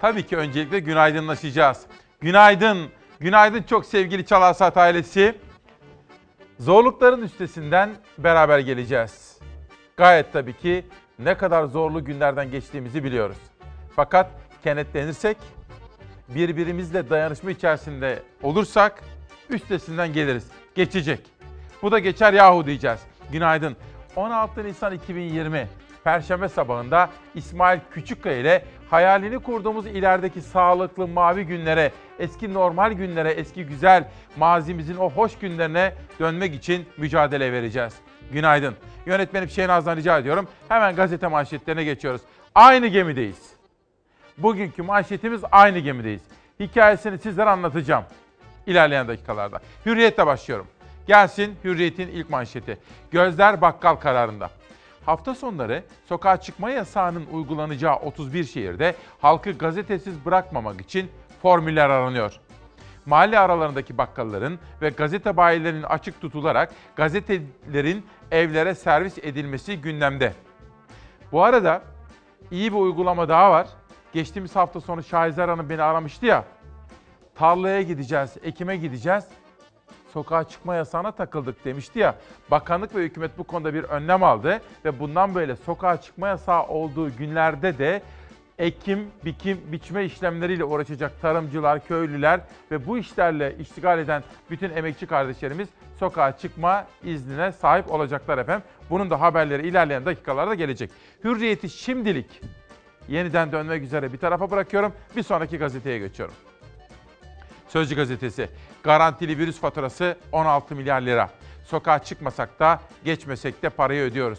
tabii ki öncelikle günaydınlaşacağız. Günaydın, günaydın çok sevgili Çalarsat ailesi. Zorlukların üstesinden beraber geleceğiz. Gayet tabii ki ne kadar zorlu günlerden geçtiğimizi biliyoruz. Fakat kenetlenirsek, birbirimizle dayanışma içerisinde olursak üstesinden geliriz. Geçecek. Bu da geçer yahu diyeceğiz. Günaydın. 16 Nisan 2020 Perşembe sabahında İsmail Küçükkaya ile hayalini kurduğumuz ilerideki sağlıklı mavi günlere, eski normal günlere, eski güzel mazimizin o hoş günlerine dönmek için mücadele vereceğiz. Günaydın. Yönetmenim Şehnaz'dan rica ediyorum. Hemen gazete manşetlerine geçiyoruz. Aynı gemideyiz. Bugünkü manşetimiz aynı gemideyiz. Hikayesini sizlere anlatacağım ilerleyen dakikalarda. Hürriyetle başlıyorum. Gelsin Hürriyet'in ilk manşeti. Gözler bakkal kararında. Hafta sonları sokağa çıkma yasağının uygulanacağı 31 şehirde halkı gazetesiz bırakmamak için formüller aranıyor. Mahalle aralarındaki bakkalların ve gazete bayilerinin açık tutularak gazetelerin evlere servis edilmesi gündemde. Bu arada iyi bir uygulama daha var. Geçtiğimiz hafta sonu Şahizer Hanım beni aramıştı ya. Tarlaya gideceğiz, ekime gideceğiz sokağa çıkma yasağına takıldık demişti ya. Bakanlık ve hükümet bu konuda bir önlem aldı ve bundan böyle sokağa çıkma yasağı olduğu günlerde de ekim, bikim, biçme işlemleriyle uğraşacak tarımcılar, köylüler ve bu işlerle iştigal eden bütün emekçi kardeşlerimiz sokağa çıkma iznine sahip olacaklar efendim. Bunun da haberleri ilerleyen dakikalarda gelecek. Hürriyeti şimdilik yeniden dönmek üzere bir tarafa bırakıyorum. Bir sonraki gazeteye geçiyorum. Sözcü gazetesi. Garantili virüs faturası 16 milyar lira. Sokağa çıkmasak da geçmesek de parayı ödüyoruz.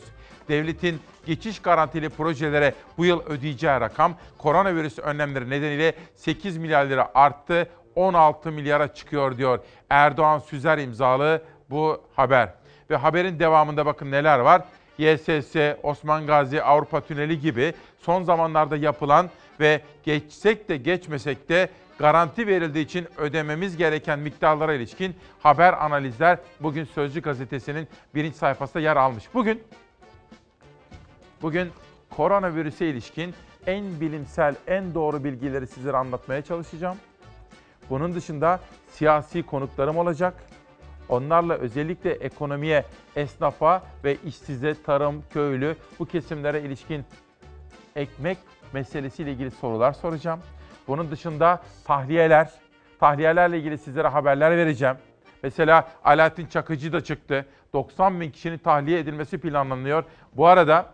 Devletin geçiş garantili projelere bu yıl ödeyeceği rakam koronavirüs önlemleri nedeniyle 8 milyar lira arttı. 16 milyara çıkıyor diyor Erdoğan Süzer imzalı bu haber. Ve haberin devamında bakın neler var. YSS, Osman Gazi, Avrupa Tüneli gibi son zamanlarda yapılan ve geçsek de geçmesek de garanti verildiği için ödememiz gereken miktarlara ilişkin haber analizler bugün Sözcü gazetesinin birinci sayfasında yer almış. Bugün bugün koronavirüse ilişkin en bilimsel, en doğru bilgileri sizlere anlatmaya çalışacağım. Bunun dışında siyasi konuklarım olacak. Onlarla özellikle ekonomiye, esnafa ve işsize, tarım, köylü bu kesimlere ilişkin ekmek meselesiyle ilgili sorular soracağım. Bunun dışında tahliyeler, tahliyelerle ilgili sizlere haberler vereceğim. Mesela Alaaddin Çakıcı da çıktı. 90 bin kişinin tahliye edilmesi planlanıyor. Bu arada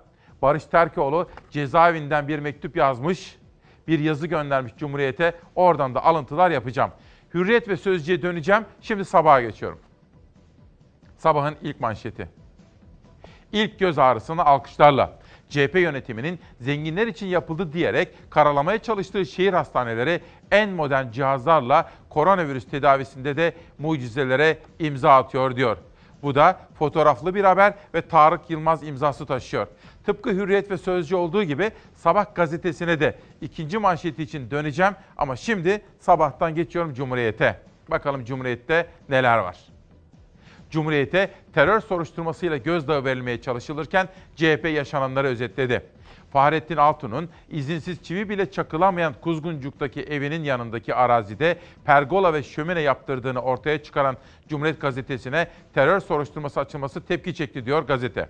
Barış Terkoğlu cezaevinden bir mektup yazmış. Bir yazı göndermiş Cumhuriyet'e. Oradan da alıntılar yapacağım. Hürriyet ve Sözcü'ye döneceğim. Şimdi sabaha geçiyorum. Sabahın ilk manşeti. İlk göz ağrısını alkışlarla. CHP yönetiminin zenginler için yapıldı diyerek karalamaya çalıştığı şehir hastaneleri en modern cihazlarla koronavirüs tedavisinde de mucizelere imza atıyor diyor. Bu da fotoğraflı bir haber ve Tarık Yılmaz imzası taşıyor. Tıpkı Hürriyet ve Sözcü olduğu gibi Sabah gazetesine de ikinci manşeti için döneceğim ama şimdi sabahtan geçiyorum Cumhuriyet'e. Bakalım Cumhuriyet'te neler var. Cumhuriyete terör soruşturmasıyla gözdağı verilmeye çalışılırken CHP yaşananları özetledi. Fahrettin Altun'un izinsiz çivi bile çakılamayan Kuzguncuk'taki evinin yanındaki arazide pergola ve şömine yaptırdığını ortaya çıkaran Cumhuriyet Gazetesi'ne terör soruşturması açılması tepki çekti diyor gazete.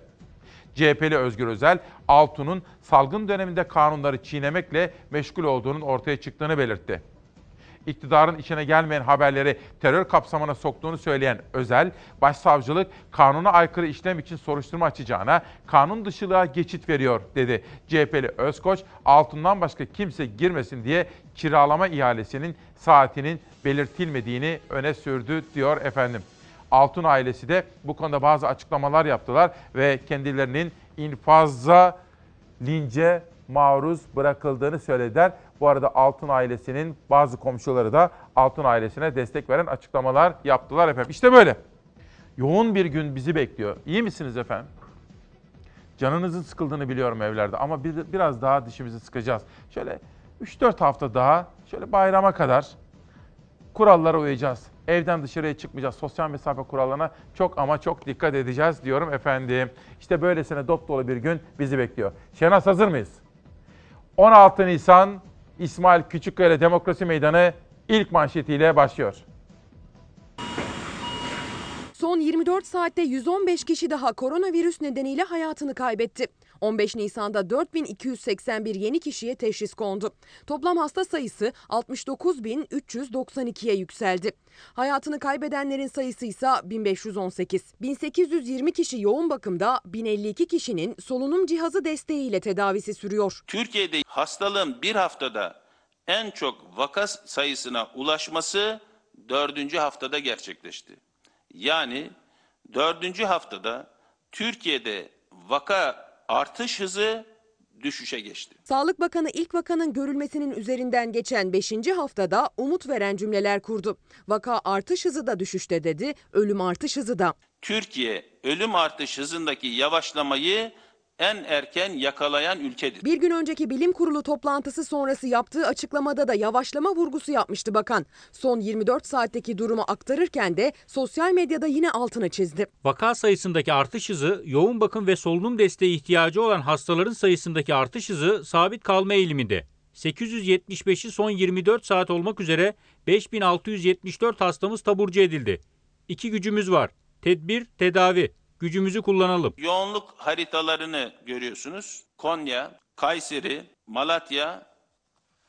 CHP'li Özgür Özel, Altun'un salgın döneminde kanunları çiğnemekle meşgul olduğunun ortaya çıktığını belirtti iktidarın içine gelmeyen haberleri terör kapsamına soktuğunu söyleyen Özel, başsavcılık kanuna aykırı işlem için soruşturma açacağına kanun dışılığa geçit veriyor dedi. CHP'li Özkoç, altından başka kimse girmesin diye kiralama ihalesinin saatinin belirtilmediğini öne sürdü diyor efendim. Altun ailesi de bu konuda bazı açıklamalar yaptılar ve kendilerinin infaza lince maruz bırakıldığını söylediler. Bu arada Altun ailesinin bazı komşuları da Altun ailesine destek veren açıklamalar yaptılar efendim. İşte böyle. Yoğun bir gün bizi bekliyor. İyi misiniz efendim? Canınızın sıkıldığını biliyorum evlerde ama biraz daha dişimizi sıkacağız. Şöyle 3-4 hafta daha şöyle bayrama kadar kurallara uyacağız. Evden dışarıya çıkmayacağız. Sosyal mesafe kurallarına çok ama çok dikkat edeceğiz diyorum efendim. İşte böylesine dop dolu bir gün bizi bekliyor. Şenaz hazır mıyız? 16 Nisan İsmail Küçükkaya Demokrasi Meydanı ilk manşetiyle başlıyor. Son 24 saatte 115 kişi daha koronavirüs nedeniyle hayatını kaybetti. 15 Nisan'da 4281 yeni kişiye teşhis kondu. Toplam hasta sayısı 69.392'ye yükseldi. Hayatını kaybedenlerin sayısı ise 1518. 1820 kişi yoğun bakımda, 1052 kişinin solunum cihazı desteğiyle tedavisi sürüyor. Türkiye'de hastalığın bir haftada en çok vaka sayısına ulaşması dördüncü haftada gerçekleşti. Yani dördüncü haftada Türkiye'de vaka artış hızı düşüşe geçti. Sağlık Bakanı ilk vakanın görülmesinin üzerinden geçen 5. haftada umut veren cümleler kurdu. Vaka artış hızı da düşüşte dedi, ölüm artış hızı da. Türkiye ölüm artış hızındaki yavaşlamayı en erken yakalayan ülkedir. Bir gün önceki bilim kurulu toplantısı sonrası yaptığı açıklamada da yavaşlama vurgusu yapmıştı bakan. Son 24 saatteki durumu aktarırken de sosyal medyada yine altını çizdi. Vaka sayısındaki artış hızı, yoğun bakım ve solunum desteği ihtiyacı olan hastaların sayısındaki artış hızı sabit kalma eğiliminde. 875'i son 24 saat olmak üzere 5674 hastamız taburcu edildi. İki gücümüz var. Tedbir, tedavi. Gücümüzü kullanalım. Yoğunluk haritalarını görüyorsunuz. Konya, Kayseri, Malatya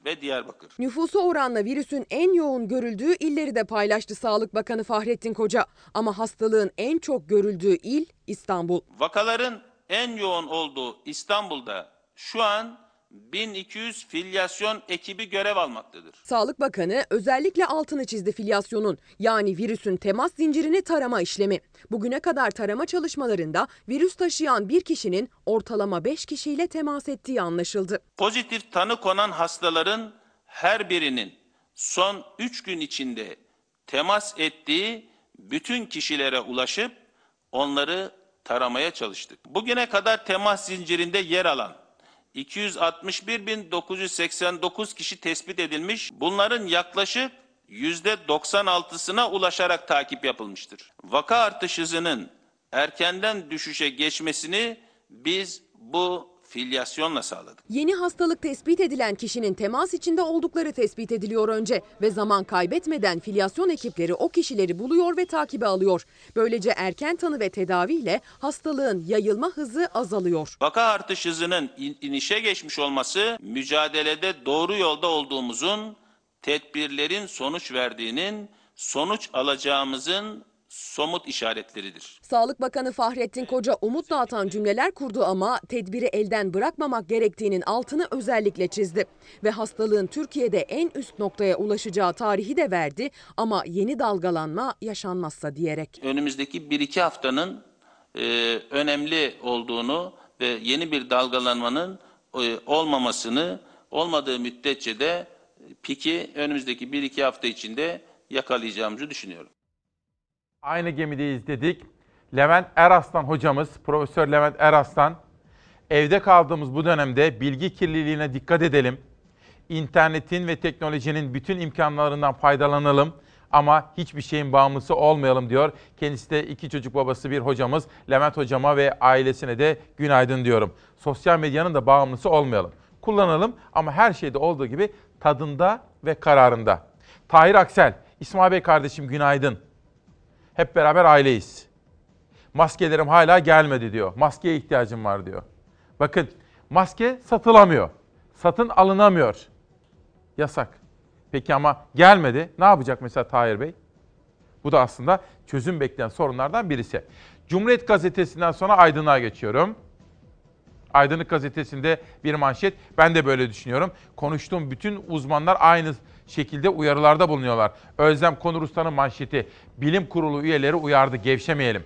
ve Diyarbakır. Nüfusu oranla virüsün en yoğun görüldüğü illeri de paylaştı Sağlık Bakanı Fahrettin Koca. Ama hastalığın en çok görüldüğü il İstanbul. Vakaların en yoğun olduğu İstanbul'da şu an 1200 filyasyon ekibi görev almaktadır. Sağlık Bakanı özellikle altını çizdi filyasyonun yani virüsün temas zincirini tarama işlemi. Bugüne kadar tarama çalışmalarında virüs taşıyan bir kişinin ortalama 5 kişiyle temas ettiği anlaşıldı. Pozitif tanı konan hastaların her birinin son 3 gün içinde temas ettiği bütün kişilere ulaşıp onları taramaya çalıştık. Bugüne kadar temas zincirinde yer alan 261.989 kişi tespit edilmiş. Bunların yaklaşık %96'sına ulaşarak takip yapılmıştır. Vaka artış hızının erkenden düşüşe geçmesini biz bu filyasyonla sağladık. Yeni hastalık tespit edilen kişinin temas içinde oldukları tespit ediliyor önce ve zaman kaybetmeden filyasyon ekipleri o kişileri buluyor ve takibe alıyor. Böylece erken tanı ve tedaviyle hastalığın yayılma hızı azalıyor. Vaka artış hızının in- inişe geçmiş olması mücadelede doğru yolda olduğumuzun, tedbirlerin sonuç verdiğinin, sonuç alacağımızın somut işaretleridir. Sağlık Bakanı Fahrettin Koca umut dağıtan cümleler kurdu ama tedbiri elden bırakmamak gerektiğinin altını özellikle çizdi. Ve hastalığın Türkiye'de en üst noktaya ulaşacağı tarihi de verdi ama yeni dalgalanma yaşanmazsa diyerek. Önümüzdeki 1-2 haftanın e, önemli olduğunu ve yeni bir dalgalanmanın e, olmamasını olmadığı müddetçe de piki önümüzdeki 1-2 hafta içinde yakalayacağımızı düşünüyorum. Aynı gemideyiz dedik. Levent Eraslan hocamız, Profesör Levent Eraslan, evde kaldığımız bu dönemde bilgi kirliliğine dikkat edelim. İnternetin ve teknolojinin bütün imkanlarından faydalanalım ama hiçbir şeyin bağımlısı olmayalım diyor. Kendisi de iki çocuk babası bir hocamız. Levent hocama ve ailesine de günaydın diyorum. Sosyal medyanın da bağımlısı olmayalım. Kullanalım ama her şeyde olduğu gibi tadında ve kararında. Tahir Aksel, İsmail Bey kardeşim günaydın. Hep beraber aileyiz. Maskelerim hala gelmedi diyor. Maskeye ihtiyacım var diyor. Bakın maske satılamıyor. Satın alınamıyor. Yasak. Peki ama gelmedi. Ne yapacak mesela Tahir Bey? Bu da aslında çözüm bekleyen sorunlardan birisi. Cumhuriyet Gazetesi'nden sonra Aydın'a geçiyorum. Aydınlık Gazetesi'nde bir manşet. Ben de böyle düşünüyorum. Konuştuğum bütün uzmanlar aynı şekilde uyarılarda bulunuyorlar. Özlem Konur manşeti. Bilim kurulu üyeleri uyardı gevşemeyelim.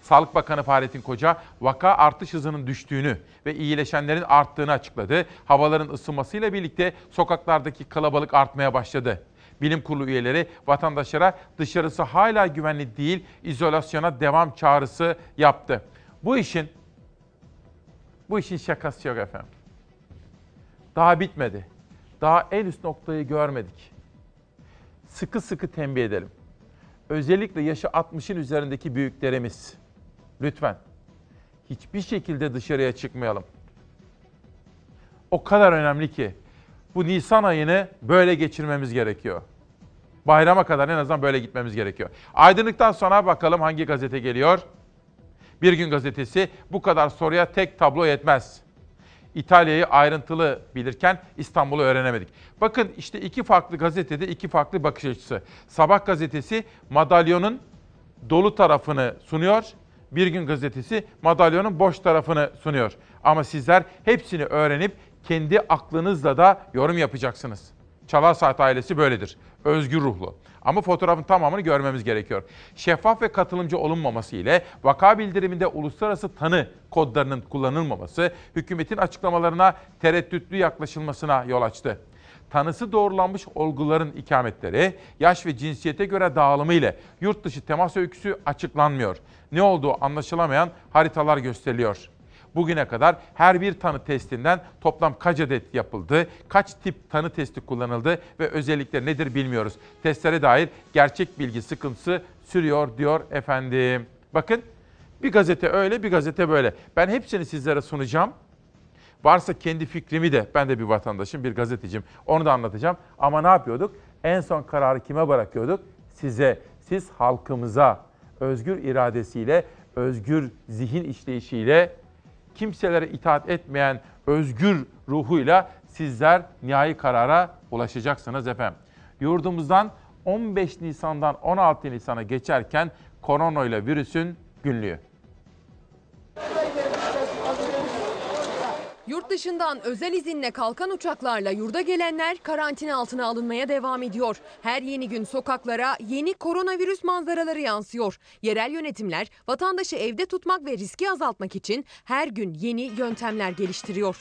Sağlık Bakanı Fahrettin Koca vaka artış hızının düştüğünü ve iyileşenlerin arttığını açıkladı. Havaların ısınmasıyla birlikte sokaklardaki kalabalık artmaya başladı. Bilim kurulu üyeleri vatandaşlara dışarısı hala güvenli değil, izolasyona devam çağrısı yaptı. Bu işin bu işin şakası yok efendim. Daha bitmedi. Daha en üst noktayı görmedik. Sıkı sıkı tembih edelim. Özellikle yaşı 60'ın üzerindeki büyüklerimiz lütfen hiçbir şekilde dışarıya çıkmayalım. O kadar önemli ki bu Nisan ayını böyle geçirmemiz gerekiyor. Bayrama kadar en azından böyle gitmemiz gerekiyor. Aydınlıktan sonra bakalım hangi gazete geliyor? Bir gün gazetesi bu kadar soruya tek tablo yetmez. İtalya'yı ayrıntılı bilirken İstanbul'u öğrenemedik. Bakın işte iki farklı gazetede iki farklı bakış açısı. Sabah gazetesi madalyonun dolu tarafını sunuyor. Bir gün gazetesi madalyonun boş tarafını sunuyor. Ama sizler hepsini öğrenip kendi aklınızla da yorum yapacaksınız. Çalar Saat ailesi böyledir. Özgür ruhlu. Ama fotoğrafın tamamını görmemiz gerekiyor. Şeffaf ve katılımcı olunmaması ile vaka bildiriminde uluslararası tanı kodlarının kullanılmaması hükümetin açıklamalarına tereddütlü yaklaşılmasına yol açtı. Tanısı doğrulanmış olguların ikametleri, yaş ve cinsiyete göre dağılımı ile yurt dışı temas öyküsü açıklanmıyor. Ne olduğu anlaşılamayan haritalar gösteriliyor. Bugüne kadar her bir tanı testinden toplam kaç adet yapıldı, kaç tip tanı testi kullanıldı ve özellikleri nedir bilmiyoruz. Testlere dair gerçek bilgi sıkıntısı sürüyor diyor efendim. Bakın bir gazete öyle bir gazete böyle. Ben hepsini sizlere sunacağım. Varsa kendi fikrimi de ben de bir vatandaşım, bir gazeteciyim. Onu da anlatacağım. Ama ne yapıyorduk? En son kararı kime bırakıyorduk? Size, siz halkımıza özgür iradesiyle, özgür zihin işleyişiyle kimselere itaat etmeyen özgür ruhuyla sizler nihai karara ulaşacaksınız efendim. Yurdumuzdan 15 Nisan'dan 16 Nisan'a geçerken koronayla virüsün günlüğü. Yurt dışından özel izinle kalkan uçaklarla yurda gelenler karantina altına alınmaya devam ediyor. Her yeni gün sokaklara yeni koronavirüs manzaraları yansıyor. Yerel yönetimler vatandaşı evde tutmak ve riski azaltmak için her gün yeni yöntemler geliştiriyor.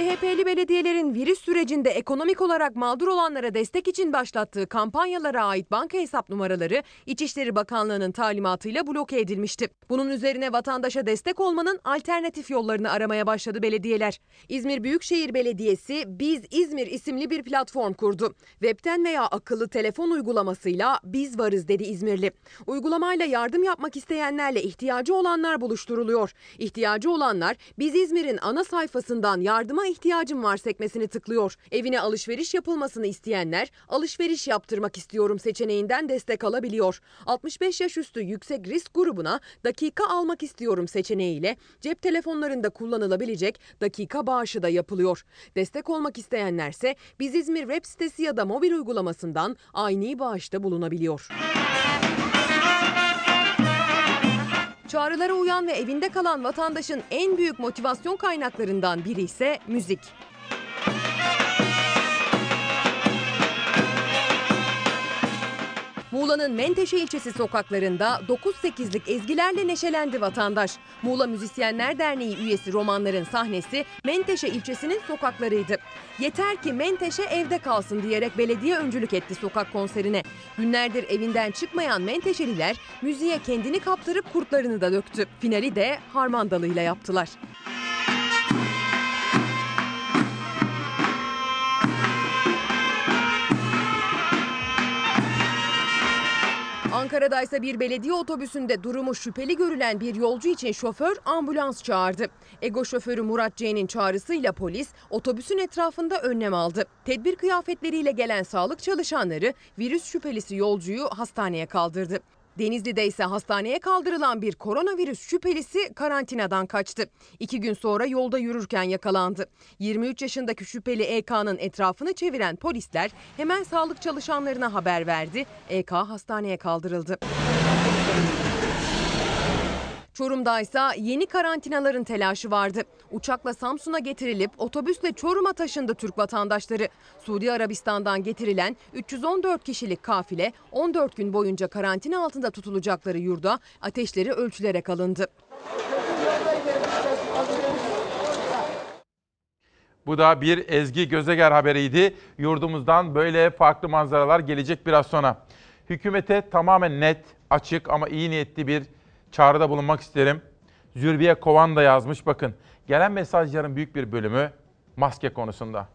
CHP'li belediyelerin virüs sürecinde ekonomik olarak mağdur olanlara destek için başlattığı kampanyalara ait banka hesap numaraları İçişleri Bakanlığı'nın talimatıyla bloke edilmişti. Bunun üzerine vatandaşa destek olmanın alternatif yollarını aramaya başladı belediyeler. İzmir Büyükşehir Belediyesi Biz İzmir isimli bir platform kurdu. Webten veya akıllı telefon uygulamasıyla Biz Varız dedi İzmirli. Uygulamayla yardım yapmak isteyenlerle ihtiyacı olanlar buluşturuluyor. İhtiyacı olanlar Biz İzmir'in ana sayfasından yardıma ihtiyacım var sekmesini tıklıyor. Evine alışveriş yapılmasını isteyenler alışveriş yaptırmak istiyorum seçeneğinden destek alabiliyor. 65 yaş üstü yüksek risk grubuna dakika almak istiyorum seçeneğiyle cep telefonlarında kullanılabilecek dakika bağışı da yapılıyor. Destek olmak isteyenlerse Biz İzmir web sitesi ya da mobil uygulamasından aynı bağışta bulunabiliyor. Çağrılara uyan ve evinde kalan vatandaşın en büyük motivasyon kaynaklarından biri ise müzik. Muğla'nın Menteşe ilçesi sokaklarında 9-8'lik ezgilerle neşelendi vatandaş. Muğla Müzisyenler Derneği üyesi romanların sahnesi Menteşe ilçesinin sokaklarıydı. Yeter ki Menteşe evde kalsın diyerek belediye öncülük etti sokak konserine. Günlerdir evinden çıkmayan Menteşeliler müziğe kendini kaptırıp kurtlarını da döktü. Finali de harmandalıyla yaptılar. Ankara'da ise bir belediye otobüsünde durumu şüpheli görülen bir yolcu için şoför ambulans çağırdı. Ego şoförü Murat C'nin çağrısıyla polis otobüsün etrafında önlem aldı. Tedbir kıyafetleriyle gelen sağlık çalışanları virüs şüphelisi yolcuyu hastaneye kaldırdı. Denizli'de ise hastaneye kaldırılan bir koronavirüs şüphelisi karantinadan kaçtı. İki gün sonra yolda yürürken yakalandı. 23 yaşındaki şüpheli EK'nın etrafını çeviren polisler hemen sağlık çalışanlarına haber verdi. EK hastaneye kaldırıldı. Çorum'da ise yeni karantinaların telaşı vardı. Uçakla Samsun'a getirilip otobüsle Çorum'a taşındı Türk vatandaşları. Suudi Arabistan'dan getirilen 314 kişilik kafile 14 gün boyunca karantina altında tutulacakları yurda ateşleri ölçülerek alındı. Bu da bir Ezgi Gözeger haberiydi. Yurdumuzdan böyle farklı manzaralar gelecek biraz sonra. Hükümete tamamen net, açık ama iyi niyetli bir çağrıda bulunmak isterim. Zürbiye Kovan da yazmış bakın. Gelen mesajların büyük bir bölümü maske konusunda.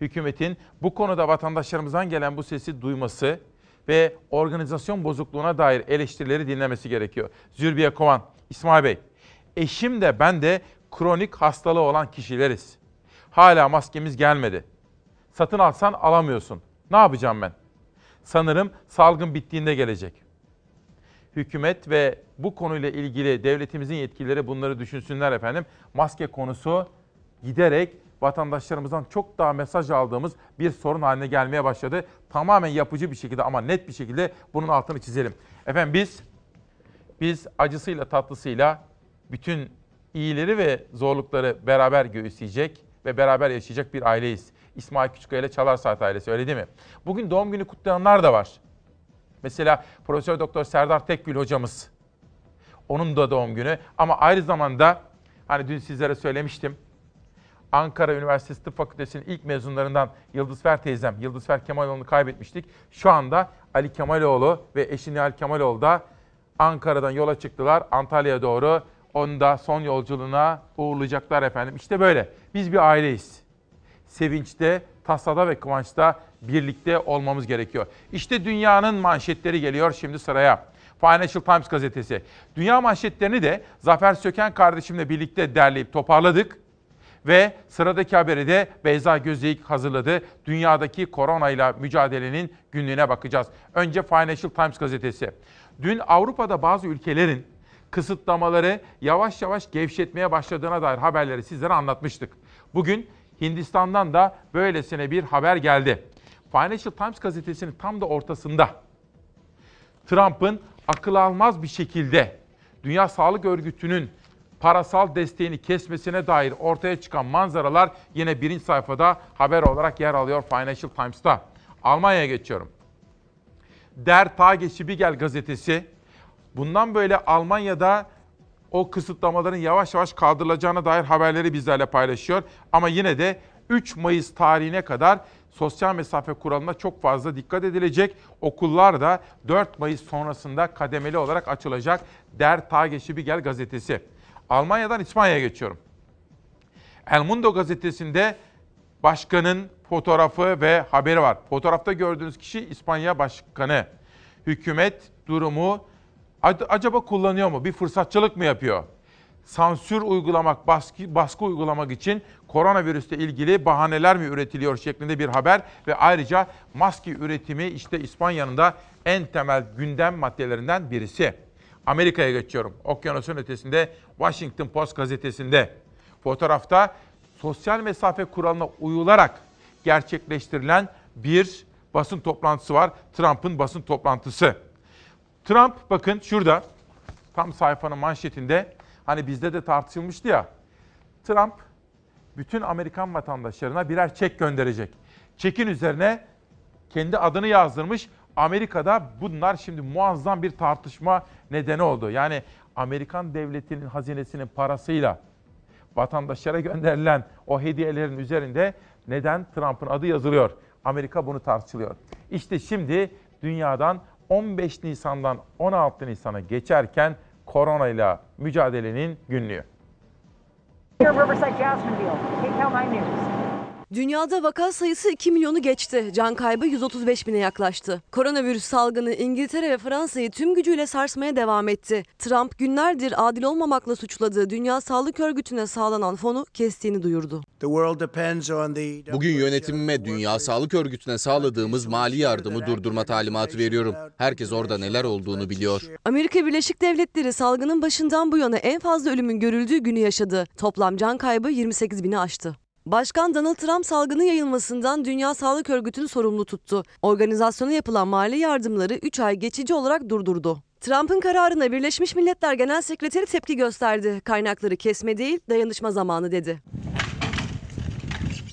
Hükümetin bu konuda vatandaşlarımızdan gelen bu sesi duyması ve organizasyon bozukluğuna dair eleştirileri dinlemesi gerekiyor. Zürbiye Kovan, İsmail Bey, eşim de ben de kronik hastalığı olan kişileriz. Hala maskemiz gelmedi. Satın alsan alamıyorsun. Ne yapacağım ben? Sanırım salgın bittiğinde gelecek. Hükümet ve bu konuyla ilgili devletimizin yetkilileri bunları düşünsünler efendim. Maske konusu giderek vatandaşlarımızdan çok daha mesaj aldığımız bir sorun haline gelmeye başladı. Tamamen yapıcı bir şekilde ama net bir şekilde bunun altını çizelim. Efendim biz biz acısıyla tatlısıyla bütün iyileri ve zorlukları beraber göğüsleyecek ve beraber yaşayacak bir aileyiz. İsmail Küçükkaya ile Çalar Saat ailesi öyle değil mi? Bugün doğum günü kutlayanlar da var. Mesela Profesör Doktor Serdar Tekgül hocamız. Onun da doğum günü ama aynı zamanda hani dün sizlere söylemiştim. Ankara Üniversitesi Tıp Fakültesi'nin ilk mezunlarından Yıldız Fer teyzem, Yıldız Fer Kemaloğlu'nu kaybetmiştik. Şu anda Ali Kemaloğlu ve eşi Nihal Kemaloğlu da Ankara'dan yola çıktılar Antalya'ya doğru. Onu da son yolculuğuna uğurlayacaklar efendim. İşte böyle. Biz bir aileyiz. Sevinçte, tasada ve kıvançta birlikte olmamız gerekiyor. İşte dünyanın manşetleri geliyor şimdi sıraya. Financial Times gazetesi. Dünya manşetlerini de Zafer Söken kardeşimle birlikte derleyip toparladık. Ve sıradaki haberi de Beyza Gözeyik hazırladı. Dünyadaki koronayla mücadelenin günlüğüne bakacağız. Önce Financial Times gazetesi. Dün Avrupa'da bazı ülkelerin kısıtlamaları yavaş yavaş gevşetmeye başladığına dair haberleri sizlere anlatmıştık. Bugün Hindistan'dan da böylesine bir haber geldi. Financial Times gazetesinin tam da ortasında Trump'ın akıl almaz bir şekilde Dünya Sağlık Örgütü'nün parasal desteğini kesmesine dair ortaya çıkan manzaralar yine birinci sayfada haber olarak yer alıyor Financial Times'ta. Almanya'ya geçiyorum. Der Tagesspiegel gazetesi bundan böyle Almanya'da o kısıtlamaların yavaş yavaş kaldırılacağına dair haberleri bizlerle paylaşıyor. Ama yine de 3 Mayıs tarihine kadar sosyal mesafe kuralına çok fazla dikkat edilecek. Okullar da 4 Mayıs sonrasında kademeli olarak açılacak. Der Tagesspiegel gazetesi. Almanya'dan İspanya'ya geçiyorum. El Mundo gazetesinde başkanın fotoğrafı ve haberi var. Fotoğrafta gördüğünüz kişi İspanya Başkanı. Hükümet durumu acaba kullanıyor mu? Bir fırsatçılık mı yapıyor? Sansür uygulamak, baskı, baskı uygulamak için koronavirüsle ilgili bahaneler mi üretiliyor şeklinde bir haber ve ayrıca maske üretimi işte İspanya'nın da en temel gündem maddelerinden birisi. Amerika'ya geçiyorum. Okyanusun ötesinde Washington Post gazetesinde fotoğrafta sosyal mesafe kuralına uyularak gerçekleştirilen bir basın toplantısı var. Trump'ın basın toplantısı. Trump bakın şurada tam sayfanın manşetinde hani bizde de tartışılmıştı ya. Trump bütün Amerikan vatandaşlarına birer çek gönderecek. Çekin üzerine kendi adını yazdırmış. Amerika'da bunlar şimdi muazzam bir tartışma nedeni oldu. Yani Amerikan devletinin hazinesinin parasıyla vatandaşlara gönderilen o hediyelerin üzerinde neden Trump'ın adı yazılıyor? Amerika bunu tartışılıyor. İşte şimdi dünyadan 15 Nisan'dan 16 Nisan'a geçerken koronayla mücadelenin günlüğü. Riverside Jacksonville, KCAL 9 News. Dünyada vaka sayısı 2 milyonu geçti. Can kaybı 135 bine yaklaştı. Koronavirüs salgını İngiltere ve Fransa'yı tüm gücüyle sarsmaya devam etti. Trump günlerdir adil olmamakla suçladığı Dünya Sağlık Örgütü'ne sağlanan fonu kestiğini duyurdu. Bugün yönetimime Dünya Sağlık Örgütü'ne sağladığımız mali yardımı durdurma talimatı veriyorum. Herkes orada neler olduğunu biliyor. Amerika Birleşik Devletleri salgının başından bu yana en fazla ölümün görüldüğü günü yaşadı. Toplam can kaybı 28 bini aştı. Başkan Donald Trump salgının yayılmasından Dünya Sağlık Örgütü'nü sorumlu tuttu. Organizasyona yapılan mali yardımları 3 ay geçici olarak durdurdu. Trump'ın kararına Birleşmiş Milletler Genel Sekreteri tepki gösterdi. Kaynakları kesme değil, dayanışma zamanı dedi.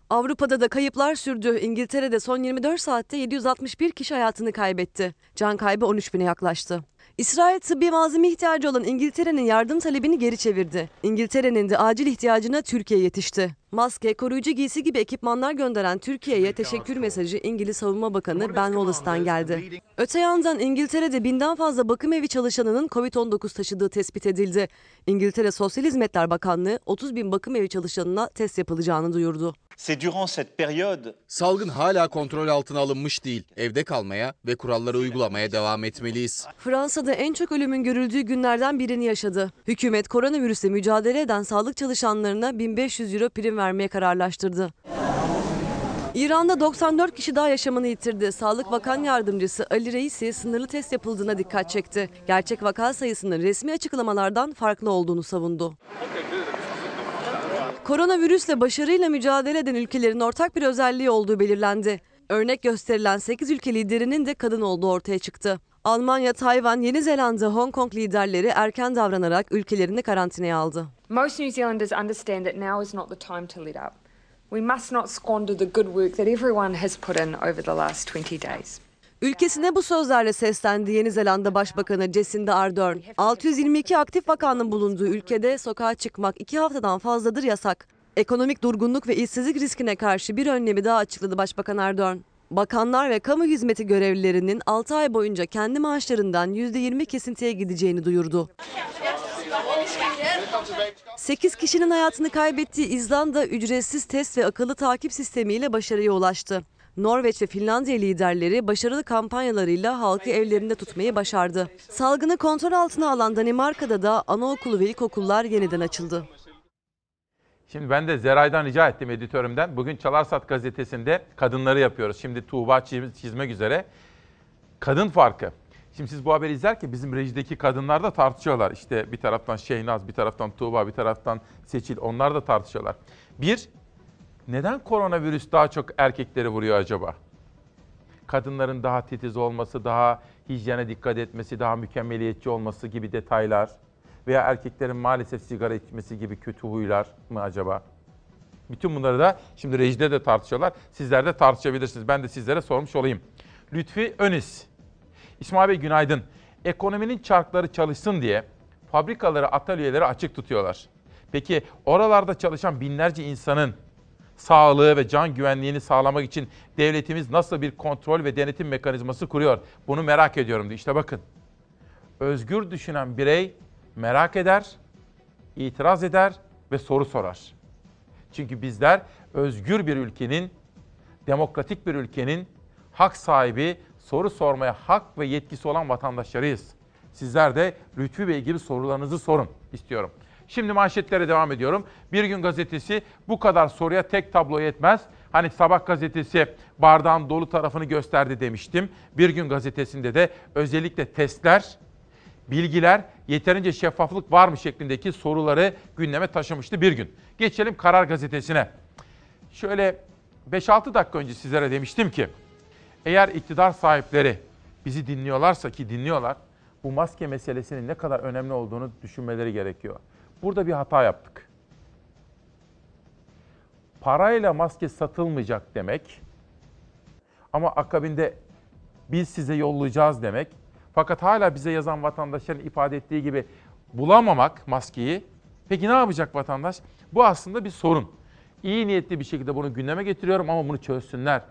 Avrupa'da da kayıplar sürdü. İngiltere'de son 24 saatte 761 kişi hayatını kaybetti. Can kaybı 13 bine yaklaştı. İsrail tıbbi malzeme ihtiyacı olan İngiltere'nin yardım talebini geri çevirdi. İngiltere'nin de acil ihtiyacına Türkiye yetişti. Maske, koruyucu giysi gibi ekipmanlar gönderen Türkiye'ye teşekkür mesajı İngiliz Savunma Bakanı Ben Wallace'tan geldi. Öte yandan İngiltere'de binden fazla bakım evi çalışanının Covid-19 taşıdığı tespit edildi. İngiltere Sosyal Hizmetler Bakanlığı 30 bin bakım evi çalışanına test yapılacağını duyurdu. Salgın hala kontrol altına alınmış değil. Evde kalmaya ve kuralları uygulamaya devam etmeliyiz. Fransa'da en çok ölümün görüldüğü günlerden birini yaşadı. Hükümet koronavirüsle mücadele eden sağlık çalışanlarına 1500 euro prim vermeye kararlaştırdı. İran'da 94 kişi daha yaşamını yitirdi. Sağlık Bakan Yardımcısı Ali Reisi sınırlı test yapıldığına dikkat çekti. Gerçek vaka sayısının resmi açıklamalardan farklı olduğunu savundu. Koronavirüsle başarıyla mücadele eden ülkelerin ortak bir özelliği olduğu belirlendi. Örnek gösterilen 8 ülke liderinin de kadın olduğu ortaya çıktı. Almanya, Tayvan, Yeni Zelanda, Hong Kong liderleri erken davranarak ülkelerini karantinaya aldı. Most New Zealanders understand that now is not the time to let up. We must not squander the good work that everyone has put in over the last 20 days. Ülkesine bu sözlerle seslendi Yeni Zelanda Başbakanı Jacinda Ardern. 622 aktif vakanın bulunduğu ülkede sokağa çıkmak iki haftadan fazladır yasak. Ekonomik durgunluk ve işsizlik riskine karşı bir önlemi daha açıkladı Başbakan Ardern. Bakanlar ve kamu hizmeti görevlilerinin 6 ay boyunca kendi maaşlarından %20 kesintiye gideceğini duyurdu. 8 kişinin hayatını kaybettiği İzlanda ücretsiz test ve akıllı takip sistemiyle başarıya ulaştı. Norveç ve Finlandiya liderleri başarılı kampanyalarıyla halkı evlerinde tutmayı başardı. Salgını kontrol altına alan Danimarka'da da anaokulu ve ilkokullar yeniden açıldı. Şimdi ben de Zeray'dan rica ettim editörümden. Bugün Çalarsat gazetesinde kadınları yapıyoruz. Şimdi Tuğba çiz- çizmek üzere. Kadın farkı. Şimdi siz bu haberi izlerken bizim rejideki kadınlar da tartışıyorlar. İşte bir taraftan Şeynaz, bir taraftan Tuğba, bir taraftan Seçil. Onlar da tartışıyorlar. Bir, neden koronavirüs daha çok erkekleri vuruyor acaba? Kadınların daha titiz olması, daha hijyene dikkat etmesi, daha mükemmeliyetçi olması gibi detaylar veya erkeklerin maalesef sigara içmesi gibi kötü huylar mı acaba? Bütün bunları da şimdi rejide de tartışıyorlar. Sizler de tartışabilirsiniz. Ben de sizlere sormuş olayım. Lütfi Önis. İsmail Bey günaydın. Ekonominin çarkları çalışsın diye fabrikaları, atölyeleri açık tutuyorlar. Peki oralarda çalışan binlerce insanın sağlığı ve can güvenliğini sağlamak için devletimiz nasıl bir kontrol ve denetim mekanizması kuruyor? Bunu merak ediyorum diyor. İşte bakın. Özgür düşünen birey merak eder, itiraz eder ve soru sorar. Çünkü bizler özgür bir ülkenin, demokratik bir ülkenin hak sahibi, soru sormaya hak ve yetkisi olan vatandaşlarıyız. Sizler de Lütfü Bey gibi sorularınızı sorun istiyorum. Şimdi manşetlere devam ediyorum. Bir gün gazetesi bu kadar soruya tek tablo yetmez. Hani sabah gazetesi bardağın dolu tarafını gösterdi demiştim. Bir gün gazetesinde de özellikle testler, bilgiler, yeterince şeffaflık var mı şeklindeki soruları gündeme taşımıştı bir gün. Geçelim Karar Gazetesi'ne. Şöyle 5-6 dakika önce sizlere demiştim ki eğer iktidar sahipleri bizi dinliyorlarsa ki dinliyorlar, bu maske meselesinin ne kadar önemli olduğunu düşünmeleri gerekiyor. Burada bir hata yaptık. Parayla maske satılmayacak demek ama akabinde biz size yollayacağız demek. Fakat hala bize yazan vatandaşların ifade ettiği gibi bulamamak maskeyi. Peki ne yapacak vatandaş? Bu aslında bir sorun. İyi niyetli bir şekilde bunu gündeme getiriyorum ama bunu çözsünler.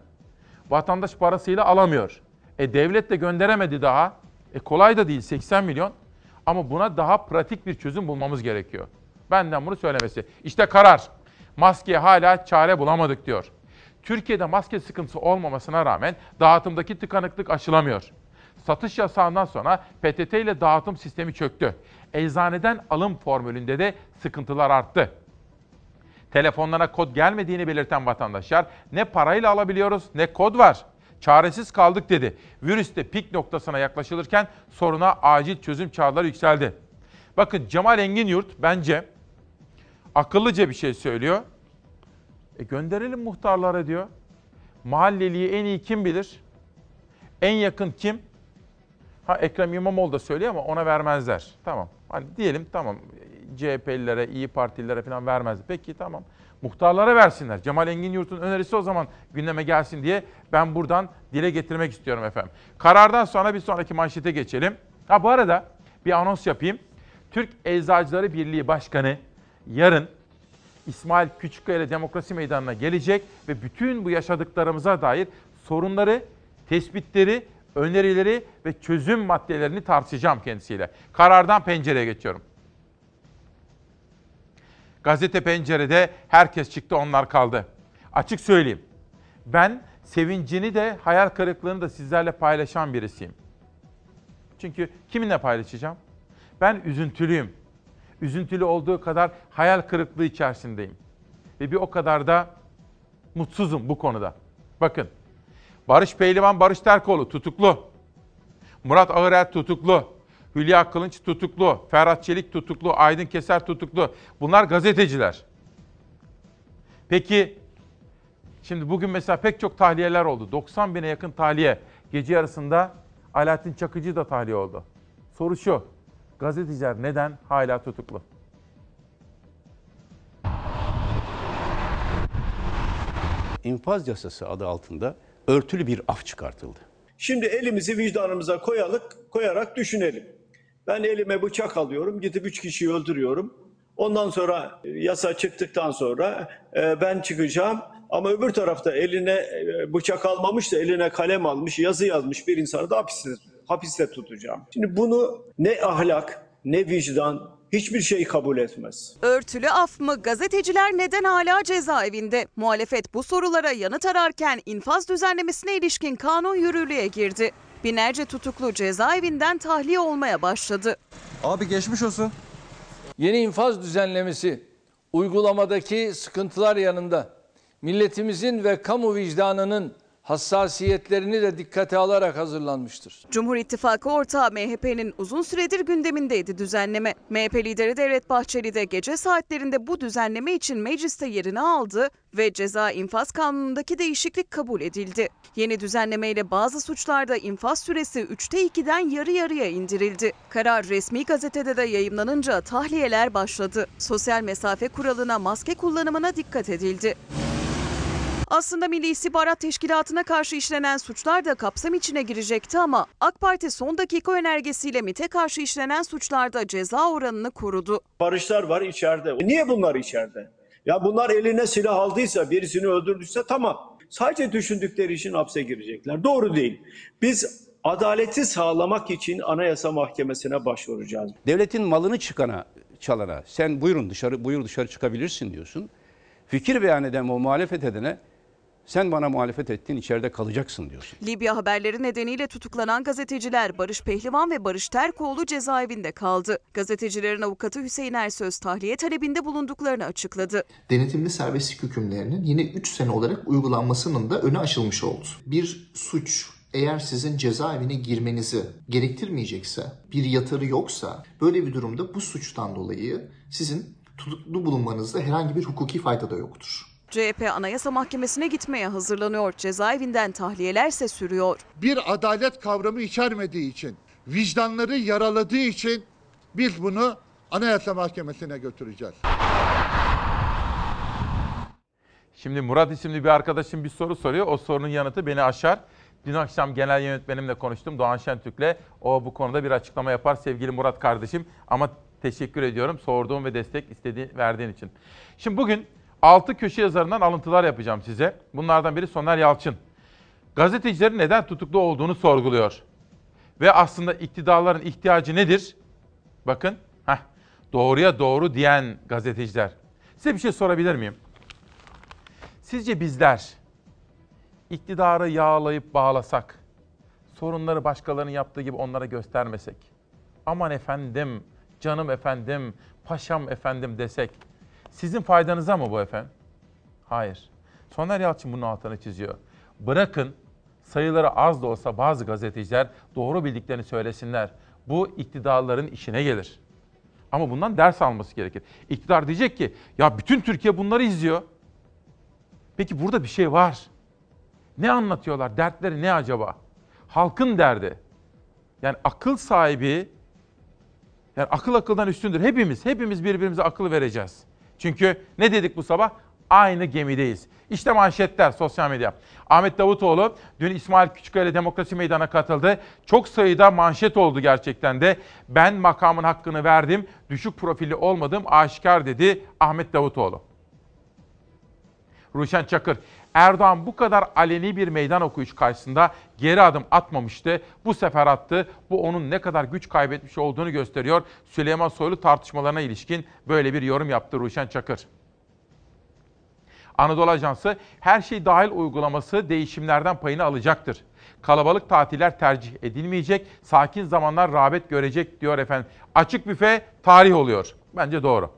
Vatandaş parasıyla alamıyor. E devlet de gönderemedi daha. E kolay da değil 80 milyon. Ama buna daha pratik bir çözüm bulmamız gerekiyor. Benden bunu söylemesi. İşte karar. Maskeye hala çare bulamadık diyor. Türkiye'de maske sıkıntısı olmamasına rağmen dağıtımdaki tıkanıklık aşılamıyor. Satış yasağından sonra PTT ile dağıtım sistemi çöktü. Eczaneden alım formülünde de sıkıntılar arttı. Telefonlara kod gelmediğini belirten vatandaşlar ne parayla alabiliyoruz ne kod var. Çaresiz kaldık dedi. Virüs de pik noktasına yaklaşılırken soruna acil çözüm çağrıları yükseldi. Bakın Cemal Engin Yurt bence akıllıca bir şey söylüyor. E gönderelim muhtarlara diyor. Mahalleliyi en iyi kim bilir? En yakın kim? Ha Ekrem İmamoğlu da söylüyor ama ona vermezler. Tamam. Hani diyelim tamam CHP'lilere, İyi Partililere falan vermez. Peki tamam. Muhtarlara versinler. Cemal Engin Yurt'un önerisi o zaman gündeme gelsin diye ben buradan dile getirmek istiyorum efendim. Karardan sonra bir sonraki manşete geçelim. Ha bu arada bir anons yapayım. Türk Eczacıları Birliği Başkanı yarın İsmail Küçükkaya ile Demokrasi Meydanı'na gelecek ve bütün bu yaşadıklarımıza dair sorunları, tespitleri, önerileri ve çözüm maddelerini tartışacağım kendisiyle. Karardan pencereye geçiyorum. Gazete pencerede herkes çıktı onlar kaldı. Açık söyleyeyim. Ben sevincini de hayal kırıklığını da sizlerle paylaşan birisiyim. Çünkü kiminle paylaşacağım? Ben üzüntülüyüm. Üzüntülü olduğu kadar hayal kırıklığı içerisindeyim. Ve bir o kadar da mutsuzum bu konuda. Bakın. Barış Pehlivan Barış Terkoğlu tutuklu. Murat Ağırel tutuklu. Hülya Kılınç tutuklu. Ferhat Çelik tutuklu. Aydın Keser tutuklu. Bunlar gazeteciler. Peki şimdi bugün mesela pek çok tahliyeler oldu. 90 bine yakın tahliye. Gece yarısında Alaaddin Çakıcı da tahliye oldu. Soru şu. Gazeteciler neden hala tutuklu? İnfaz yasası adı altında örtülü bir af çıkartıldı. Şimdi elimizi vicdanımıza koyalık, koyarak düşünelim. Ben elime bıçak alıyorum, gidip üç kişiyi öldürüyorum. Ondan sonra e, yasa çıktıktan sonra e, ben çıkacağım. Ama öbür tarafta eline e, bıçak almamış da eline kalem almış, yazı yazmış bir insanı da hapiste, hapiste tutacağım. Şimdi bunu ne ahlak, ne vicdan, hiçbir şey kabul etmez. Örtülü af mı? Gazeteciler neden hala cezaevinde? Muhalefet bu sorulara yanıt ararken infaz düzenlemesine ilişkin kanun yürürlüğe girdi. Binlerce tutuklu cezaevinden tahliye olmaya başladı. Abi geçmiş olsun. Yeni infaz düzenlemesi uygulamadaki sıkıntılar yanında milletimizin ve kamu vicdanının hassasiyetlerini de dikkate alarak hazırlanmıştır. Cumhur İttifakı ortağı MHP'nin uzun süredir gündemindeydi düzenleme. MHP lideri Devlet Bahçeli de gece saatlerinde bu düzenleme için mecliste yerini aldı ve ceza infaz kanunundaki değişiklik kabul edildi. Yeni düzenlemeyle bazı suçlarda infaz süresi 3'te 2'den yarı yarıya indirildi. Karar resmi gazetede de yayımlanınca tahliyeler başladı. Sosyal mesafe kuralına, maske kullanımına dikkat edildi. Aslında Milli İstihbarat Teşkilatı'na karşı işlenen suçlar da kapsam içine girecekti ama AK Parti son dakika önergesiyle MİT'e karşı işlenen suçlarda ceza oranını korudu. Barışlar var içeride. Niye bunlar içeride? Ya bunlar eline silah aldıysa, birisini öldürdüyse tamam. Sadece düşündükleri için hapse girecekler. Doğru değil. Biz adaleti sağlamak için Anayasa Mahkemesi'ne başvuracağız. Devletin malını çıkana, çalana sen buyurun dışarı buyur dışarı çıkabilirsin diyorsun. Fikir beyan eden o muhalefet edene sen bana muhalefet ettin içeride kalacaksın diyorsun. Libya haberleri nedeniyle tutuklanan gazeteciler Barış Pehlivan ve Barış Terkoğlu cezaevinde kaldı. Gazetecilerin avukatı Hüseyin Ersöz tahliye talebinde bulunduklarını açıkladı. Denetimli serbestlik hükümlerinin yine 3 sene olarak uygulanmasının da önü açılmış oldu. Bir suç eğer sizin cezaevine girmenizi gerektirmeyecekse, bir yatarı yoksa böyle bir durumda bu suçtan dolayı sizin tutuklu bulunmanızda herhangi bir hukuki fayda da yoktur. CHP Anayasa Mahkemesi'ne gitmeye hazırlanıyor. Cezaevinden tahliyelerse sürüyor. Bir adalet kavramı içermediği için, vicdanları yaraladığı için biz bunu Anayasa Mahkemesi'ne götüreceğiz. Şimdi Murat isimli bir arkadaşım bir soru soruyor. O sorunun yanıtı beni aşar. Dün akşam genel yönetmenimle konuştum Doğan Şentürk'le. O bu konuda bir açıklama yapar sevgili Murat kardeşim. Ama teşekkür ediyorum sorduğum ve destek istediğin, verdiğin için. Şimdi bugün 6 köşe yazarından alıntılar yapacağım size. Bunlardan biri Soner Yalçın. Gazetecilerin neden tutuklu olduğunu sorguluyor. Ve aslında iktidarların ihtiyacı nedir? Bakın, heh, doğruya doğru diyen gazeteciler. Size bir şey sorabilir miyim? Sizce bizler iktidarı yağlayıp bağlasak, sorunları başkalarının yaptığı gibi onlara göstermesek, aman efendim, canım efendim, paşam efendim desek, sizin faydanıza mı bu efendim? Hayır. Soner Yalçın bunun altını çiziyor. Bırakın sayıları az da olsa bazı gazeteciler doğru bildiklerini söylesinler. Bu iktidarların işine gelir. Ama bundan ders alması gerekir. İktidar diyecek ki ya bütün Türkiye bunları izliyor. Peki burada bir şey var. Ne anlatıyorlar? Dertleri ne acaba? Halkın derdi. Yani akıl sahibi, yani akıl akıldan üstündür. Hepimiz, hepimiz birbirimize akıl vereceğiz. Çünkü ne dedik bu sabah? Aynı gemideyiz. İşte manşetler sosyal medya. Ahmet Davutoğlu dün İsmail Küçükkaya Demokrasi Meydanı'na katıldı. Çok sayıda manşet oldu gerçekten de. Ben makamın hakkını verdim, düşük profilli olmadım aşikar dedi Ahmet Davutoğlu. Ruşen Çakır, Erdoğan bu kadar aleni bir meydan okuyuş karşısında geri adım atmamıştı. Bu sefer attı. Bu onun ne kadar güç kaybetmiş olduğunu gösteriyor. Süleyman Soylu tartışmalarına ilişkin böyle bir yorum yaptı Ruşen Çakır. Anadolu Ajansı her şey dahil uygulaması değişimlerden payını alacaktır. Kalabalık tatiller tercih edilmeyecek, sakin zamanlar rağbet görecek diyor efendim. Açık büfe tarih oluyor. Bence doğru.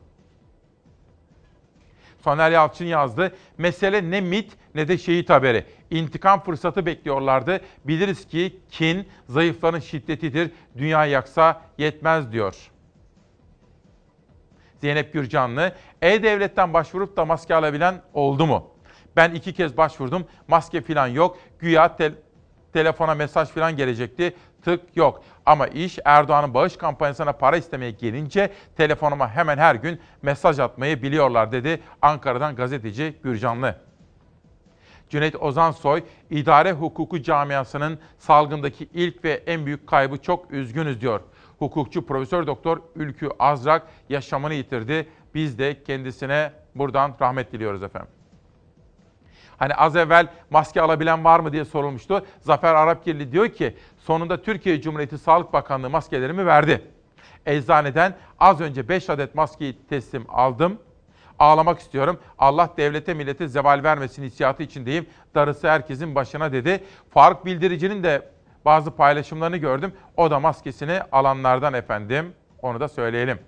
Soner Yalçın yazdı. Mesele ne MIT ne de şehit haberi. İntikam fırsatı bekliyorlardı. Biliriz ki kin zayıfların şiddetidir. Dünya yaksa yetmez diyor. Zeynep Gürcanlı, E-Devlet'ten başvurup da maske alabilen oldu mu? Ben iki kez başvurdum, maske falan yok. Güya tel- telefona mesaj falan gelecekti, tık yok. Ama iş Erdoğan'ın bağış kampanyasına para istemeye gelince telefonuma hemen her gün mesaj atmayı biliyorlar dedi Ankara'dan gazeteci Gürcanlı. Cüneyt Ozansoy, idare hukuku camiasının salgındaki ilk ve en büyük kaybı çok üzgünüz diyor. Hukukçu Profesör Doktor Ülkü Azrak yaşamını yitirdi. Biz de kendisine buradan rahmet diliyoruz efendim. Hani az evvel maske alabilen var mı diye sorulmuştu. Zafer Arapgirli diyor ki sonunda Türkiye Cumhuriyeti Sağlık Bakanlığı maskelerimi verdi. Eczaneden az önce 5 adet maskeyi teslim aldım. Ağlamak istiyorum. Allah devlete millete zeval vermesin hissiyatı içindeyim. Darısı herkesin başına dedi. Faruk Bildirici'nin de bazı paylaşımlarını gördüm. O da maskesini alanlardan efendim. Onu da söyleyelim.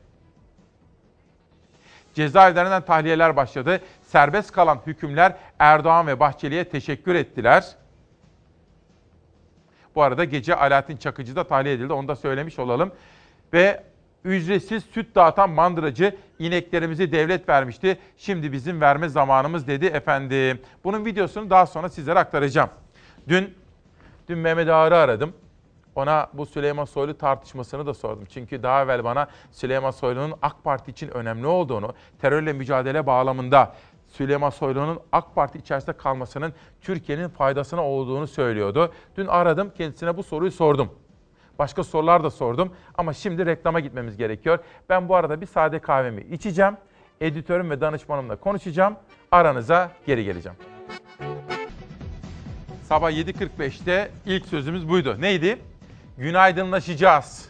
Cezaevlerinden tahliyeler başladı. Serbest kalan hükümler Erdoğan ve Bahçeli'ye teşekkür ettiler. Bu arada gece Alaaddin Çakıcı da tahliye edildi. Onu da söylemiş olalım. Ve ücretsiz süt dağıtan mandıracı ineklerimizi devlet vermişti. Şimdi bizim verme zamanımız dedi efendim. Bunun videosunu daha sonra sizlere aktaracağım. Dün dün Mehmet Ağar'ı aradım. Ona bu Süleyman Soylu tartışmasını da sordum. Çünkü daha evvel bana Süleyman Soylu'nun AK Parti için önemli olduğunu, terörle mücadele bağlamında Süleyman Soylu'nun AK Parti içerisinde kalmasının Türkiye'nin faydasına olduğunu söylüyordu. Dün aradım, kendisine bu soruyu sordum. Başka sorular da sordum ama şimdi reklama gitmemiz gerekiyor. Ben bu arada bir sade kahvemi içeceğim. Editörüm ve danışmanımla konuşacağım. Aranıza geri geleceğim. Sabah 7.45'te ilk sözümüz buydu. Neydi? Günaydınlaşacağız.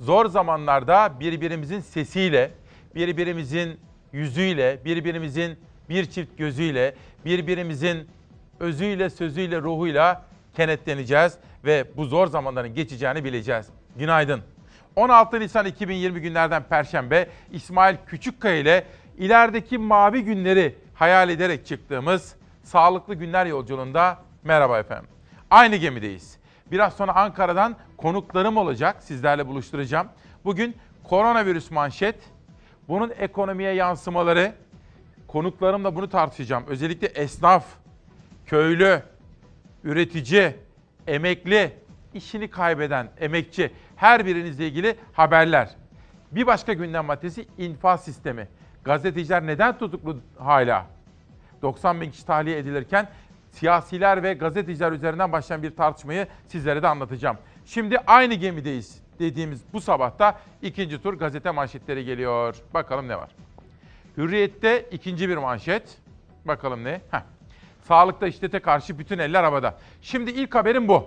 Zor zamanlarda birbirimizin sesiyle, birbirimizin yüzüyle, birbirimizin bir çift gözüyle, birbirimizin özüyle, sözüyle, ruhuyla kenetleneceğiz ve bu zor zamanların geçeceğini bileceğiz. Günaydın. 16 Nisan 2020 günlerden Perşembe İsmail Küçükkaya ile ilerideki mavi günleri hayal ederek çıktığımız Sağlıklı Günler yolculuğunda merhaba efendim. Aynı gemideyiz. Biraz sonra Ankara'dan konuklarım olacak. Sizlerle buluşturacağım. Bugün koronavirüs manşet, bunun ekonomiye yansımaları, konuklarımla bunu tartışacağım. Özellikle esnaf, köylü, üretici, emekli, işini kaybeden emekçi her birinizle ilgili haberler. Bir başka gündem maddesi infaz sistemi. Gazeteciler neden tutuklu hala? 90 bin kişi tahliye edilirken siyasiler ve gazeteciler üzerinden başlayan bir tartışmayı sizlere de anlatacağım. Şimdi aynı gemideyiz dediğimiz bu sabahta ikinci tur gazete manşetleri geliyor. Bakalım ne var? Hürriyet'te ikinci bir manşet. Bakalım ne? Heh. Sağlıkta şiddete karşı bütün eller havada. Şimdi ilk haberim bu.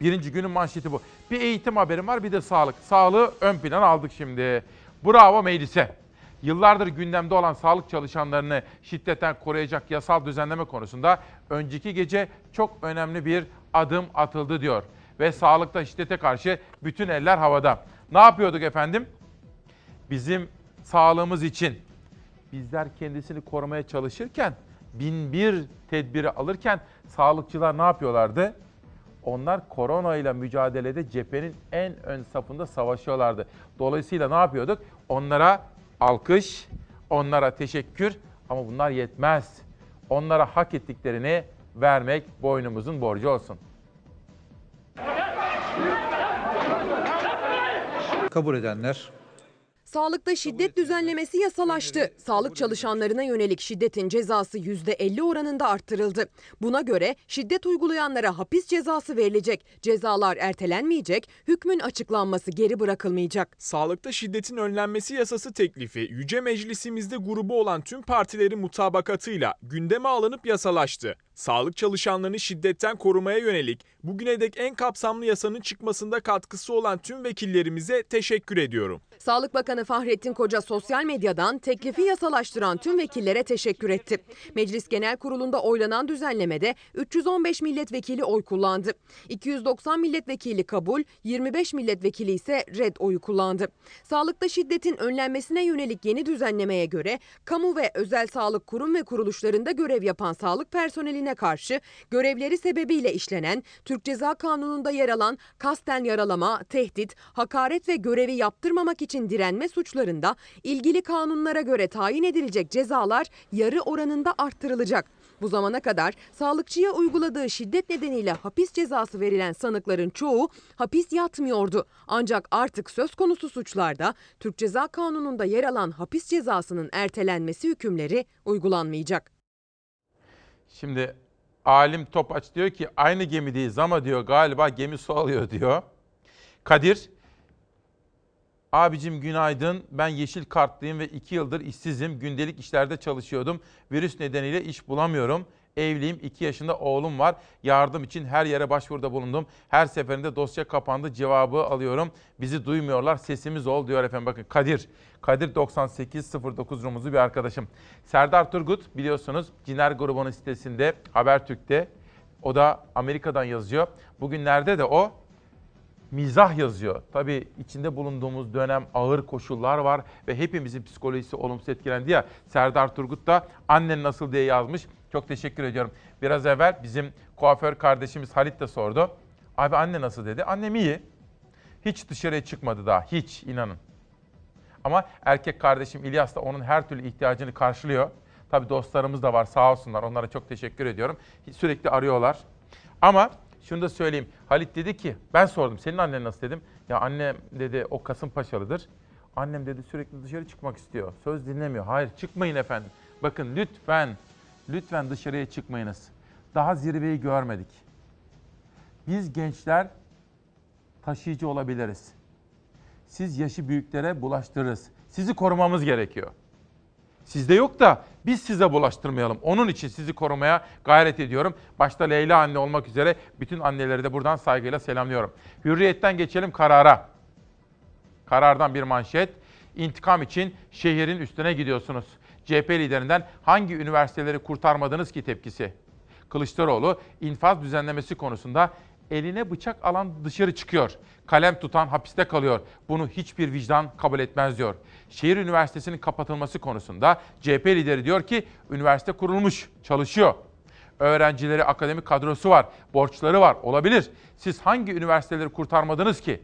Birinci günün manşeti bu. Bir eğitim haberim var bir de sağlık. Sağlığı ön plana aldık şimdi. Bravo meclise. Yıllardır gündemde olan sağlık çalışanlarını şiddetten koruyacak yasal düzenleme konusunda önceki gece çok önemli bir adım atıldı diyor. Ve sağlıkta şiddete karşı bütün eller havada. Ne yapıyorduk efendim? Bizim sağlığımız için bizler kendisini korumaya çalışırken bin bir tedbiri alırken sağlıkçılar ne yapıyorlardı? Onlar korona ile mücadelede cephenin en ön safında savaşıyorlardı. Dolayısıyla ne yapıyorduk? Onlara alkış, onlara teşekkür ama bunlar yetmez. Onlara hak ettiklerini vermek boynumuzun borcu olsun. Kabul edenler Sağlıkta şiddet düzenlemesi yasalaştı. Sağlık çalışanlarına yönelik şiddetin cezası %50 oranında arttırıldı. Buna göre şiddet uygulayanlara hapis cezası verilecek. Cezalar ertelenmeyecek, hükmün açıklanması geri bırakılmayacak. Sağlıkta şiddetin önlenmesi yasası teklifi Yüce Meclisimizde grubu olan tüm partilerin mutabakatıyla gündeme alınıp yasalaştı. Sağlık çalışanlarını şiddetten korumaya yönelik bugüne dek en kapsamlı yasanın çıkmasında katkısı olan tüm vekillerimize teşekkür ediyorum. Sağlık Bakanı Başkanı Fahrettin Koca sosyal medyadan teklifi yasalaştıran tüm vekillere teşekkür etti. Meclis Genel Kurulu'nda oylanan düzenlemede 315 milletvekili oy kullandı. 290 milletvekili kabul, 25 milletvekili ise red oyu kullandı. Sağlıkta şiddetin önlenmesine yönelik yeni düzenlemeye göre kamu ve özel sağlık kurum ve kuruluşlarında görev yapan sağlık personeline karşı görevleri sebebiyle işlenen Türk Ceza Kanunu'nda yer alan kasten yaralama, tehdit, hakaret ve görevi yaptırmamak için direnme suçlarında ilgili kanunlara göre tayin edilecek cezalar yarı oranında arttırılacak. Bu zamana kadar sağlıkçıya uyguladığı şiddet nedeniyle hapis cezası verilen sanıkların çoğu hapis yatmıyordu. Ancak artık söz konusu suçlarda Türk Ceza Kanunu'nda yer alan hapis cezasının ertelenmesi hükümleri uygulanmayacak. Şimdi Alim Topaç diyor ki aynı gemideyiz ama diyor galiba gemi su alıyor diyor. Kadir, abicim günaydın ben yeşil kartlıyım ve iki yıldır işsizim. Gündelik işlerde çalışıyordum. Virüs nedeniyle iş bulamıyorum. Evliyim, 2 yaşında oğlum var. Yardım için her yere başvuruda bulundum. Her seferinde dosya kapandı, cevabı alıyorum. Bizi duymuyorlar, sesimiz ol diyor efendim. Bakın Kadir, Kadir 9809 rumuzlu bir arkadaşım. Serdar Turgut biliyorsunuz Ciner grubunun sitesinde, Habertürk'te. O da Amerika'dan yazıyor. Bugünlerde de o mizah yazıyor. Tabii içinde bulunduğumuz dönem ağır koşullar var ve hepimizin psikolojisi olumsuz etkilendi ya. Serdar Turgut da annen nasıl diye yazmış. Çok teşekkür ediyorum. Biraz evvel bizim kuaför kardeşimiz Halit de sordu. Abi anne nasıl dedi. Annem iyi. Hiç dışarıya çıkmadı daha. Hiç inanın. Ama erkek kardeşim İlyas da onun her türlü ihtiyacını karşılıyor. Tabii dostlarımız da var sağ olsunlar. Onlara çok teşekkür ediyorum. Sürekli arıyorlar. Ama şunu da söyleyeyim. Halit dedi ki ben sordum senin annen nasıl dedim. Ya annem dedi o Kasımpaşalıdır. Annem dedi sürekli dışarı çıkmak istiyor. Söz dinlemiyor. Hayır çıkmayın efendim. Bakın lütfen lütfen dışarıya çıkmayınız. Daha zirveyi görmedik. Biz gençler taşıyıcı olabiliriz. Siz yaşı büyüklere bulaştırırız. Sizi korumamız gerekiyor. Sizde yok da biz size bulaştırmayalım. Onun için sizi korumaya gayret ediyorum. Başta Leyla anne olmak üzere bütün anneleri de buradan saygıyla selamlıyorum. Hürriyetten geçelim karara. Karardan bir manşet. İntikam için şehrin üstüne gidiyorsunuz. CHP liderinden hangi üniversiteleri kurtarmadınız ki tepkisi? Kılıçdaroğlu infaz düzenlemesi konusunda eline bıçak alan dışarı çıkıyor. Kalem tutan hapiste kalıyor. Bunu hiçbir vicdan kabul etmez diyor. Şehir Üniversitesi'nin kapatılması konusunda CHP lideri diyor ki üniversite kurulmuş, çalışıyor. Öğrencileri, akademik kadrosu var, borçları var, olabilir. Siz hangi üniversiteleri kurtarmadınız ki?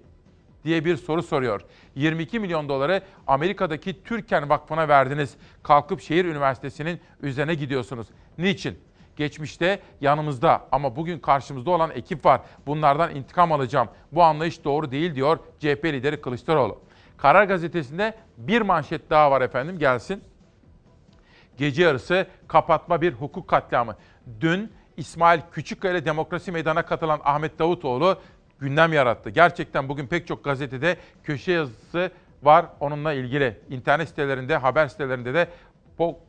diye bir soru soruyor. 22 milyon doları Amerika'daki Türken Vakfı'na verdiniz. Kalkıp şehir üniversitesinin üzerine gidiyorsunuz. Niçin? Geçmişte yanımızda ama bugün karşımızda olan ekip var. Bunlardan intikam alacağım. Bu anlayış doğru değil diyor CHP lideri Kılıçdaroğlu. Karar Gazetesi'nde bir manşet daha var efendim gelsin. Gece yarısı kapatma bir hukuk katliamı. Dün İsmail Küçükkaya Demokrasi Meydanı'na katılan Ahmet Davutoğlu gündem yarattı. Gerçekten bugün pek çok gazetede köşe yazısı var onunla ilgili. İnternet sitelerinde, haber sitelerinde de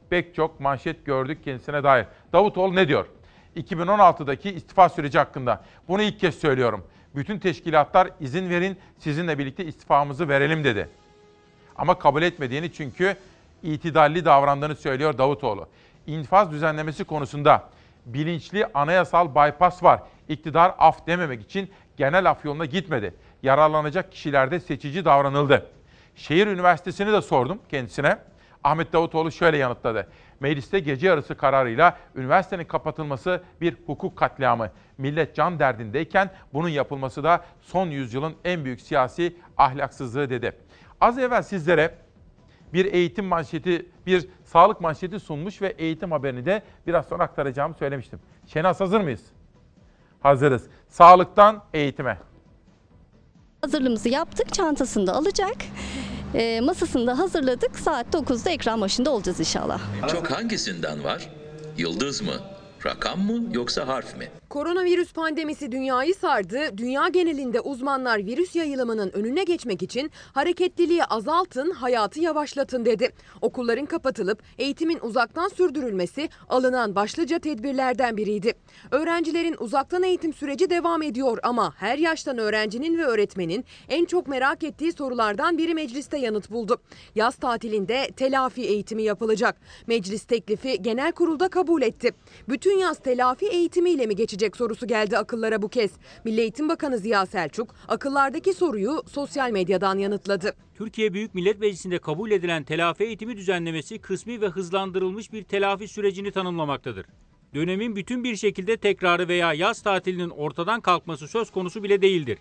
pek çok manşet gördük kendisine dair. Davutoğlu ne diyor? 2016'daki istifa süreci hakkında. Bunu ilk kez söylüyorum. Bütün teşkilatlar izin verin sizinle birlikte istifamızı verelim dedi. Ama kabul etmediğini çünkü itidalli davrandığını söylüyor Davutoğlu. İnfaz düzenlemesi konusunda bilinçli anayasal bypass var. İktidar af dememek için genel af yoluna gitmedi. Yararlanacak kişilerde seçici davranıldı. Şehir Üniversitesi'ni de sordum kendisine. Ahmet Davutoğlu şöyle yanıtladı. Mecliste gece yarısı kararıyla üniversitenin kapatılması bir hukuk katliamı. Millet can derdindeyken bunun yapılması da son yüzyılın en büyük siyasi ahlaksızlığı dedi. Az evvel sizlere bir eğitim manşeti, bir sağlık manşeti sunmuş ve eğitim haberini de biraz sonra aktaracağımı söylemiştim. Şenaz hazır mıyız? Hazırız. Sağlıktan eğitime. Hazırlığımızı yaptık, çantasını da alacak. E, masasını da hazırladık. Saat 9'da ekran başında olacağız inşallah. Çok hangisinden var? Yıldız mı? Rakam mı yoksa harf mi? Koronavirüs pandemisi dünyayı sardı. Dünya genelinde uzmanlar virüs yayılımının önüne geçmek için hareketliliği azaltın, hayatı yavaşlatın dedi. Okulların kapatılıp eğitimin uzaktan sürdürülmesi alınan başlıca tedbirlerden biriydi. Öğrencilerin uzaktan eğitim süreci devam ediyor ama her yaştan öğrencinin ve öğretmenin en çok merak ettiği sorulardan biri mecliste yanıt buldu. Yaz tatilinde telafi eğitimi yapılacak. Meclis teklifi genel kurulda kabul etti. Bütün yaz telafi eğitimiyle mi geçecek sorusu geldi akıllara bu kez. Milli Eğitim Bakanı Ziya Selçuk akıllardaki soruyu sosyal medyadan yanıtladı. Türkiye Büyük Millet Meclisi'nde kabul edilen telafi eğitimi düzenlemesi kısmi ve hızlandırılmış bir telafi sürecini tanımlamaktadır. Dönemin bütün bir şekilde tekrarı veya yaz tatilinin ortadan kalkması söz konusu bile değildir.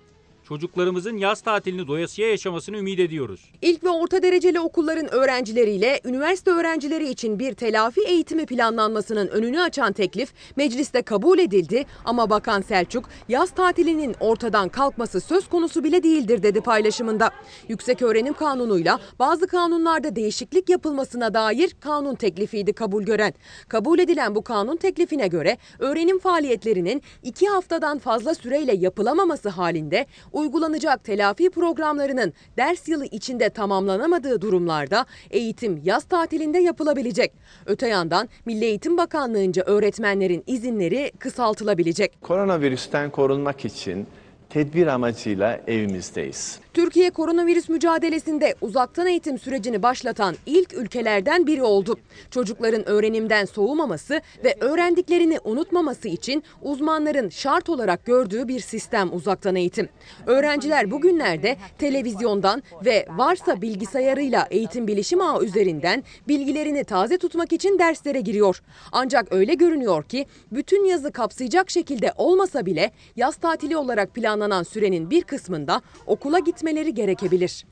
Çocuklarımızın yaz tatilini doyasıya yaşamasını ümit ediyoruz. İlk ve orta dereceli okulların öğrencileriyle üniversite öğrencileri için bir telafi eğitimi planlanmasının önünü açan teklif mecliste kabul edildi ama Bakan Selçuk yaz tatilinin ortadan kalkması söz konusu bile değildir dedi paylaşımında. Yükseköğrenim Kanunu'yla bazı kanunlarda değişiklik yapılmasına dair kanun teklifiydi kabul gören. Kabul edilen bu kanun teklifine göre öğrenim faaliyetlerinin iki haftadan fazla süreyle yapılamaması halinde uygulanacak telafi programlarının ders yılı içinde tamamlanamadığı durumlarda eğitim yaz tatilinde yapılabilecek. Öte yandan Milli Eğitim Bakanlığı'nca öğretmenlerin izinleri kısaltılabilecek. Koronavirüsten korunmak için tedbir amacıyla evimizdeyiz. Türkiye koronavirüs mücadelesinde uzaktan eğitim sürecini başlatan ilk ülkelerden biri oldu. Çocukların öğrenimden soğumaması ve öğrendiklerini unutmaması için uzmanların şart olarak gördüğü bir sistem uzaktan eğitim. Öğrenciler bugünlerde televizyondan ve varsa bilgisayarıyla eğitim bilişim ağı üzerinden bilgilerini taze tutmak için derslere giriyor. Ancak öyle görünüyor ki bütün yazı kapsayacak şekilde olmasa bile yaz tatili olarak planlanan sürenin bir kısmında okula gitmeleri gerekebilir.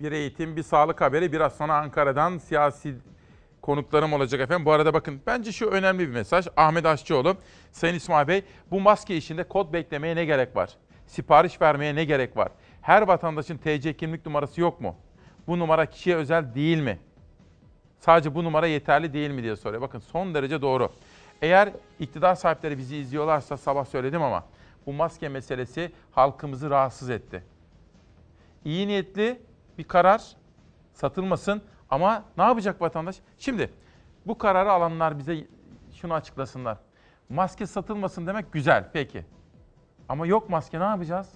Bir eğitim, bir sağlık haberi. Biraz sonra Ankara'dan siyasi konuklarım olacak efendim. Bu arada bakın bence şu önemli bir mesaj. Ahmet Aşçıoğlu, Sayın İsmail Bey bu maske işinde kod beklemeye ne gerek var? Sipariş vermeye ne gerek var? Her vatandaşın TC kimlik numarası yok mu? Bu numara kişiye özel değil mi? Sadece bu numara yeterli değil mi diye soruyor. Bakın son derece doğru. Eğer iktidar sahipleri bizi izliyorlarsa sabah söyledim ama bu maske meselesi halkımızı rahatsız etti iyi niyetli bir karar satılmasın ama ne yapacak vatandaş? Şimdi bu kararı alanlar bize şunu açıklasınlar. Maske satılmasın demek güzel peki. Ama yok maske ne yapacağız?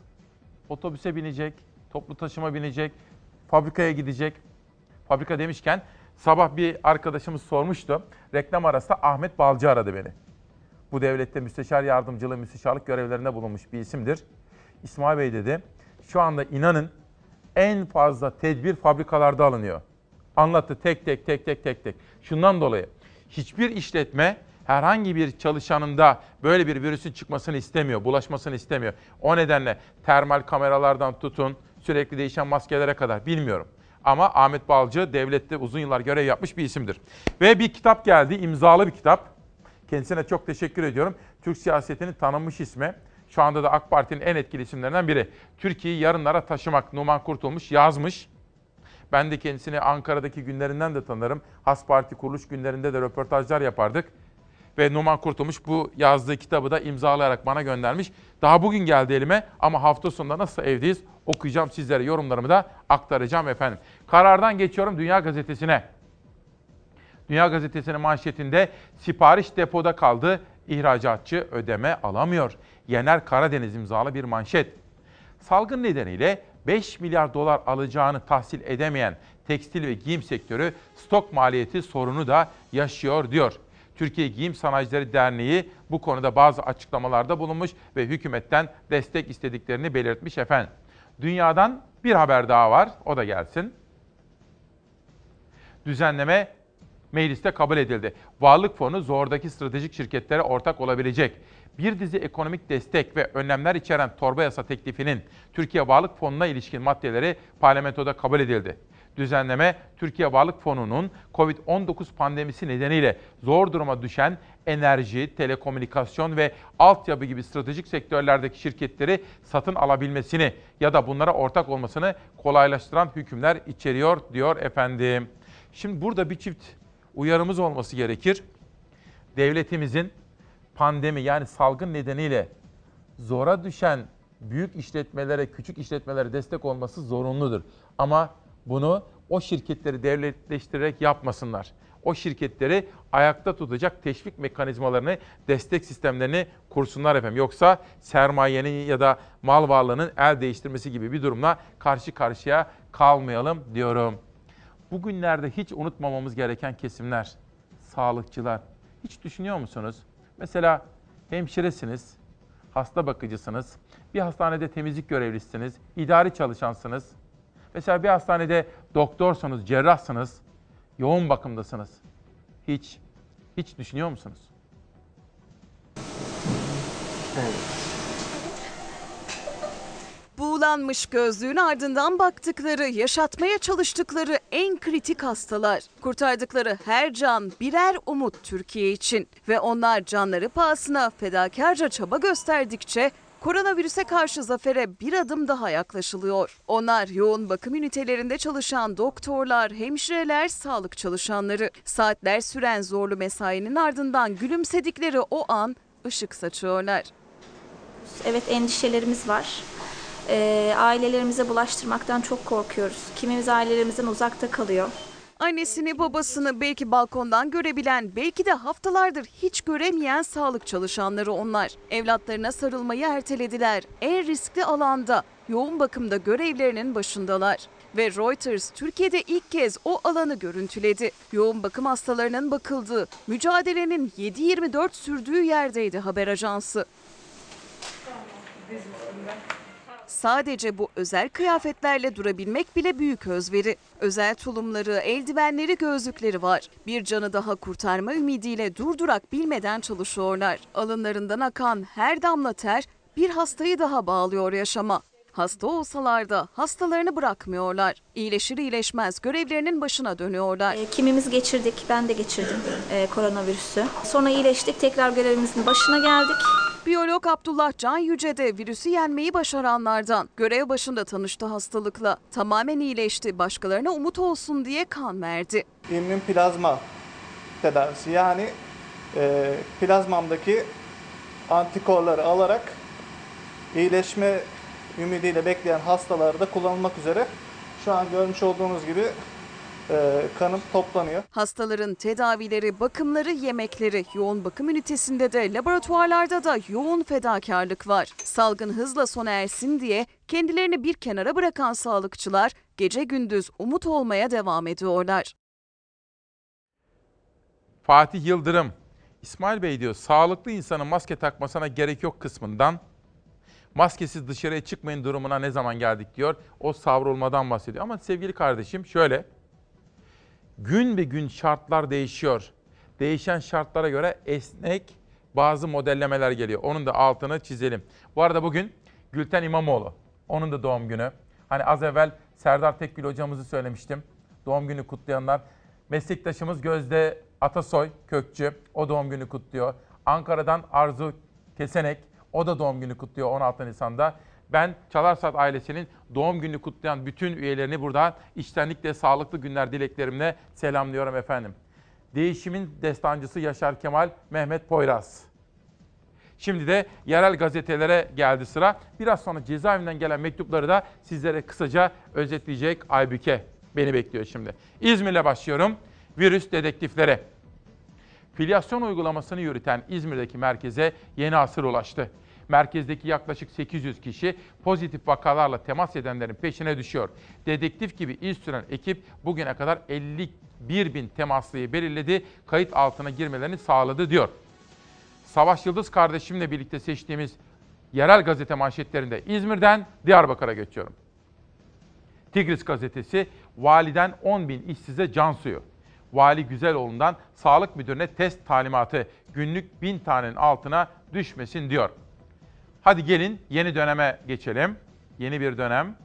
Otobüse binecek, toplu taşıma binecek, fabrikaya gidecek. Fabrika demişken sabah bir arkadaşımız sormuştu. Reklam arasında Ahmet Balcı aradı beni. Bu devlette müsteşar yardımcılığı, müsteşarlık görevlerinde bulunmuş bir isimdir. İsmail Bey dedi, şu anda inanın en fazla tedbir fabrikalarda alınıyor. Anlattı tek tek tek tek tek tek. Şundan dolayı hiçbir işletme herhangi bir çalışanında böyle bir virüsün çıkmasını istemiyor, bulaşmasını istemiyor. O nedenle termal kameralardan tutun, sürekli değişen maskelere kadar bilmiyorum. Ama Ahmet Balcı devlette uzun yıllar görev yapmış bir isimdir. Ve bir kitap geldi, imzalı bir kitap. Kendisine çok teşekkür ediyorum. Türk siyasetinin tanınmış ismi. Şu anda da AK Parti'nin en etkili isimlerinden biri. Türkiye'yi yarınlara taşımak Numan Kurtulmuş yazmış. Ben de kendisini Ankara'daki günlerinden de tanırım. Has Parti kuruluş günlerinde de röportajlar yapardık. Ve Numan Kurtulmuş bu yazdığı kitabı da imzalayarak bana göndermiş. Daha bugün geldi elime ama hafta sonunda nasıl evdeyiz okuyacağım sizlere yorumlarımı da aktaracağım efendim. Karardan geçiyorum Dünya Gazetesi'ne. Dünya Gazetesi'nin manşetinde sipariş depoda kaldı, ihracatçı ödeme alamıyor. Yener Karadeniz imzalı bir manşet. Salgın nedeniyle 5 milyar dolar alacağını tahsil edemeyen tekstil ve giyim sektörü stok maliyeti sorunu da yaşıyor diyor. Türkiye Giyim Sanayicileri Derneği bu konuda bazı açıklamalarda bulunmuş ve hükümetten destek istediklerini belirtmiş efendim. Dünyadan bir haber daha var, o da gelsin. Düzenleme mecliste kabul edildi. Varlık fonu zordaki stratejik şirketlere ortak olabilecek bir dizi ekonomik destek ve önlemler içeren torba yasa teklifinin Türkiye Varlık Fonu'na ilişkin maddeleri parlamentoda kabul edildi. Düzenleme, Türkiye Varlık Fonu'nun COVID-19 pandemisi nedeniyle zor duruma düşen enerji, telekomünikasyon ve altyapı gibi stratejik sektörlerdeki şirketleri satın alabilmesini ya da bunlara ortak olmasını kolaylaştıran hükümler içeriyor diyor efendim. Şimdi burada bir çift uyarımız olması gerekir. devletimizin pandemi yani salgın nedeniyle zora düşen büyük işletmelere, küçük işletmelere destek olması zorunludur. Ama bunu o şirketleri devletleştirerek yapmasınlar. O şirketleri ayakta tutacak teşvik mekanizmalarını, destek sistemlerini kursunlar efendim. Yoksa sermayenin ya da mal varlığının el değiştirmesi gibi bir durumla karşı karşıya kalmayalım diyorum. Bugünlerde hiç unutmamamız gereken kesimler, sağlıkçılar. Hiç düşünüyor musunuz? Mesela hemşiresiniz, hasta bakıcısınız, bir hastanede temizlik görevlisiniz, idari çalışansınız. Mesela bir hastanede doktorsanız, cerrahsınız, yoğun bakımdasınız. Hiç, hiç düşünüyor musunuz? Buğulanmış gözlüğün ardından baktıkları, yaşatmaya çalıştıkları en kritik hastalar. Kurtardıkları her can birer umut Türkiye için. Ve onlar canları pahasına fedakarca çaba gösterdikçe koronavirüse karşı zafere bir adım daha yaklaşılıyor. Onlar yoğun bakım ünitelerinde çalışan doktorlar, hemşireler, sağlık çalışanları. Saatler süren zorlu mesainin ardından gülümsedikleri o an ışık saçıyorlar. Evet endişelerimiz var. Ee, ailelerimize bulaştırmaktan çok korkuyoruz. Kimimiz ailelerimizden uzakta kalıyor. Annesini babasını belki balkondan görebilen, belki de haftalardır hiç göremeyen sağlık çalışanları onlar. Evlatlarına sarılmayı ertelediler. En riskli alanda, yoğun bakımda görevlerinin başındalar. Ve Reuters Türkiye'de ilk kez o alanı görüntüledi. Yoğun bakım hastalarının bakıldığı, mücadelenin 7-24 sürdüğü yerdeydi haber ajansı. Sadece bu özel kıyafetlerle durabilmek bile büyük özveri. Özel tulumları, eldivenleri, gözlükleri var. Bir canı daha kurtarma ümidiyle durdurak bilmeden çalışıyorlar. Alınlarından akan her damla ter bir hastayı daha bağlıyor yaşama. Hasta olsalar da hastalarını bırakmıyorlar. İyileşir iyileşmez görevlerinin başına dönüyorlar. Ee, kimimiz geçirdik, ben de geçirdim e, koronavirüsü. Sonra iyileştik, tekrar görevimizin başına geldik. Biyolog Abdullah Can Yüce de virüsü yenmeyi başaranlardan. Görev başında tanıştı hastalıkla. Tamamen iyileşti. Başkalarına umut olsun diye kan verdi. İmmün plazma tedavisi yani e, plazmamdaki antikorları alarak iyileşme ümidiyle bekleyen hastalarda kullanılmak üzere şu an görmüş olduğunuz gibi kanım toplanıyor. Hastaların tedavileri, bakımları, yemekleri, yoğun bakım ünitesinde de laboratuvarlarda da yoğun fedakarlık var. Salgın hızla sona ersin diye kendilerini bir kenara bırakan sağlıkçılar gece gündüz umut olmaya devam ediyorlar. Fatih Yıldırım, İsmail Bey diyor sağlıklı insanın maske takmasına gerek yok kısmından maskesiz dışarıya çıkmayın durumuna ne zaman geldik diyor. O savrulmadan bahsediyor. Ama sevgili kardeşim şöyle gün be gün şartlar değişiyor. Değişen şartlara göre esnek bazı modellemeler geliyor. Onun da altını çizelim. Bu arada bugün Gülten İmamoğlu. Onun da doğum günü. Hani az evvel Serdar Tekgül hocamızı söylemiştim. Doğum günü kutlayanlar. Meslektaşımız Gözde Atasoy Kökçü. O doğum günü kutluyor. Ankara'dan Arzu Kesenek. O da doğum günü kutluyor 16 Nisan'da. Ben Çalarsat ailesinin doğum günü kutlayan bütün üyelerini burada içtenlikle sağlıklı günler dileklerimle selamlıyorum efendim. Değişimin destancısı Yaşar Kemal Mehmet Poyraz. Şimdi de yerel gazetelere geldi sıra. Biraz sonra cezaevinden gelen mektupları da sizlere kısaca özetleyecek Aybüke beni bekliyor şimdi. İzmir'le başlıyorum. Virüs dedektiflere. Filyasyon uygulamasını yürüten İzmir'deki merkeze yeni asır ulaştı. Merkezdeki yaklaşık 800 kişi pozitif vakalarla temas edenlerin peşine düşüyor. Dedektif gibi iz süren ekip bugüne kadar 51 bin temaslıyı belirledi, kayıt altına girmelerini sağladı diyor. Savaş Yıldız kardeşimle birlikte seçtiğimiz yerel gazete manşetlerinde İzmir'den Diyarbakır'a geçiyorum. Tigris gazetesi validen 10 bin işsize can suyu. Vali Güzeloğlu'ndan sağlık müdürüne test talimatı günlük bin tanenin altına düşmesin diyor. Hadi gelin yeni döneme geçelim. Yeni bir dönem.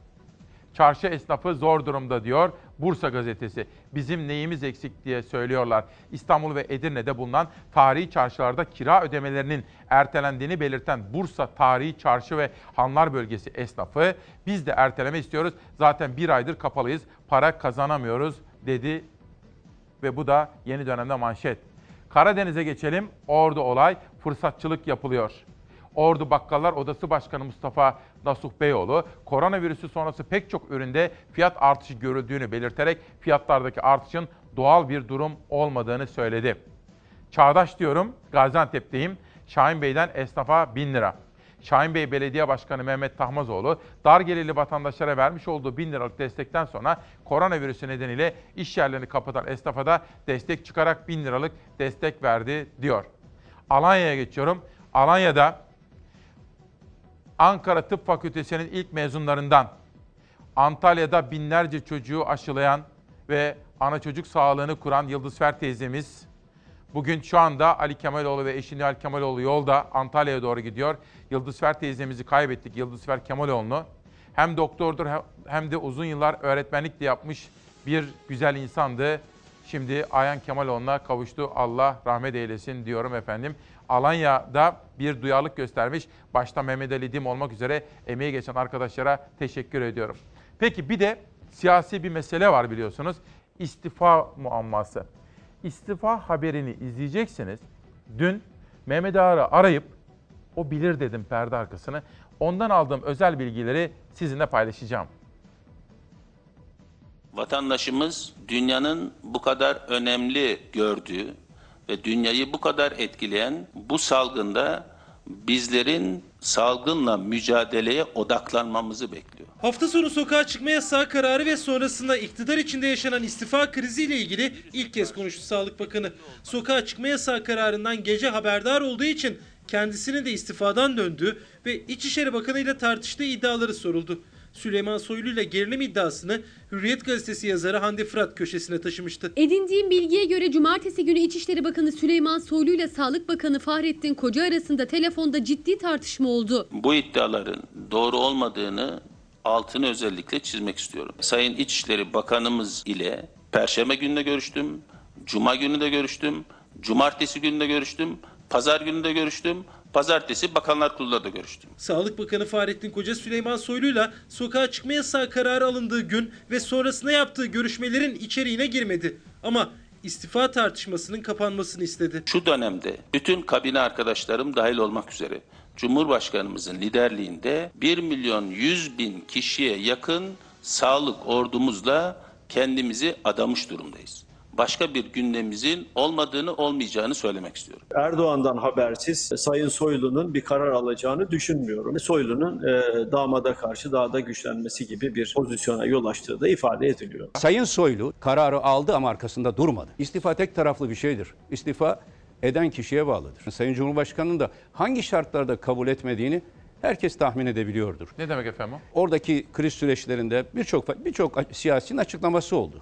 Çarşı esnafı zor durumda diyor Bursa gazetesi. Bizim neyimiz eksik diye söylüyorlar. İstanbul ve Edirne'de bulunan tarihi çarşılarda kira ödemelerinin ertelendiğini belirten Bursa Tarihi Çarşı ve Hanlar Bölgesi esnafı biz de erteleme istiyoruz. Zaten bir aydır kapalıyız. Para kazanamıyoruz dedi ve bu da yeni dönemde manşet. Karadeniz'e geçelim. Ordu olay fırsatçılık yapılıyor. Ordu Bakkallar Odası Başkanı Mustafa Nasuh Beyoğlu, koronavirüsü sonrası pek çok üründe fiyat artışı görüldüğünü belirterek fiyatlardaki artışın doğal bir durum olmadığını söyledi. Çağdaş diyorum, Gaziantep'teyim. Şahin Bey'den esnafa 1000 lira. Şahin Bey Belediye Başkanı Mehmet Tahmazoğlu, dar gelirli vatandaşlara vermiş olduğu 1000 liralık destekten sonra koronavirüsü nedeniyle iş yerlerini kapatan esnafa da destek çıkarak 1000 liralık destek verdi diyor. Alanya'ya geçiyorum. Alanya'da Ankara Tıp Fakültesi'nin ilk mezunlarından Antalya'da binlerce çocuğu aşılayan ve ana çocuk sağlığını kuran Yıldız Fer teyzemiz bugün şu anda Ali Kemaloğlu ve eşi Nihal Kemaloğlu yolda Antalya'ya doğru gidiyor. Yıldız Fer teyzemizi kaybettik. Yıldız Fer Kemaloğlu'nu. Hem doktordur hem de uzun yıllar öğretmenlik de yapmış bir güzel insandı. Şimdi Ayhan Kemaloğlu'na kavuştu. Allah rahmet eylesin diyorum efendim. Alanya'da bir duyarlılık göstermiş. Başta Mehmet Ali Dim olmak üzere emeği geçen arkadaşlara teşekkür ediyorum. Peki bir de siyasi bir mesele var biliyorsunuz. İstifa muamması. İstifa haberini izleyeceksiniz. Dün Mehmet Ağar'ı arayıp o bilir dedim perde arkasını. Ondan aldığım özel bilgileri sizinle paylaşacağım. Vatandaşımız dünyanın bu kadar önemli gördüğü ve dünyayı bu kadar etkileyen bu salgında bizlerin salgınla mücadeleye odaklanmamızı bekliyor. Hafta sonu sokağa çıkma yasağı kararı ve sonrasında iktidar içinde yaşanan istifa kriziyle ilgili ilk kez konuştu Sağlık Bakanı. Sokağa çıkma yasağı kararından gece haberdar olduğu için kendisinin de istifadan döndüğü ve İçişleri Bakanı ile tartıştığı iddiaları soruldu. Süleyman Soylu ile gerilim iddiasını Hürriyet gazetesi yazarı Hande Fırat köşesine taşımıştı. Edindiğim bilgiye göre cumartesi günü İçişleri Bakanı Süleyman Soylu ile Sağlık Bakanı Fahrettin Koca arasında telefonda ciddi tartışma oldu. Bu iddiaların doğru olmadığını altını özellikle çizmek istiyorum. Sayın İçişleri Bakanımız ile Perşembe günü de görüştüm, Cuma günü de görüştüm, Cumartesi günü de görüştüm, Pazar günü de görüştüm, Pazartesi Bakanlar Kurulu'da da görüştüm. Sağlık Bakanı Fahrettin Koca Süleyman Soylu'yla sokağa çıkma yasağı kararı alındığı gün ve sonrasında yaptığı görüşmelerin içeriğine girmedi. Ama istifa tartışmasının kapanmasını istedi. Şu dönemde bütün kabine arkadaşlarım dahil olmak üzere Cumhurbaşkanımızın liderliğinde 1 milyon 100 bin kişiye yakın sağlık ordumuzla kendimizi adamış durumdayız başka bir gündemimizin olmadığını olmayacağını söylemek istiyorum. Erdoğan'dan habersiz Sayın Soylu'nun bir karar alacağını düşünmüyorum. Soylu'nun e, damada karşı daha da güçlenmesi gibi bir pozisyona yol açtığı da ifade ediliyor. Sayın Soylu kararı aldı ama arkasında durmadı. İstifa tek taraflı bir şeydir. İstifa eden kişiye bağlıdır. Sayın Cumhurbaşkanı'nın da hangi şartlarda kabul etmediğini herkes tahmin edebiliyordur. Ne demek efendim o? Oradaki kriz süreçlerinde birçok birçok siyasinin açıklaması oldu.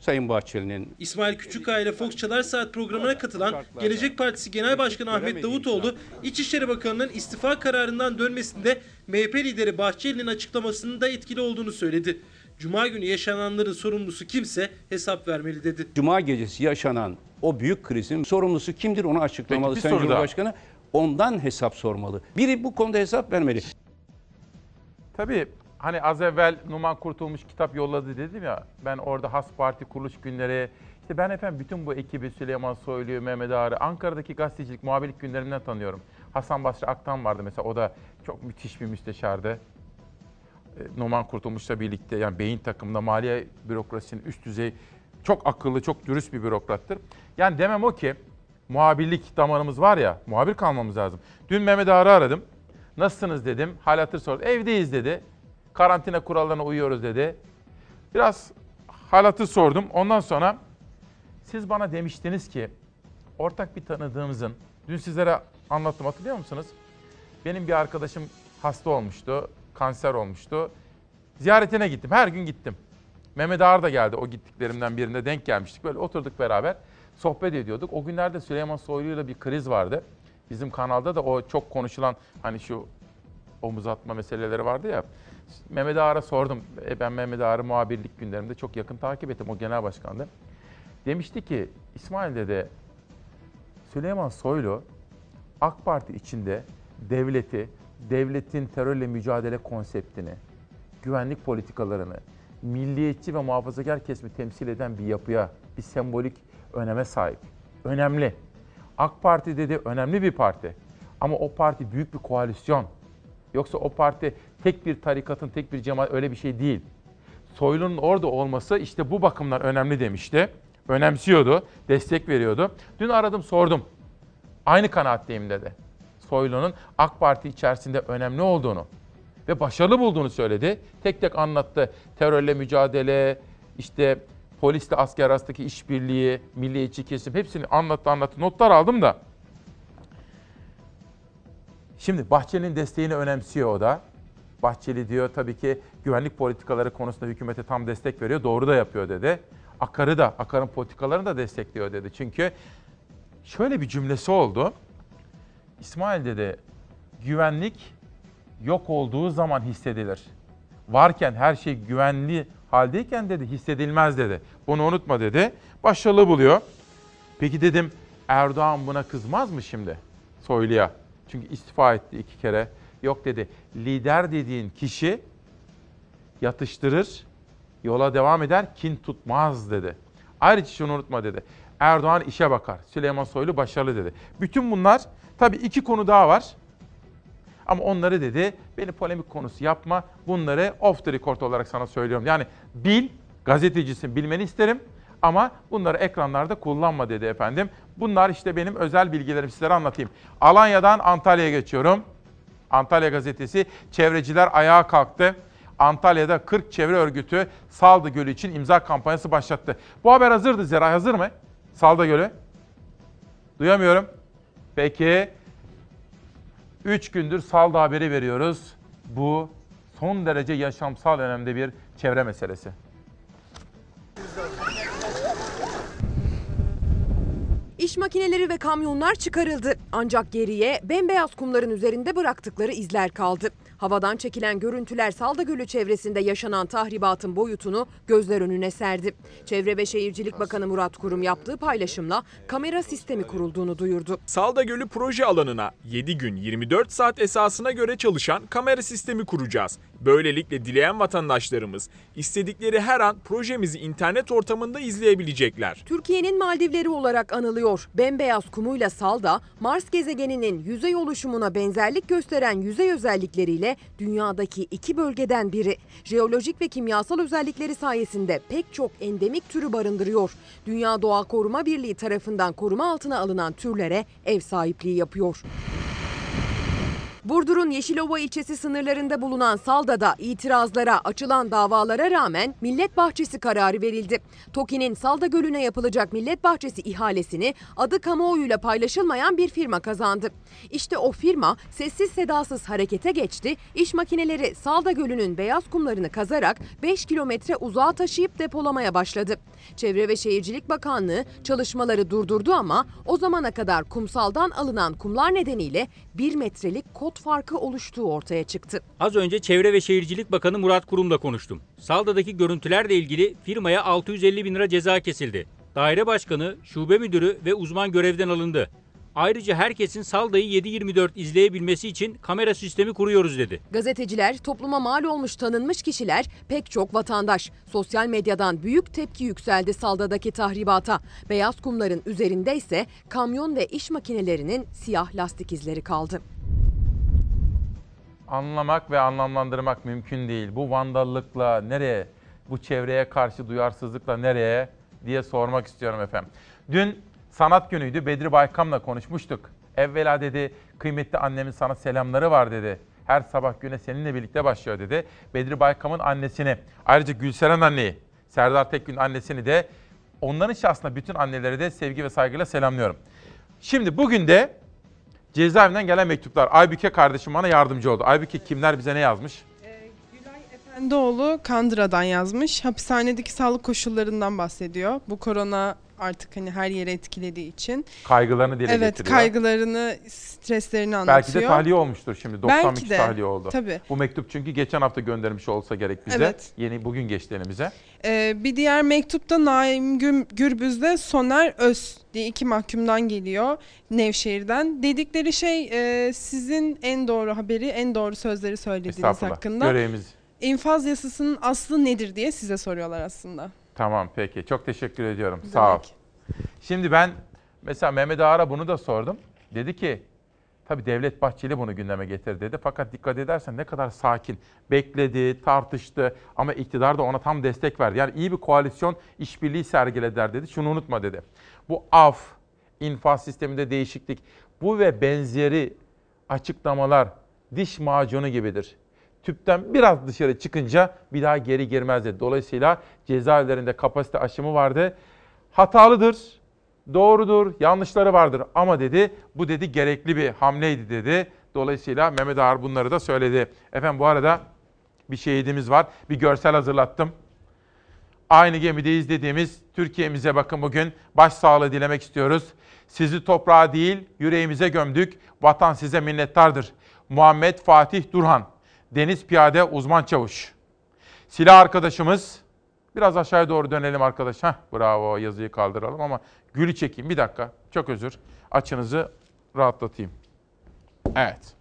Sayın Bahçeli'nin. İsmail Küçükkaya ile Fox Çalar Saat programına katılan Gelecek Partisi Genel Başkanı Ahmet Davutoğlu, İçişleri Bakanı'nın istifa kararından dönmesinde MHP lideri Bahçeli'nin açıklamasının da etkili olduğunu söyledi. Cuma günü yaşananların sorumlusu kimse hesap vermeli dedi. Cuma gecesi yaşanan o büyük krizin sorumlusu kimdir onu açıklamalı Peki, Sayın Cumhurbaşkanı. Ondan hesap sormalı. Biri bu konuda hesap vermeli. Tabii hani az evvel Numan Kurtulmuş kitap yolladı dedim ya. Ben orada Has Parti kuruluş günleri işte ben efendim bütün bu ekibi Süleyman Soylu, Mehmet Ağrı, Ankara'daki gazetecilik, muhabirlik günlerimden tanıyorum. Hasan Basri Aktan vardı mesela o da çok müthiş bir müsteşardı. E, Numan Kurtulmuş'la birlikte yani beyin takımında maliye bürokrasinin üst düzey çok akıllı, çok dürüst bir bürokrattır. Yani demem o ki muhabirlik damarımız var ya, muhabir kalmamız lazım. Dün Mehmet Ağrı aradım. Nasılsınız dedim. Hal hatır sordu. Evdeyiz dedi. Karantina kurallarına uyuyoruz dedi. Biraz halatı sordum. Ondan sonra siz bana demiştiniz ki ortak bir tanıdığımızın, dün sizlere anlattım hatırlıyor musunuz? Benim bir arkadaşım hasta olmuştu, kanser olmuştu. Ziyaretine gittim, her gün gittim. Mehmet Ağar da geldi, o gittiklerimden birinde denk gelmiştik. Böyle oturduk beraber, sohbet ediyorduk. O günlerde Süleyman Soylu ile bir kriz vardı. Bizim kanalda da o çok konuşulan hani şu omuz atma meseleleri vardı ya. Mehmet Ağar'a sordum. E, ben Mehmet Ağar'ı muhabirlik günlerimde çok yakın takip ettim. O genel başkandı. Demişti ki İsmail de Süleyman Soylu AK Parti içinde devleti, devletin terörle mücadele konseptini, güvenlik politikalarını, milliyetçi ve muhafazakar kesimi temsil eden bir yapıya, bir sembolik öneme sahip. Önemli. AK Parti dedi önemli bir parti. Ama o parti büyük bir koalisyon. Yoksa o parti tek bir tarikatın, tek bir cemaat öyle bir şey değil. Soylu'nun orada olması işte bu bakımdan önemli demişti. Önemsiyordu, destek veriyordu. Dün aradım sordum. Aynı kanaatteyim dedi. Soylu'nun AK Parti içerisinde önemli olduğunu ve başarılı bulduğunu söyledi. Tek tek anlattı. Terörle mücadele, işte polisle asker arasındaki işbirliği, milliyetçi kesim hepsini anlattı anlattı. Notlar aldım da. Şimdi Bahçeli'nin desteğini önemsiyor o da. Bahçeli diyor tabii ki güvenlik politikaları konusunda hükümete tam destek veriyor. Doğru da yapıyor dedi. Akar'ı da, Akar'ın politikalarını da destekliyor dedi. Çünkü şöyle bir cümlesi oldu. İsmail dedi, güvenlik yok olduğu zaman hissedilir. Varken her şey güvenli haldeyken dedi hissedilmez dedi. Bunu unutma dedi. Başarılı buluyor. Peki dedim Erdoğan buna kızmaz mı şimdi Soylu'ya? Çünkü istifa etti iki kere. Yok dedi lider dediğin kişi yatıştırır, yola devam eder, kin tutmaz dedi. Ayrıca şunu unutma dedi. Erdoğan işe bakar. Süleyman Soylu başarılı dedi. Bütün bunlar tabii iki konu daha var. Ama onları dedi beni polemik konusu yapma. Bunları off the record olarak sana söylüyorum. Yani bil, gazetecisin bilmeni isterim. Ama bunları ekranlarda kullanma dedi efendim. Bunlar işte benim özel bilgilerim sizlere anlatayım. Alanya'dan Antalya'ya geçiyorum. Antalya gazetesi çevreciler ayağa kalktı. Antalya'da 40 çevre örgütü Salda Gölü için imza kampanyası başlattı. Bu haber hazırdı Zeray hazır mı? Salda Gölü. Duyamıyorum. Peki 3 gündür Salda haberi veriyoruz. Bu son derece yaşamsal önemli bir çevre meselesi. İş makineleri ve kamyonlar çıkarıldı. Ancak geriye bembeyaz kumların üzerinde bıraktıkları izler kaldı. Havadan çekilen görüntüler Salda Gölü çevresinde yaşanan tahribatın boyutunu gözler önüne serdi. Çevre ve Şehircilik Bakanı Murat Kurum yaptığı paylaşımla kamera sistemi kurulduğunu duyurdu. Salda Gölü proje alanına 7 gün 24 saat esasına göre çalışan kamera sistemi kuracağız. Böylelikle dileyen vatandaşlarımız istedikleri her an projemizi internet ortamında izleyebilecekler. Türkiye'nin Maldivleri olarak anılıyor. Bembeyaz kumuyla Salda, Mars gezegeninin yüzey oluşumuna benzerlik gösteren yüzey özellikleriyle dünyadaki iki bölgeden biri. Jeolojik ve kimyasal özellikleri sayesinde pek çok endemik türü barındırıyor. Dünya Doğa Koruma Birliği tarafından koruma altına alınan türlere ev sahipliği yapıyor. Burdur'un Yeşilova ilçesi sınırlarında bulunan Salda'da itirazlara, açılan davalara rağmen Millet Bahçesi kararı verildi. TOKİ'nin Salda Gölü'ne yapılacak Millet Bahçesi ihalesini adı kamuoyuyla paylaşılmayan bir firma kazandı. İşte o firma sessiz sedasız harekete geçti. İş makineleri Salda Gölü'nün beyaz kumlarını kazarak 5 kilometre uzağa taşıyıp depolamaya başladı. Çevre ve Şehircilik Bakanlığı çalışmaları durdurdu ama o zamana kadar kumsaldan alınan kumlar nedeniyle 1 metrelik kot farkı oluştuğu ortaya çıktı. Az önce Çevre ve Şehircilik Bakanı Murat Kurum'la konuştum. Salda'daki görüntülerle ilgili firmaya 650 bin lira ceza kesildi. Daire başkanı, şube müdürü ve uzman görevden alındı. Ayrıca herkesin Salda'yı 7-24 izleyebilmesi için kamera sistemi kuruyoruz dedi. Gazeteciler, topluma mal olmuş tanınmış kişiler, pek çok vatandaş. Sosyal medyadan büyük tepki yükseldi Salda'daki tahribata. Beyaz kumların üzerinde ise kamyon ve iş makinelerinin siyah lastik izleri kaldı. Anlamak ve anlamlandırmak mümkün değil. Bu vandallıkla nereye, bu çevreye karşı duyarsızlıkla nereye diye sormak istiyorum efendim. Dün sanat günüydü. Bedri Baykam'la konuşmuştuk. Evvela dedi kıymetli annemin sana selamları var dedi. Her sabah güne seninle birlikte başlıyor dedi. Bedri Baykam'ın annesini, ayrıca Gülseren anneyi, Serdar Tekgün annesini de onların şahsına bütün anneleri de sevgi ve saygıyla selamlıyorum. Şimdi bugün de cezaevinden gelen mektuplar. Aybüke kardeşim bana yardımcı oldu. Aybüke kimler bize ne yazmış? Efendioğlu Kandıra'dan yazmış. Hapishanedeki sağlık koşullarından bahsediyor. Bu korona artık hani her yere etkilediği için. Kaygılarını dile evet, getiriyor. kaygılarını, streslerini anlatıyor. Belki de tahliye olmuştur şimdi. 90 Belki de, tahliye oldu. tabii. Bu mektup çünkü geçen hafta göndermiş olsa gerek bize. Evet. Yeni bugün geçti elimize. Ee, bir diğer mektupta Naim Gürbüz'de Soner Öz diye iki mahkumdan geliyor Nevşehir'den. Dedikleri şey e, sizin en doğru haberi, en doğru sözleri söylediğiniz hakkında. Görevimiz. İnfaz yasasının aslı nedir diye size soruyorlar aslında. Tamam peki. Çok teşekkür ediyorum. Ne Sağ ol. demek. Şimdi ben Mesela Mehmet Ağar'a bunu da sordum. Dedi ki tabii Devlet Bahçeli bunu gündeme getirdi dedi. Fakat dikkat edersen ne kadar sakin. Bekledi, tartıştı ama iktidar da ona tam destek verdi. Yani iyi bir koalisyon işbirliği sergilediler dedi. Şunu unutma dedi. Bu af, infaz sisteminde değişiklik, bu ve benzeri açıklamalar diş macunu gibidir. Tüpten biraz dışarı çıkınca bir daha geri girmez dedi. Dolayısıyla cezaevlerinde kapasite aşımı vardı. Hatalıdır, doğrudur, yanlışları vardır ama dedi bu dedi gerekli bir hamleydi dedi. Dolayısıyla Mehmet Ağar bunları da söyledi. Efendim bu arada bir şehidimiz var. Bir görsel hazırlattım. Aynı gemideyiz dediğimiz Türkiye'mize bakın bugün başsağlığı dilemek istiyoruz. Sizi toprağa değil yüreğimize gömdük. Vatan size minnettardır. Muhammed Fatih Durhan, Deniz Piyade Uzman Çavuş. Silah arkadaşımız, biraz aşağıya doğru dönelim arkadaş. Heh, bravo yazıyı kaldıralım ama gülü çekeyim bir dakika. Çok özür. Açınızı rahatlatayım. Evet.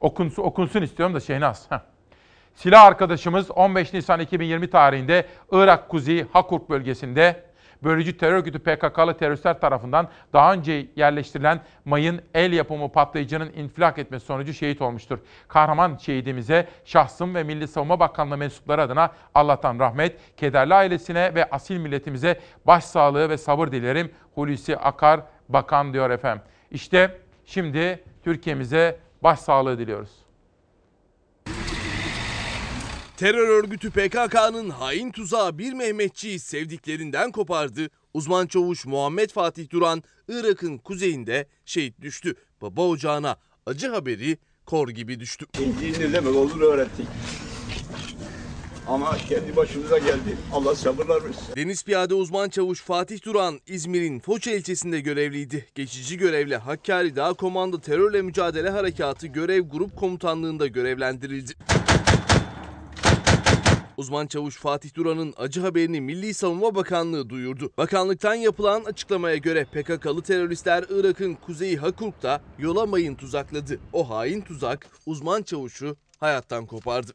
Okunsun, okunsun istiyorum da Şehnaz. Heh. Silah arkadaşımız 15 Nisan 2020 tarihinde Irak Kuzeyi Hakurk bölgesinde bölücü terör örgütü PKK'lı teröristler tarafından daha önce yerleştirilen mayın el yapımı patlayıcının infilak etmesi sonucu şehit olmuştur. Kahraman şehidimize şahsım ve Milli Savunma Bakanlığı mensupları adına Allah'tan rahmet, kederli ailesine ve asil milletimize başsağlığı ve sabır dilerim. Hulusi Akar Bakan diyor efendim. İşte şimdi Türkiye'mize başsağlığı diliyoruz. Terör örgütü PKK'nın hain tuzağı bir Mehmetçiyi sevdiklerinden kopardı. Uzman çavuş Muhammed Fatih Duran Irak'ın kuzeyinde şehit düştü. Baba ocağına acı haberi kor gibi düştü. İnciğini demek olur öğrettik. Ama kendi başımıza geldi. Allah sabırlar versin. Deniz Piyade uzman çavuş Fatih Duran İzmir'in Foça ilçesinde görevliydi. Geçici görevle Hakkari Dağ Komando Terörle Mücadele Harekatı Görev Grup Komutanlığı'nda görevlendirildi. Uzman çavuş Fatih Duran'ın acı haberini Milli Savunma Bakanlığı duyurdu. Bakanlıktan yapılan açıklamaya göre PKK'lı teröristler Irak'ın kuzeyi Hakurk'ta yola mayın tuzakladı. O hain tuzak uzman çavuşu hayattan kopardı.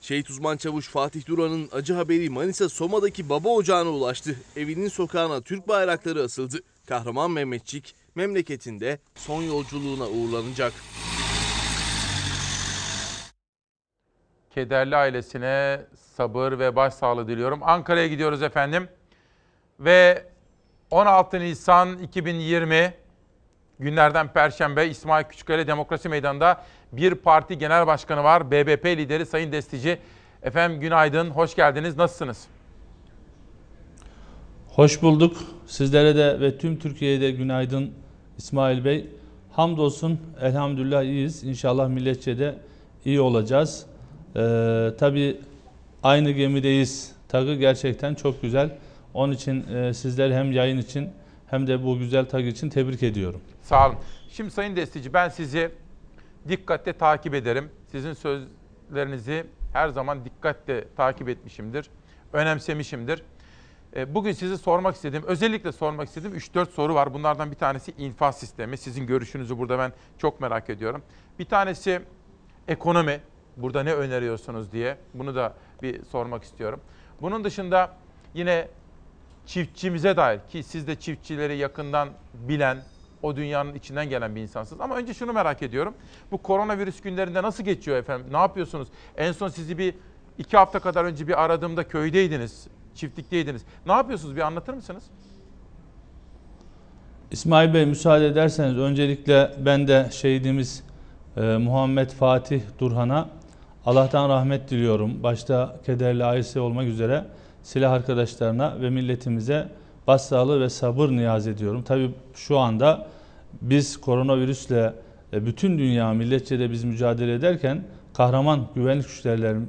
Şehit uzman çavuş Fatih Duran'ın acı haberi Manisa Soma'daki baba ocağına ulaştı. Evinin sokağına Türk bayrakları asıldı. Kahraman Mehmetçik memleketinde son yolculuğuna uğurlanacak. Kederli ailesine sabır ve başsağlığı diliyorum. Ankara'ya gidiyoruz efendim. Ve 16 Nisan 2020 günlerden Perşembe İsmail Küçükkale Demokrasi Meydanı'nda bir parti genel başkanı var. BBP lideri Sayın Destici. Efendim günaydın, hoş geldiniz. Nasılsınız? Hoş bulduk. Sizlere de ve tüm Türkiye'ye de günaydın İsmail Bey. Hamdolsun elhamdülillah iyiyiz. İnşallah milletçe de iyi olacağız. Ee, tabii aynı gemideyiz. Tagı gerçekten çok güzel. Onun için e, sizleri hem yayın için hem de bu güzel tag için tebrik ediyorum. Sağ olun. Şimdi Sayın Destici ben sizi dikkatle takip ederim. Sizin sözlerinizi her zaman dikkatle takip etmişimdir. Önemsemişimdir. E, Bugün sizi sormak istediğim, özellikle sormak istediğim 3-4 soru var. Bunlardan bir tanesi infaz sistemi. Sizin görüşünüzü burada ben çok merak ediyorum. Bir tanesi ekonomi. Burada ne öneriyorsunuz diye. Bunu da bir sormak istiyorum. Bunun dışında yine çiftçimize dair ki siz de çiftçileri yakından bilen, o dünyanın içinden gelen bir insansınız. Ama önce şunu merak ediyorum. Bu koronavirüs günlerinde nasıl geçiyor efendim? Ne yapıyorsunuz? En son sizi bir iki hafta kadar önce bir aradığımda köydeydiniz, çiftlikteydiniz. Ne yapıyorsunuz? Bir anlatır mısınız? İsmail Bey müsaade ederseniz öncelikle ben de şehidimiz e, Muhammed Fatih Durhan'a Allah'tan rahmet diliyorum. Başta kederli ailesi olmak üzere silah arkadaşlarına ve milletimize başsağlığı ve sabır niyaz ediyorum. Tabii şu anda biz koronavirüsle e, bütün dünya milletçe de biz mücadele ederken kahraman güvenlik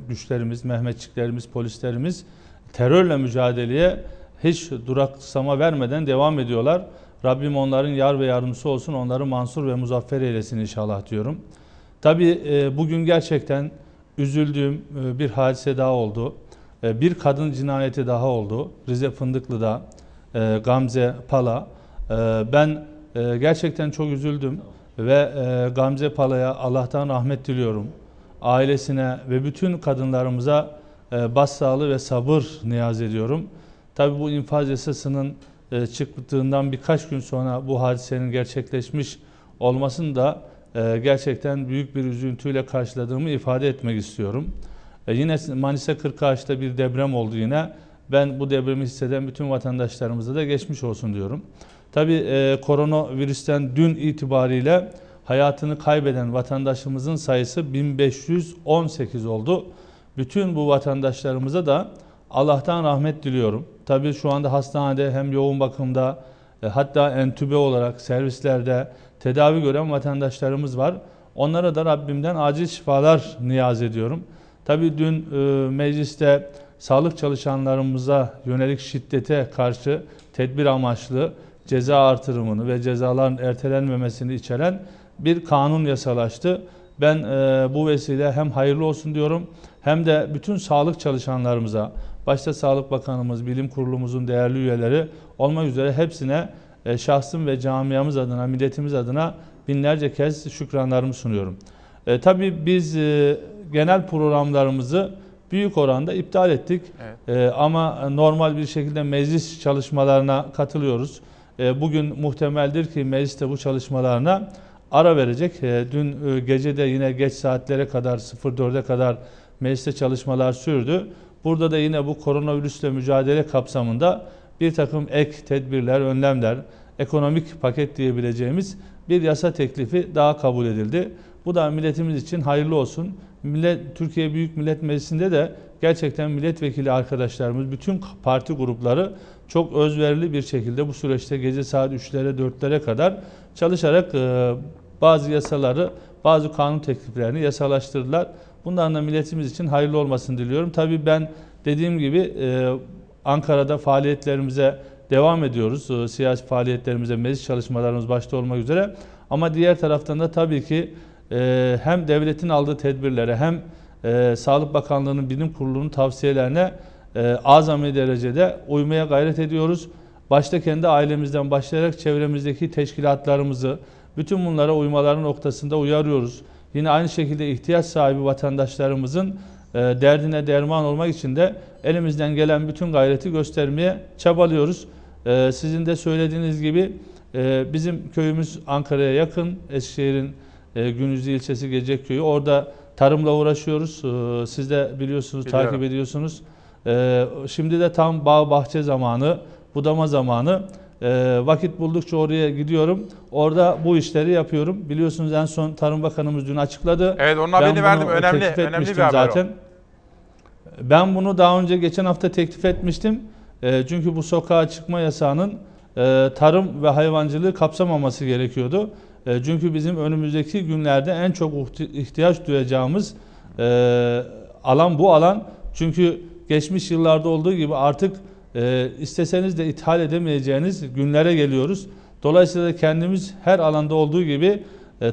güçlerimiz, Mehmetçiklerimiz, polislerimiz terörle mücadeleye hiç duraksama vermeden devam ediyorlar. Rabbim onların yar ve yardımcısı olsun, onları mansur ve muzaffer eylesin inşallah diyorum. Tabii e, bugün gerçekten üzüldüğüm e, bir hadise daha oldu. Bir kadın cinayeti daha oldu. Rize Fındıklı'da Gamze Pala. Ben gerçekten çok üzüldüm ve Gamze Pala'ya Allah'tan rahmet diliyorum. Ailesine ve bütün kadınlarımıza başsağlığı ve sabır niyaz ediyorum. Tabii bu infaz yasasının e, çıktığından birkaç gün sonra bu hadisenin gerçekleşmiş olmasını da e, gerçekten büyük bir üzüntüyle karşıladığımı ifade etmek istiyorum. E, yine Manisa Kırkağaç'ta bir deprem oldu yine. Ben bu depremi hisseden bütün vatandaşlarımıza da geçmiş olsun diyorum. Tabii e, koronavirüsten dün itibariyle hayatını kaybeden vatandaşımızın sayısı 1518 oldu. Bütün bu vatandaşlarımıza da Allah'tan rahmet diliyorum. Tabii şu anda hastanede hem yoğun bakımda e, hatta entübe olarak servislerde tedavi gören vatandaşlarımız var. Onlara da Rabbimden acil şifalar niyaz ediyorum. Tabii dün e, mecliste sağlık çalışanlarımıza yönelik şiddete karşı tedbir amaçlı ceza artırımını ve cezaların ertelenmemesini içeren bir kanun yasalaştı. Ben e, bu vesile hem hayırlı olsun diyorum hem de bütün sağlık çalışanlarımıza, başta Sağlık Bakanımız, Bilim Kurulumuzun değerli üyeleri olmak üzere hepsine e, şahsım ve camiamız adına, milletimiz adına binlerce kez şükranlarımı sunuyorum. E, tabii biz e, genel programlarımızı büyük oranda iptal ettik. Evet. E, ama normal bir şekilde meclis çalışmalarına katılıyoruz. E, bugün muhtemeldir ki mecliste bu çalışmalarına ara verecek. E, dün e, gece de yine geç saatlere kadar 04'e kadar mecliste çalışmalar sürdü. Burada da yine bu koronavirüsle mücadele kapsamında bir takım ek tedbirler, önlemler, ekonomik paket diyebileceğimiz bir yasa teklifi daha kabul edildi. Bu da milletimiz için hayırlı olsun. Millet, Türkiye Büyük Millet Meclisi'nde de gerçekten milletvekili arkadaşlarımız, bütün parti grupları çok özverili bir şekilde bu süreçte gece saat 3'lere 4'lere kadar çalışarak e, bazı yasaları, bazı kanun tekliflerini yasalaştırdılar. Bunların da milletimiz için hayırlı olmasını diliyorum. Tabii ben dediğim gibi e, Ankara'da faaliyetlerimize devam ediyoruz. E, siyasi faaliyetlerimize, meclis çalışmalarımız başta olmak üzere. Ama diğer taraftan da tabii ki e, hem devletin aldığı tedbirlere hem e, Sağlık Bakanlığı'nın bilim kurulunun tavsiyelerine e, azami derecede uymaya gayret ediyoruz. Başta kendi ailemizden başlayarak çevremizdeki teşkilatlarımızı bütün bunlara uymaları noktasında uyarıyoruz. Yine aynı şekilde ihtiyaç sahibi vatandaşlarımızın derdine derman olmak için de elimizden gelen bütün gayreti göstermeye çabalıyoruz. E, sizin de söylediğiniz gibi e, bizim köyümüz Ankara'ya yakın, Eskişehir'in e, Günüzlü ilçesi Gecek Köyü. Orada tarımla uğraşıyoruz. E, siz de biliyorsunuz, Biliyorum. takip ediyorsunuz. E, şimdi de tam bağ bahçe zamanı, budama zamanı. E, vakit buldukça oraya gidiyorum. Orada bu işleri yapıyorum. Biliyorsunuz en son Tarım Bakanımız dün açıkladı. Evet onun haberini verdim. Önemli, önemli bir haber zaten. Ben bunu daha önce geçen hafta teklif etmiştim. E, çünkü bu sokağa çıkma yasağının e, tarım ve hayvancılığı kapsamaması gerekiyordu. E, çünkü bizim önümüzdeki günlerde en çok ihtiyaç duyacağımız e, alan bu alan. Çünkü geçmiş yıllarda olduğu gibi artık e, isteseniz de ithal edemeyeceğiniz günlere geliyoruz. Dolayısıyla kendimiz her alanda olduğu gibi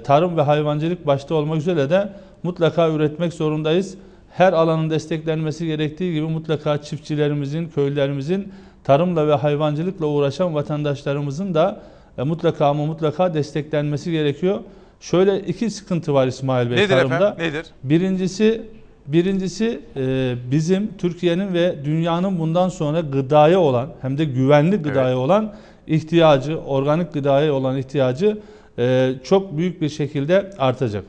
tarım ve hayvancılık başta olmak üzere de mutlaka üretmek zorundayız. Her alanın desteklenmesi gerektiği gibi mutlaka çiftçilerimizin, köylülerimizin tarımla ve hayvancılıkla uğraşan vatandaşlarımızın da e, mutlaka ama mutlaka desteklenmesi gerekiyor. Şöyle iki sıkıntı var İsmail Bey Nedir tarımda. efendim? Nedir? Birincisi birincisi e, bizim Türkiye'nin ve dünyanın bundan sonra gıdaya olan hem de güvenli gıdaya olan ihtiyacı, organik gıdaya olan ihtiyacı e, çok büyük bir şekilde artacak.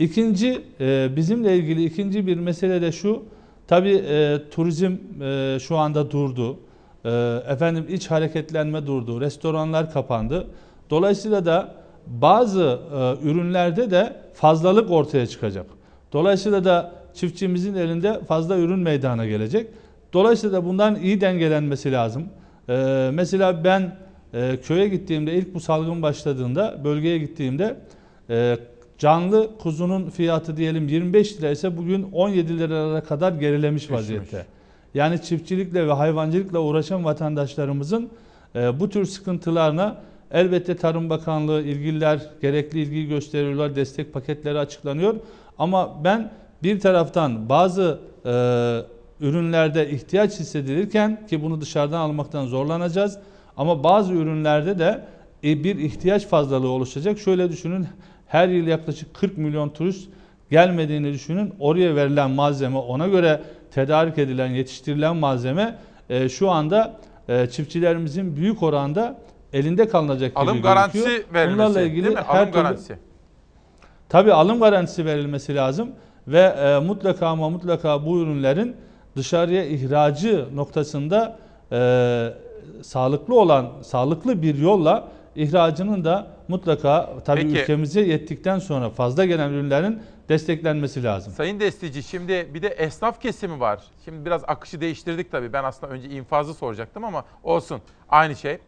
İkinci e, bizimle ilgili ikinci bir mesele de şu. Tabii e, turizm e, şu anda durdu. E, efendim iç hareketlenme durdu. Restoranlar kapandı. Dolayısıyla da bazı e, ürünlerde de fazlalık ortaya çıkacak. Dolayısıyla da çiftçimizin elinde fazla ürün meydana gelecek. Dolayısıyla da bundan iyi dengelenmesi lazım. E, mesela ben e, köye gittiğimde ilk bu salgın başladığında bölgeye gittiğimde e, canlı kuzunun fiyatı diyelim 25 lira ise bugün 17 liralara kadar gerilemiş vaziyette. Yani çiftçilikle ve hayvancılıkla uğraşan vatandaşlarımızın e, bu tür sıkıntılarına elbette Tarım Bakanlığı ilgililer gerekli ilgiyi gösteriyorlar, destek paketleri açıklanıyor. Ama ben bir taraftan bazı e, ürünlerde ihtiyaç hissedilirken ki bunu dışarıdan almaktan zorlanacağız. Ama bazı ürünlerde de e, bir ihtiyaç fazlalığı oluşacak. Şöyle düşünün her yıl yaklaşık 40 milyon turist gelmediğini düşünün. Oraya verilen malzeme ona göre tedarik edilen, yetiştirilen malzeme e, şu anda e, çiftçilerimizin büyük oranda elinde kalınacak gibi Alım garantisi gözüküyor. verilmesi Bunlarla ilgili değil mi? her Alım türlü- garantisi. Tabii alım garantisi verilmesi lazım ve e, mutlaka ama mutlaka bu ürünlerin dışarıya ihracı noktasında e, sağlıklı olan, sağlıklı bir yolla ihracının da mutlaka tabii Peki. ülkemize yettikten sonra fazla gelen ürünlerin desteklenmesi lazım. Sayın Destici şimdi bir de esnaf kesimi var. Şimdi biraz akışı değiştirdik tabii. Ben aslında önce infazı soracaktım ama olsun. Aynı şey.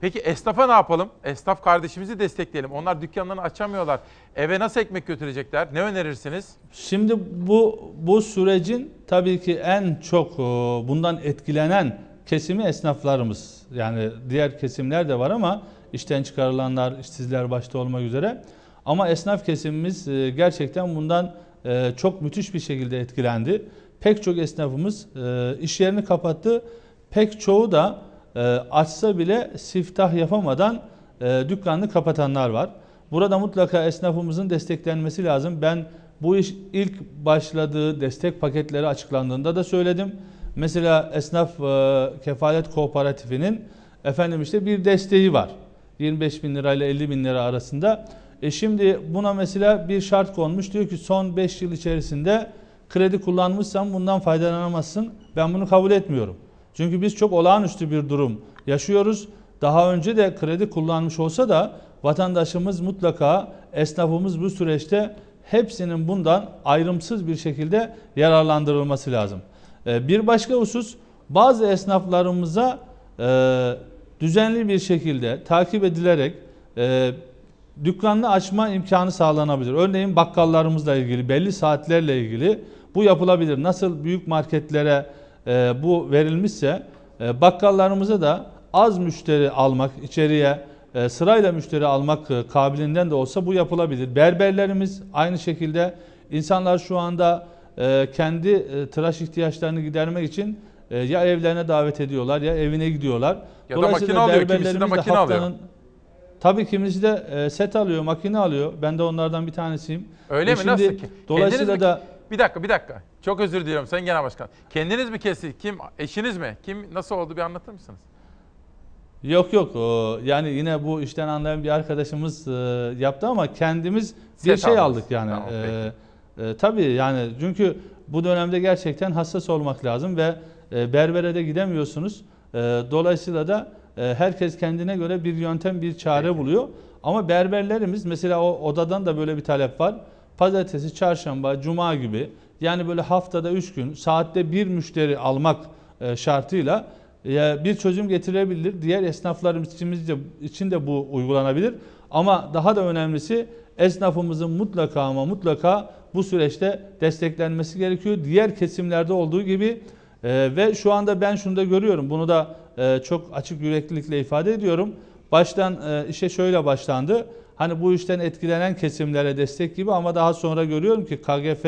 Peki esnafa ne yapalım? Esnaf kardeşimizi destekleyelim. Onlar dükkanlarını açamıyorlar. Eve nasıl ekmek götürecekler? Ne önerirsiniz? Şimdi bu bu sürecin tabii ki en çok e, bundan etkilenen kesimi esnaflarımız. Yani diğer kesimler de var ama işten çıkarılanlar, işsizler başta olmak üzere. Ama esnaf kesimimiz e, gerçekten bundan e, çok müthiş bir şekilde etkilendi. Pek çok esnafımız e, iş yerini kapattı. Pek çoğu da açsa bile siftah yapamadan dükkanını kapatanlar var. Burada mutlaka esnafımızın desteklenmesi lazım. Ben bu iş ilk başladığı destek paketleri açıklandığında da söyledim. Mesela esnaf e, kefalet kooperatifinin efendim işte bir desteği var. 25 bin lirayla 50 bin lira arasında. E şimdi buna mesela bir şart konmuş. Diyor ki son 5 yıl içerisinde kredi kullanmışsan bundan faydalanamazsın. Ben bunu kabul etmiyorum. Çünkü biz çok olağanüstü bir durum yaşıyoruz. Daha önce de kredi kullanmış olsa da vatandaşımız mutlaka esnafımız bu süreçte hepsinin bundan ayrımsız bir şekilde yararlandırılması lazım. Ee, Bir başka husus bazı esnaflarımıza e, düzenli bir şekilde takip edilerek e, dükkanını açma imkanı sağlanabilir. Örneğin bakkallarımızla ilgili belli saatlerle ilgili bu yapılabilir. Nasıl büyük marketlere e, bu verilmişse e, bakkallarımıza da az müşteri almak içeriye e, sırayla müşteri almak e, kabiliğinden de olsa bu yapılabilir. Berberlerimiz aynı şekilde insanlar şu anda e, kendi e, tıraş ihtiyaçlarını gidermek için e, ya evlerine davet ediyorlar ya evine gidiyorlar. Ya da makine alıyor, kimisi de makine alıyor. Tabii kimisi de e, set alıyor, makine alıyor. Ben de onlardan bir tanesiyim. Öyle E mi? şimdi Nasıl ki? Dolayısıyla Kendiniz mi- da Bir dakika, bir dakika. Çok özür diliyorum Sayın Genel Başkan. Kendiniz mi kesti? Kim? Eşiniz mi? Kim? Nasıl oldu bir anlatır mısınız? Yok yok o, yani yine bu işten anlayan bir arkadaşımız e, yaptı ama kendimiz bir Set şey aldınız. aldık yani. Tamam, E, e, tabii yani çünkü bu dönemde gerçekten hassas olmak lazım ve e, berbere de gidemiyorsunuz. E, dolayısıyla da e, herkes kendine göre bir yöntem bir çare buluyor. Ama berberlerimiz mesela o odadan da böyle bir talep var. Pazartesi, çarşamba, cuma gibi yani böyle haftada 3 gün saatte bir müşteri almak e, şartıyla bir çözüm getirebilir. Diğer esnaflarımız için de bu uygulanabilir. Ama daha da önemlisi esnafımızın mutlaka ama mutlaka bu süreçte desteklenmesi gerekiyor. Diğer kesimlerde olduğu gibi e, ve şu anda ben şunu da görüyorum. Bunu da e, çok açık yüreklilikle ifade ediyorum. Baştan e, işe şöyle başlandı. Hani bu işten etkilenen kesimlere destek gibi ama daha sonra görüyorum ki KGF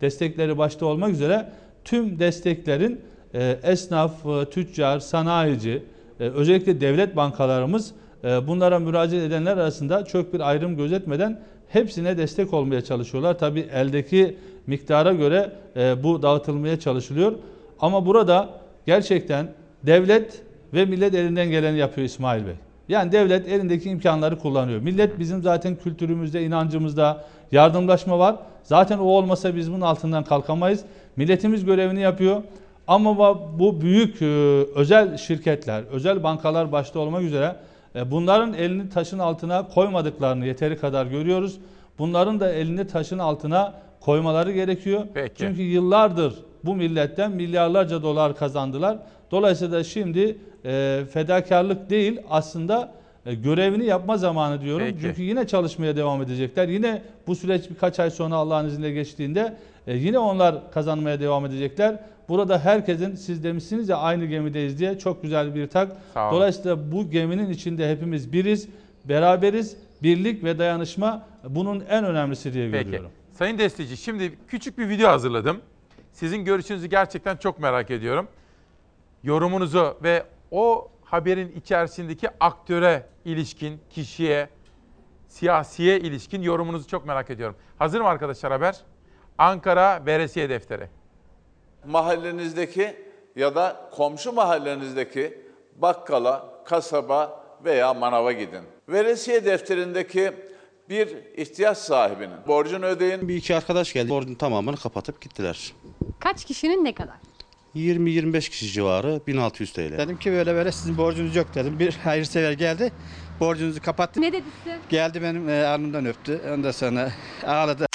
destekleri başta olmak üzere tüm desteklerin e, esnaf, e, tüccar, sanayici, e, özellikle devlet bankalarımız e, bunlara müracaat edenler arasında çok bir ayrım gözetmeden hepsine destek olmaya çalışıyorlar. Tabi eldeki miktara göre e, bu dağıtılmaya çalışılıyor. Ama burada gerçekten devlet ve millet elinden geleni yapıyor İsmail Bey. Yani devlet elindeki imkanları kullanıyor. Millet bizim zaten kültürümüzde, inancımızda yardımlaşma var. Zaten o olmasa biz bunun altından kalkamayız. Milletimiz görevini yapıyor. Ama bu- büyük e, özel şirketler, özel bankalar başta olmak üzere e, bunların elini taşın altına koymadıklarını yeteri kadar görüyoruz. Bunların da elini taşın altına koymaları gerekiyor. Peki. Çünkü yıllardır bu milletten milyarlarca dolar kazandılar. Dolayısıyla şimdi e, fedakarlık değil aslında e, görevini yapma zamanı diyorum. Peki. Çünkü yine çalışmaya devam edecekler. Yine bu süreç birkaç ay sonra Allah'ın izniyle geçtiğinde e, yine onlar kazanmaya devam edecekler. Burada herkesin siz demişsiniz ya aynı gemideyiz diye çok güzel bir tak. Dolayısıyla bu geminin içinde hepimiz biriz, beraberiz. Birlik ve dayanışma bunun en önemlisi diye Peki. görüyorum. Sayın Destici şimdi küçük bir video hazırladım. Sizin görüşünüzü gerçekten çok merak ediyorum. Yorumunuzu ve o haberin içerisindeki aktöre ilişkin, kişiye, siyasiye ilişkin yorumunuzu çok merak ediyorum. Hazır mı arkadaşlar haber? Ankara Veresiye Defteri. mahallenizdeki ya da komşu mahallenizdeki bakkala, kasaba veya manava gidin. Veresiye defterindeki bir ihtiyaç sahibinin borcunu ödeyin. Bir iki arkadaş geldi. Borcun tamamını kapatıp gittiler. Kaç kişinin ne kadar? 20-25 kişi civarı 1600 TL. Dedim ki böyle böyle sizin borcunuz yok dedim. Bir hayırsever geldi. Borcunuzu kapattı. Ne dedi size? Geldi benim e, alnımdan öptü. Ondan sonra ağladı.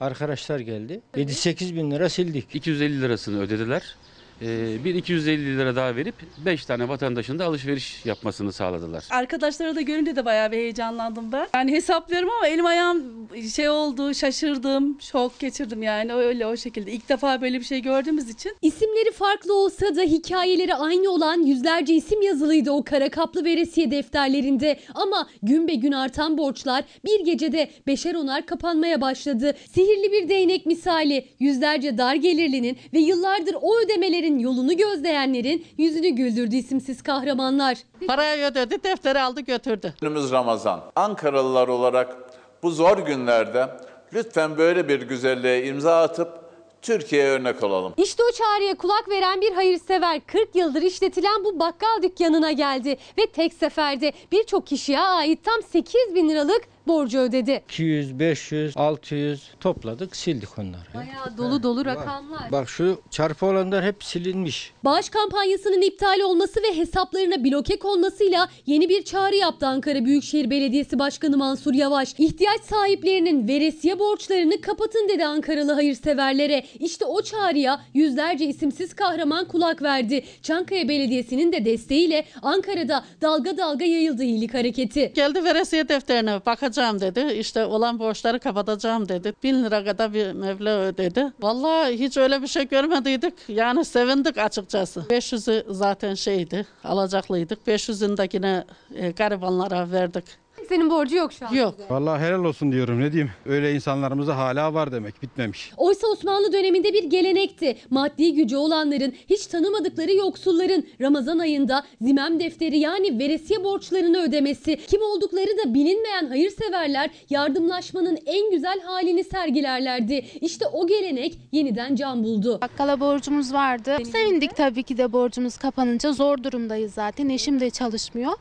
Arkadaşlar geldi. 7-8 bin lira sildik. 250 lirasını ödediler. Ee, bir 250 lira daha verip 5 tane vatandaşın da alışveriş yapmasını sağladılar. Arkadaşları da görünce de bayağı bir heyecanlandım ben. Yani hesaplıyorum ama elim ayağım şey oldu, şaşırdım, şok geçirdim yani öyle o şekilde. İlk defa böyle bir şey gördüğümüz için. İsimleri farklı olsa da hikayeleri aynı olan yüzlerce isim yazılıydı o kara kaplı veresiye defterlerinde. Ama gün be gün artan borçlar bir gecede beşer onar kapanmaya başladı. Sihirli bir değnek misali yüzlerce dar gelirlinin ve yıllardır o ödemelerin yolunu gözleyenlerin yüzünü güldürdü isimsiz kahramanlar. Parayı ödedi, defteri aldı götürdü. Önümüz Ramazan. Ankaralılar olarak bu zor günlerde lütfen böyle bir güzelliğe imza atıp Türkiye'ye örnek olalım. İşte o çağrıya kulak veren bir hayırsever 40 yıldır işletilen bu bakkal dükkanına geldi ve tek seferde birçok kişiye ait tam 8 bin liralık borcu ödedi. 200, 500, 600 topladık sildik onları. Bayağı dolu dolu rakamlar. Bak şu çarpı olanlar hep silinmiş. Bağış kampanyasının iptal olması ve hesaplarına bloke konmasıyla yeni bir çağrı yaptı Ankara Büyükşehir Belediyesi Başkanı Mansur Yavaş. İhtiyaç sahiplerinin veresiye borçlarını kapatın dedi Ankaralı hayırseverlere. İşte o çağrıya yüzlerce isimsiz kahraman kulak verdi. Çankaya Belediyesi'nin de desteğiyle Ankara'da dalga dalga yayıldı iyilik hareketi. Geldi veresiye defterine bakacağım dedi. İşte olan borçları kapatacağım dedi. Bin lira kadar bir meblağ ödedi. Vallahi hiç öyle bir şey görmediydik. Yani sevindik açıkçası. 500'ü zaten şeydi, alacaklıydık. 500'ündekine e, garibanlara verdik. Senin borcu yok şu an. Yok. Vallahi helal olsun diyorum ne diyeyim. Öyle insanlarımız da hala var demek bitmemiş. Oysa Osmanlı döneminde bir gelenekti. Maddi gücü olanların, hiç tanımadıkları yoksulların Ramazan ayında zimem defteri yani veresiye borçlarını ödemesi, kim oldukları da bilinmeyen hayırseverler yardımlaşmanın en güzel halini sergilerlerdi. İşte o gelenek yeniden can buldu. Bakkala borcumuz vardı. Sevindik tabii ki de borcumuz kapanınca. Zor durumdayız zaten. Eşim de çalışmıyor.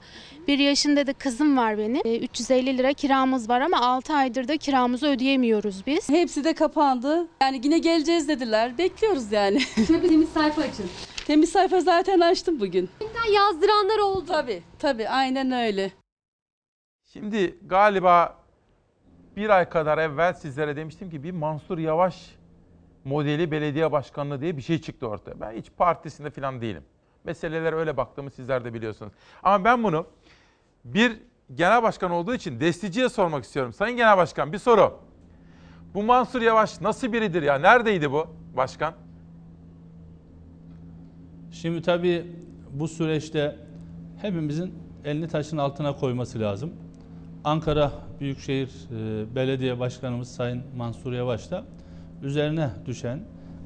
Bir yaşında da kızım var benim. Ee, 350 lira kiramız var ama 6 aydır da kiramızı ödeyemiyoruz biz. Hepsi de kapandı. Yani yine geleceğiz dediler. Bekliyoruz yani. Şöyle bir temiz sayfa açın. Temiz sayfa zaten açtım bugün. Yazdıranlar oldu. Tabii tabii aynen öyle. Şimdi galiba bir ay kadar evvel sizlere demiştim ki bir Mansur Yavaş modeli belediye başkanlığı diye bir şey çıktı ortaya. Ben hiç partisinde falan değilim. Meselelere öyle baktığımı sizler de biliyorsunuz. Ama ben bunu bir genel başkan olduğu için desticiye sormak istiyorum. Sayın Genel Başkan bir soru. Bu Mansur Yavaş nasıl biridir ya? Neredeydi bu başkan? Şimdi tabii bu süreçte hepimizin elini taşın altına koyması lazım. Ankara Büyükşehir e, Belediye Başkanımız Sayın Mansur Yavaş da üzerine düşen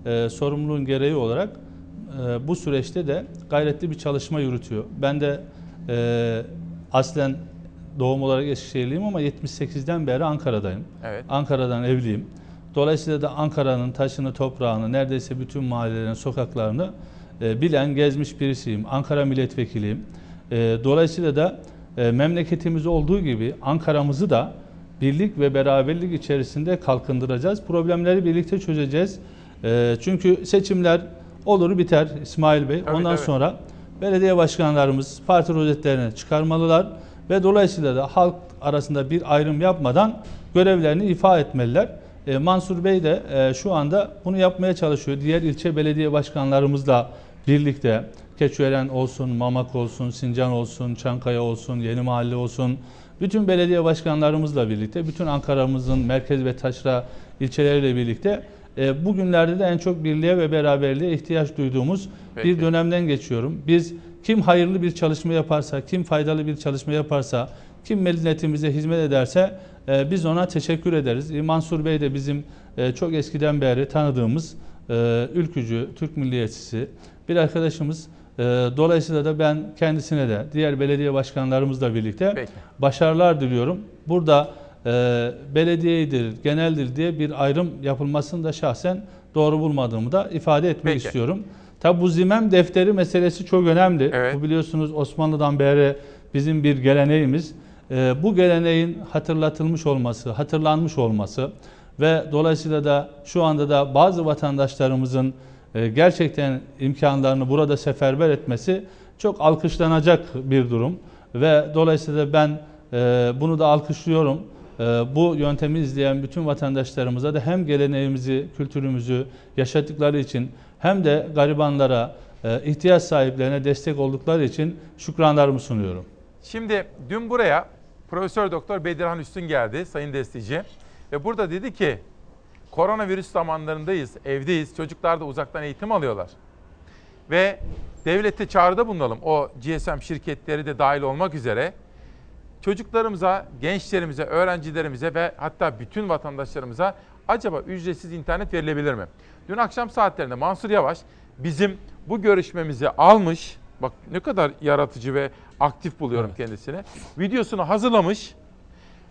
e, sorumluluğun gereği olarak e, bu süreçte de gayretli bir çalışma yürütüyor. Ben de e, aslen doğum olarak Eskişehirliyim ama 78'den beri Ankara'dayım. Evet. Ankara'dan evliyim. Dolayısıyla da Ankara'nın taşını, toprağını, neredeyse bütün mahallelerin sokaklarını e, bilen, gezmiş birisiyim. Ankara milletvekiliyim. E, dolayısıyla da e, memleketimiz olduğu gibi Ankara'mızı da birlik ve beraberlik içerisinde kalkındıracağız. Problemleri birlikte çözeceğiz. E, çünkü seçimler olur biter İsmail Bey. Tabii, Ondan tabii. sonra belediye başkanlarımız parti rozetlerini çıkarmalılar ve dolayısıyla da halk arasında bir ayrım yapmadan görevlerini ifa etmeliler. E, Mansur Bey de e, şu anda bunu yapmaya çalışıyor. Diğer ilçe belediye başkanlarımızla birlikte Keçiören olsun, Mamak olsun, Sincan olsun, Çankaya olsun, Yeni Mahalle olsun, bütün belediye başkanlarımızla birlikte, bütün Ankara'mızın merkez ve taşra ilçeleriyle birlikte e, bugünlerde de en çok birliğe ve beraberliğe ihtiyaç duyduğumuz Peki. bir dönemden geçiyorum. Biz kim hayırlı bir çalışma yaparsa, kim faydalı bir çalışma yaparsa, kim milletimize hizmet ederse e, biz ona teşekkür ederiz. E, Mansur Bey de bizim e, çok eskiden beri tanıdığımız e, ülkücü, Türk milliyetçisi bir arkadaşımız. E, dolayısıyla da ben kendisine de diğer belediye başkanlarımızla birlikte Peki. başarılar diliyorum. Burada e, belediyedir, geneldir diye bir ayrım yapılmasını da şahsen doğru bulmadığımı da ifade etmek Peki. istiyorum. Tabi bu zimem defteri meselesi çok önemli. Bu biliyorsunuz Osmanlı'dan beri bizim bir geleneğimiz. Ee, bu geleneğin hatırlatılmış olması, hatırlanmış olması ve dolayısıyla da şu anda da bazı vatandaşlarımızın e, gerçekten imkanlarını burada seferber etmesi çok alkışlanacak bir durum ve dolayısıyla ben e, bunu da alkışlıyorum. E, bu yöntemi izleyen bütün vatandaşlarımıza da hem geleneğimizi, kültürümüzü yaşadıkları için hem de garibanlara, e, ihtiyaç sahiplerine destek oldukları için şükranlarımı sunuyorum. Şimdi dün buraya Profesör Doktor Bedirhan Üstün geldi Sayın Destici ve burada dedi ki koronavirüs zamanlarındayız, evdeyiz. Çocuklar da uzaktan eğitim alıyorlar. Ve devlete çağrıda bulunalım. O GSM şirketleri de dahil olmak üzere çocuklarımıza, gençlerimize, öğrencilerimize ve hatta bütün vatandaşlarımıza acaba ücretsiz internet verilebilir mi? Dün akşam saatlerinde Mansur Yavaş bizim bu görüşmemizi almış. Bak ne kadar yaratıcı ve aktif buluyorum kendisini. Videosunu hazırlamış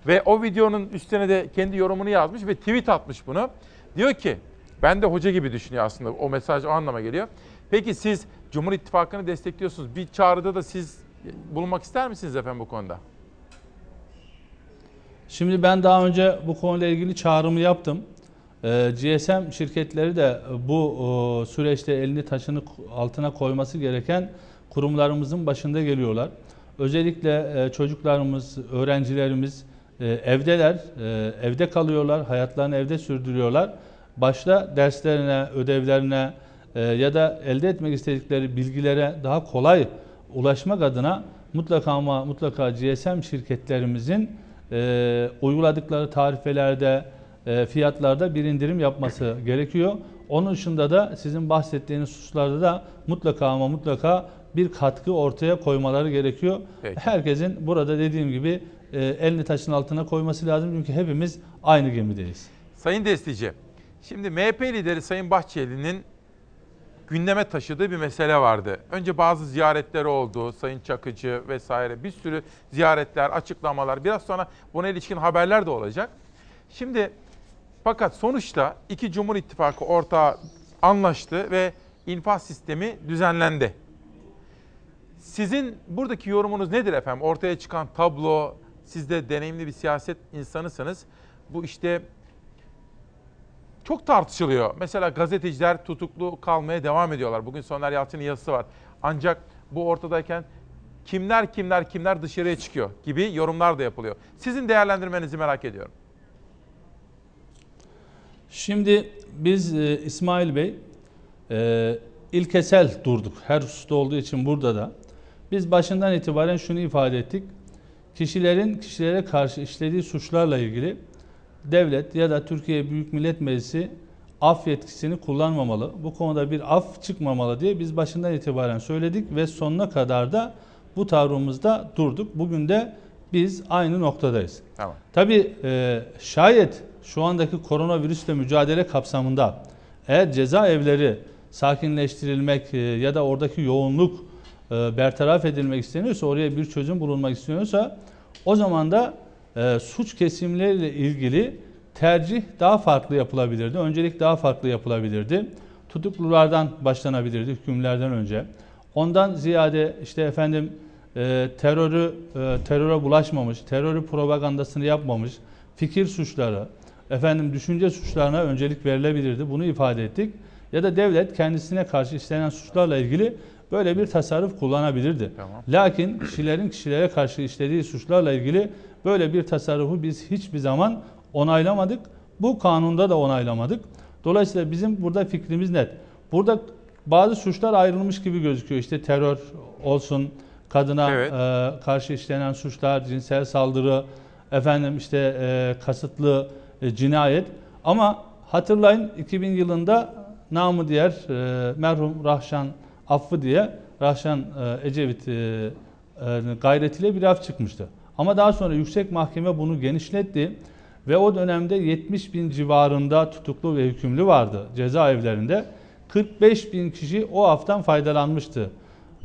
ve o videonun üstüne de kendi yorumunu yazmış ve tweet atmış bunu. Diyor ki ben de hoca gibi düşünüyor aslında o mesaj o anlama geliyor. Peki siz Cumhur İttifakı'nı destekliyorsunuz. Bir çağrıda da siz bulunmak ister misiniz efendim bu konuda? Şimdi ben daha önce bu konuyla ilgili çağrımı yaptım. Ee, GSM şirketleri de bu o, süreçte elini taşını altına koyması gereken kurumlarımızın başında geliyorlar. Özellikle e, çocuklarımız, öğrencilerimiz e, evdeler, e, evde kalıyorlar, hayatlarını evde sürdürüyorlar. Başta derslerine, ödevlerine e, ya da elde etmek istedikleri bilgilere daha kolay ulaşmak adına mutlaka ama mutlaka GSM şirketlerimizin e, uyguladıkları tarifelerde, e, fiyatlarda bir indirim yapması gerekiyor. Onun dışında da sizin bahsettiğiniz hususlarda da mutlaka ama mutlaka bir katkı ortaya koymaları gerekiyor. Peki. Herkesin burada dediğim gibi e, elini taşın altına koyması lazım çünkü hepimiz aynı gemideyiz. Sayın Destici, şimdi MHP lideri Sayın Bahçeli'nin gündeme taşıdığı bir mesele vardı. Önce bazı ziyaretleri oldu, Sayın Çakıcı vesaire bir sürü ziyaretler, açıklamalar. Biraz sonra buna ilişkin haberler de olacak. Şimdi fakat sonuçta iki Cumhur İttifakı ortağı anlaştı ve infaz sistemi düzenlendi. Sizin buradaki yorumunuz nedir efendim? Ortaya çıkan tablo, siz de deneyimli bir siyaset insanısınız. Bu işte çok tartışılıyor. Mesela gazeteciler tutuklu kalmaya devam ediyorlar. Bugün Soner Yalçın'ın yazısı var. Ancak bu ortadayken kimler kimler kimler dışarıya çıkıyor gibi yorumlar da yapılıyor. Sizin değerlendirmenizi merak ediyorum. Şimdi biz e, İsmail Bey e, ilkesel durduk. Her hususta olduğu için burada da. Biz başından itibaren şunu ifade ettik. Kişilerin kişilere karşı işlediği suçlarla ilgili devlet ya da Türkiye Büyük Millet Meclisi af yetkisini kullanmamalı. Bu konuda bir af çıkmamalı diye biz başından itibaren söyledik ve sonuna kadar da bu tavrımızda durduk. Bugün de biz aynı noktadayız. Tamam. Tabii e, şayet şu andaki koronavirüsle mücadele kapsamında eğer cezaevleri sakinleştirilmek e, ya da oradaki yoğunluk e, bertaraf edilmek isteniyorsa, oraya bir çözüm bulunmak isteniyorsa o zaman da e, suç kesimleriyle ilgili tercih daha farklı yapılabilirdi. Öncelik daha farklı yapılabilirdi. Tutuklulardan başlanabilirdi hükümlerden önce. Ondan ziyade işte efendim e, terörü e, teröre bulaşmamış, terörü propagandasını yapmamış, fikir suçları, efendim düşünce suçlarına öncelik verilebilirdi. Bunu ifade ettik. Ya da devlet kendisine karşı işlenen suçlarla ilgili böyle bir tasarruf kullanabilirdi. Tamam. Lakin kişilerin kişilere karşı işlediği suçlarla ilgili böyle bir tasarrufu biz hiçbir zaman onaylamadık. Bu kanunda da onaylamadık. Dolayısıyla bizim burada fikrimiz net. Burada bazı suçlar ayrılmış gibi gözüküyor. İşte terör olsun, kadına Evet. e, karşı işlenen suçlar, cinsel saldırı, efendim işte e, kasıtlı e, cinayet. Ama hatırlayın 2000 yılında namı diğer e, merhum Rahşan affı diye Rahşan e, Ecevit e, e, gayretiyle bir af çıkmıştı. Ama daha sonra yüksek mahkeme bunu genişletti ve o dönemde 70 bin civarında tutuklu ve hükümlü vardı cezaevlerinde. 45 bin kişi o aftan faydalanmıştı.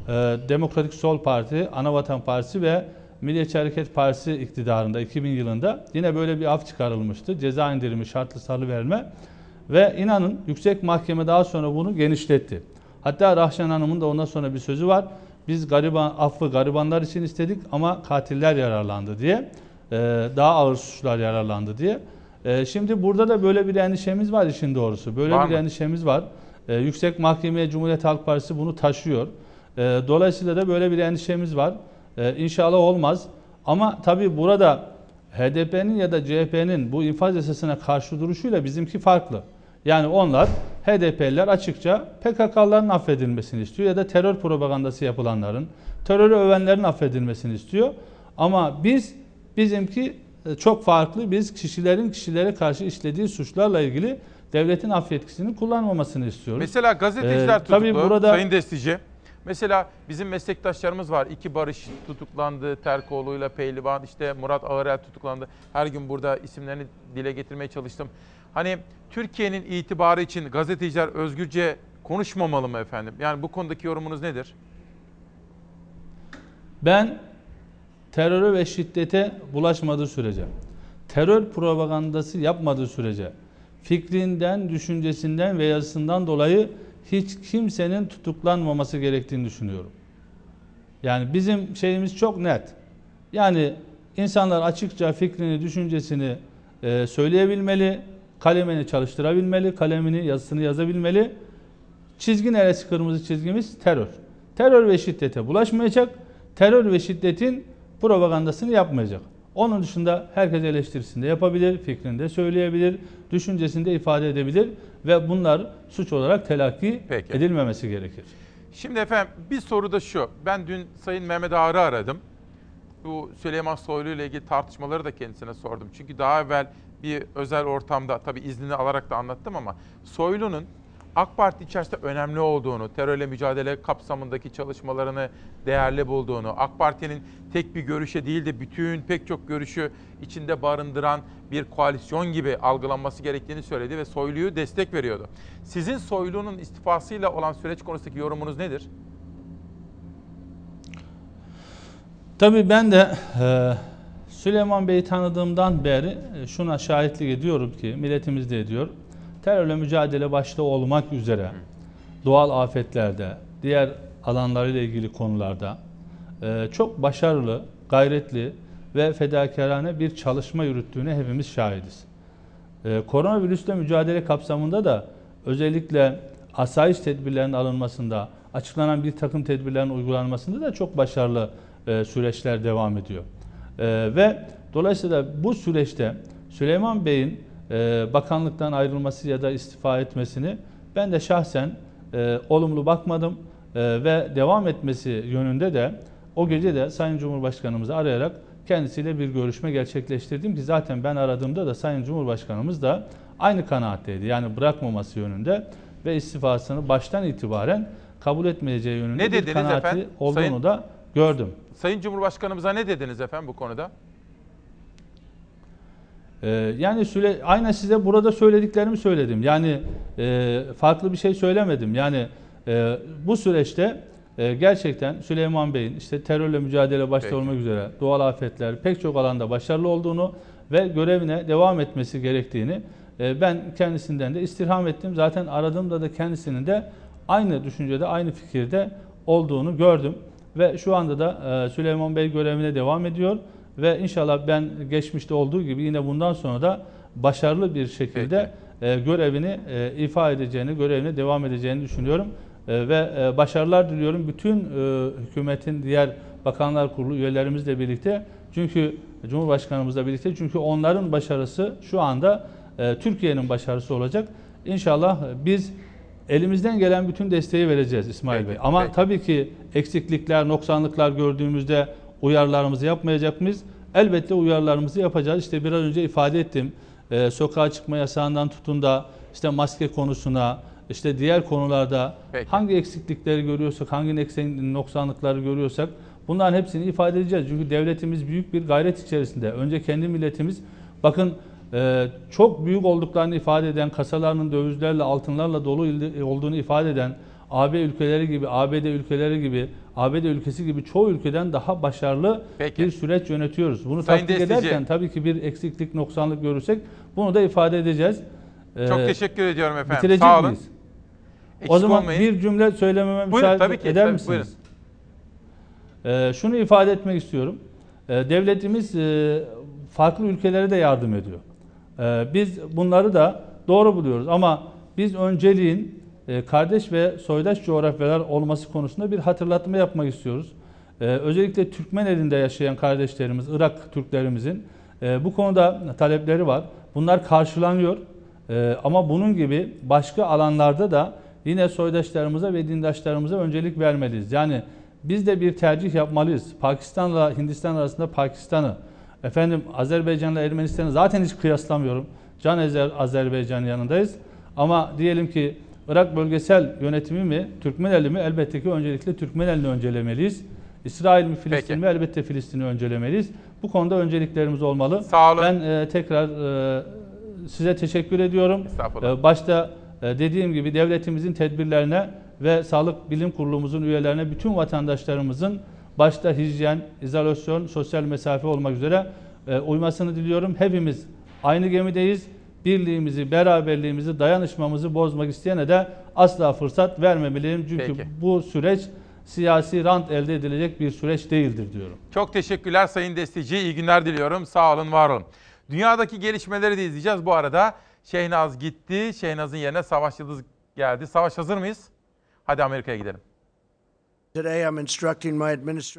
Ee, Demokratik Sol Parti, Anavatan Partisi ve Milliyetçi Hareket Partisi iktidarında 2000 yılında yine böyle bir af çıkarılmıştı. Ceza indirimi, şartlı salıverme ve inanın yüksek mahkeme daha sonra bunu genişletti. Hatta Rahşan Hanım'ın da ondan sonra bir sözü var. Biz gariban affı garibanlar için istedik ama katiller yararlandı diye. Ee, daha ağır suçlar yararlandı diye. Ee, şimdi burada da böyle bir endişemiz var işin doğrusu. Böyle Var bir mı? endişemiz var. Ee, Yüksek Mahkemeye Cumhuriyet Halk Partisi bunu taşıyor. Ee, dolayısıyla da böyle bir endişemiz var. Ee, inşallah olmaz. Ama tabii burada HDP'nin ya da CHP'nin bu infaz yasasına karşı duruşuyla bizimki farklı. Yani onlar HDP'liler açıkça PKK'ların affedilmesini istiyor ya da terör propagandası yapılanların, terörü övenlerin affedilmesini istiyor. Ama biz bizimki e, çok farklı. Biz kişilerin kişilere karşı işlediği suçlarla ilgili devletin af yetkisini kullanmamasını istiyoruz. Mesela gazeteciler Ee, tutuklu. tabii burada Sayın Destici. Mesela bizim meslektaşlarımız var. İki Barış tutuklandı. Terkoğlu'yla Pehlivan, işte Murat Ağırel tutuklandı. Her gün burada isimlerini dile getirmeye çalıştım. Hani Türkiye'nin itibarı için gazeteciler özgürce konuşmamalı mı efendim? Yani bu konudaki yorumunuz nedir? Ben teröre ve şiddete bulaşmadığı sürece, terör propagandası yapmadığı sürece, fikrinden, düşüncesinden ve yazısından dolayı hiç kimsenin tutuklanmaması gerektiğini düşünüyorum. Yani bizim şeyimiz çok net. Yani insanlar açıkça fikrini, düşüncesini e, söyleyebilmeli, kalemini çalıştırabilmeli, kalemini, yazısını yazabilmeli. Çizgi neresi kırmızı çizgimiz? Terör. Terör ve şiddete bulaşmayacak. Terör ve şiddetin propagandasını yapmayacak. Onun dışında herkes eleştirisini de yapabilir, fikrini de söyleyebilir, düşüncesini de ifade edebilir ve bunlar suç olarak telakki Peki. edilmemesi gerekir. Şimdi efendim bir soru da şu. Ben dün Sayın Mehmet Ağar'ı aradım. Bu Süleyman Soylu ile ilgili tartışmaları da kendisine sordum. Çünkü daha evvel bir özel ortamda tabii iznini alarak da anlattım ama Soylu'nun AK Parti içerisinde önemli olduğunu, terörle mücadele kapsamındaki çalışmalarını değerli bulduğunu, AK Parti'nin tek bir görüşe değil de bütün pek çok görüşü içinde barındıran bir koalisyon gibi algılanması gerektiğini söyledi ve Soylu'yu destek veriyordu. Sizin Soylu'nun istifasıyla olan süreç konusundaki yorumunuz nedir? Tabii ben de e, Süleyman Bey'i tanıdığımdan beri e, şuna şahitlik ediyorum ki milletimiz de ediyor. Terörle mücadele başta olmak üzere doğal afetlerde, diğer alanlarıyla ilgili konularda e, çok başarılı, gayretli ve fedakarane bir çalışma yürüttüğüne hepimiz şahidiz. E, koronavirüsle mücadele kapsamında da özellikle asayiş tedbirlerinin alınmasında, açıklanan bir takım tedbirlerin uygulanmasında da çok başarılı süreçler devam ediyor. E, ve dolayısıyla bu süreçte Süleyman Bey'in e, bakanlıktan ayrılması ya da istifa etmesini ben de şahsen e, olumlu bakmadım e, ve devam etmesi yönünde de o gece de Sayın Cumhurbaşkanımızı arayarak kendisiyle bir görüşme gerçekleştirdim ki zaten ben aradığımda da Sayın Cumhurbaşkanımız da aynı kanaatteydi. Yani bırakmaması yönünde ve istifasını baştan itibaren kabul etmeyeceği yönünde Ne bir kanaati efendim? olduğunu Sayın- da gördüm. Sayın Cumhurbaşkanımıza ne dediniz efendim bu konuda? Ee, yani süre, aynen size burada söylediklerimi söyledim. Yani e, farklı bir şey söylemedim. Yani e, bu süreçte e, gerçekten Süleyman Bey'in işte terörle mücadele başta Peki. olmak üzere doğal afetler pek çok alanda başarılı olduğunu ve görevine devam etmesi gerektiğini e, ben kendisinden de istirham ettim. Zaten aradığımda da kendisinin de aynı düşüncede, aynı fikirde olduğunu gördüm. Ve şu anda da e, Süleyman Bey görevine devam ediyor. Ve inşallah ben geçmişte olduğu gibi yine bundan sonra da başarılı bir şekilde e, görevini e, ifa edeceğini, görevine devam edeceğini düşünüyorum. Ve başarılar diliyorum bütün hükümetin diğer bakanlar kurulu üyelerimizle birlikte. Çünkü Cumhurbaşkanımızla birlikte çünkü onların başarısı şu anda Türkiye'nin başarısı olacak. İnşallah biz elimizden gelen bütün desteği vereceğiz İsmail Peki, Bey. Ama peki. tabii ki eksiklikler, noksanlıklar gördüğümüzde uyarılarımızı yapmayacak mıyız? Elbette uyarılarımızı yapacağız. İşte biraz önce ifade ettim. Ee, sokağa çıkma yasağından tutun da işte maske konusuna, işte diğer konularda Peki. hangi eksiklikleri görüyorsak, hangi eksen- noksanlıkları görüyorsak bunların hepsini ifade edeceğiz. Çünkü devletimiz büyük bir gayret içerisinde. Önce kendi milletimiz bakın e, çok büyük olduklarını ifade eden, kasalarının dövizlerle, altınlarla dolu olduğunu ifade eden AB ülkeleri gibi, ABD ülkeleri gibi, ABD ülkesi gibi çoğu ülkeden daha başarılı Peki. bir süreç yönetiyoruz. Bunu Sayın takdik Destici. ederken tabii ki bir eksiklik, noksanlık görürsek bunu da ifade edeceğiz. Çok Ee, teşekkür ediyorum efendim. bitirecek Sağ olun. miyiz? Eksik o zaman olmayın. bir cümle söylememe Buyurun, müsaade tabii ki, eder tabii, misiniz? Ee, şunu ifade etmek istiyorum. Ee, devletimiz e, farklı ülkelere de yardım ediyor. Ee, biz bunları da doğru buluyoruz ama biz önceliğin e, kardeş ve soydaş coğrafyalar olması konusunda bir hatırlatma yapmak istiyoruz. Ee, özellikle Türkmen elinde yaşayan kardeşlerimiz, Irak Türklerimizin e, bu konuda talepleri var. Bunlar karşılanıyor. Ee, ama bunun gibi başka alanlarda da yine soydaşlarımıza ve dindaşlarımıza öncelik vermeliyiz. Yani biz de bir tercih yapmalıyız. Pakistan'la Hindistan arasında Pakistan'ı, efendim Azerbaycan'la Ermenistan'ı zaten hiç kıyaslamıyorum. Can ezer Azerbaycan'ın yanındayız. Ama diyelim ki Irak bölgesel yönetimi mi, Türkmeneli mi? Elbette ki öncelikle Türkmenelini öncelemeliyiz. İsrail mi, Filistin Peki. mi? Elbette Filistin'i öncelemeliyiz. Bu konuda önceliklerimiz olmalı. Sağ olun. Ben e, tekrar e, size teşekkür ediyorum. E, başta e, dediğim gibi devletimizin tedbirlerine ve Sağlık Bilim Kurulumuzun üyelerine bütün vatandaşlarımızın başta hijyen, izolasyon, sosyal mesafe olmak üzere e, uymasını diliyorum. Hepimiz aynı gemideyiz. Birliğimizi, beraberliğimizi, dayanışmamızı bozmak isteyene de asla fırsat vermemeliyim. Çünkü Peki. bu süreç siyasi rant elde edilecek bir süreç değildir diyorum. Çok teşekkürler Sayın Destici. İyi günler diliyorum. Sağ olun, var olun. Dünyadaki gelişmeleri de izleyeceğiz. Bu arada Şehnaz gitti. Şehnaz'ın yerine Savaş Yıldız geldi. Savaş hazır mıyız? Hadi Amerika'ya gidelim.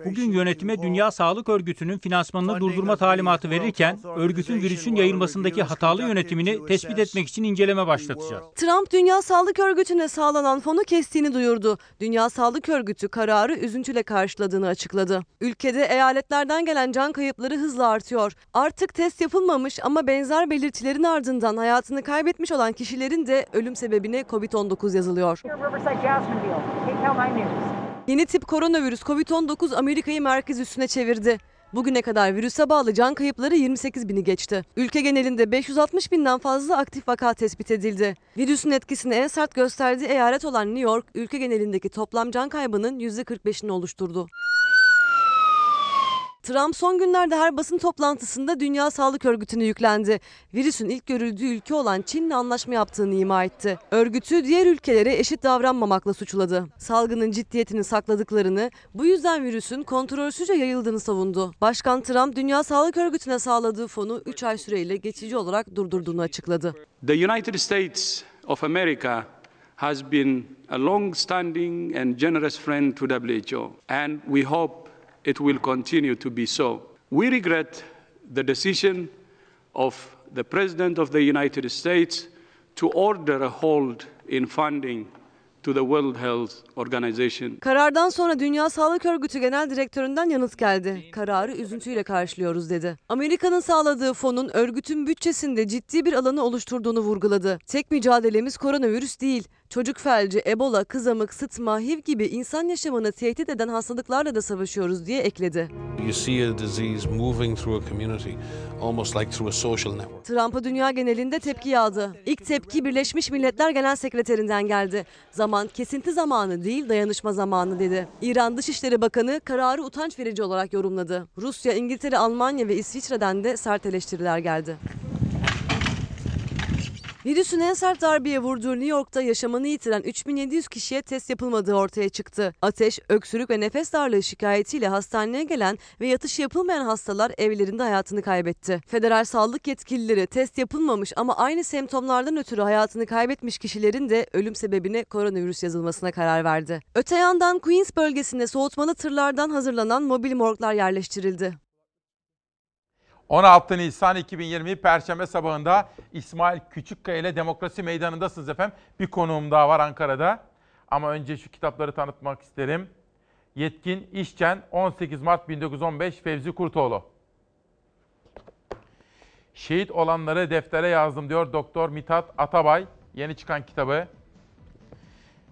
Bugün yönetime Dünya Sağlık Örgütü'nün finansmanını durdurma talimatı verirken örgütün virüsün yayılmasındaki hatalı yönetimini tespit etmek için inceleme başlatacağız. Trump Dünya Sağlık Örgütü'ne sağlanan fonu kestiğini duyurdu. Dünya Sağlık Örgütü kararı üzüntüyle karşıladığını açıkladı. Ülkede eyaletlerden gelen can kayıpları hızla artıyor. Artık test yapılmamış ama benzer belirtilerin ardından hayatını kaybetmiş olan kişilerin de ölüm sebebine COVID-19 yazılıyor. Yeni tip koronavirüs COVID-19 Amerika'yı merkez üstüne çevirdi. Bugüne kadar virüse bağlı can kayıpları 28 bini geçti. Ülke genelinde 560 binden fazla aktif vaka tespit edildi. Virüsün etkisini en sert gösterdiği eyalet olan New York, ülke genelindeki toplam can kaybının %45'ini oluşturdu. Trump son günlerde her basın toplantısında Dünya Sağlık Örgütü'nü yüklendi. Virüsün ilk görüldüğü ülke olan Çin'le anlaşma yaptığını ima etti. Örgütü diğer ülkelere eşit davranmamakla suçladı. Salgının ciddiyetini sakladıklarını, bu yüzden virüsün kontrolsüzce yayıldığını savundu. Başkan Trump, Dünya Sağlık Örgütü'ne sağladığı fonu 3 ay süreyle geçici olarak durdurduğunu açıkladı. The United States of America has been a long-standing and generous friend to WHO, and we hope it will continue to be so. We regret the decision of the President of the United States to order a hold in funding to the World Health Organization. Karardan sonra Dünya Sağlık Örgütü Genel Direktöründen yanıt geldi. Kararı üzüntüyle karşılıyoruz dedi. Amerika'nın sağladığı fonun örgütün bütçesinde ciddi bir alanı oluşturduğunu vurguladı. Tek mücadelemiz koronavirüs değil. Çocuk felci, ebola, kızamık, sıtma, HIV gibi insan yaşamını tehdit eden hastalıklarla da savaşıyoruz diye ekledi. Like. Trump'a dünya genelinde tepki yağdı. İlk tepki Birleşmiş Milletler Genel Sekreterinden geldi. Zaman kesinti zamanı değil dayanışma zamanı dedi. İran Dışişleri Bakanı kararı utanç verici olarak yorumladı. Rusya, İngiltere, Almanya ve İsviçre'den de sert eleştiriler geldi. Virüsün en sert darbeye vurduğu New York'ta yaşamını yitiren 3700 kişiye test yapılmadığı ortaya çıktı. Ateş, öksürük ve nefes darlığı şikayetiyle hastaneye gelen ve yatışı yapılmayan hastalar evlerinde hayatını kaybetti. Federal sağlık yetkilileri test yapılmamış ama aynı semptomlardan ötürü hayatını kaybetmiş kişilerin de ölüm sebebine koronavirüs yazılmasına karar verdi. Öte yandan Queens bölgesinde soğutmalı tırlardan hazırlanan mobil morglar yerleştirildi. 16 Nisan 2020 Perşembe sabahında İsmail Küçükkaya ile Demokrasi Meydanı'ndasınız efendim. Bir konuğum daha var Ankara'da. Ama önce şu kitapları tanıtmak isterim. Yetkin İşçen 18 Mart 1915 Fevzi Kurtoğlu. Şehit olanları deftere yazdım diyor Doktor Mithat Atabay. Yeni çıkan kitabı.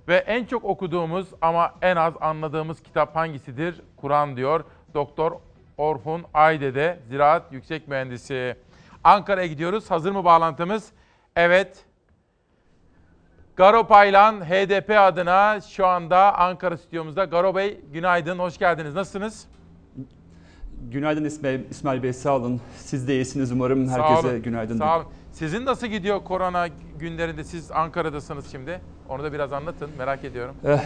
Ve en çok okuduğumuz ama en az anladığımız kitap hangisidir? Kur'an diyor Doktor Orhun Aydede, Ziraat Yüksek Mühendisi. Ankara'ya gidiyoruz. Hazır mı bağlantımız? Evet. Garo Paylan HDP adına şu anda Ankara stüdyomuzda. Garo Bey günaydın, hoş geldiniz. Nasılsınız? Günaydın İsmail, İsmail Bey sağ olun. Siz de iyisiniz umarım. Sağ Herkese olun, günaydın. Sağ olun. Sizin nasıl gidiyor korona günlerinde? Siz Ankara'dasınız şimdi. Onu da biraz anlatın. Merak ediyorum. Eh,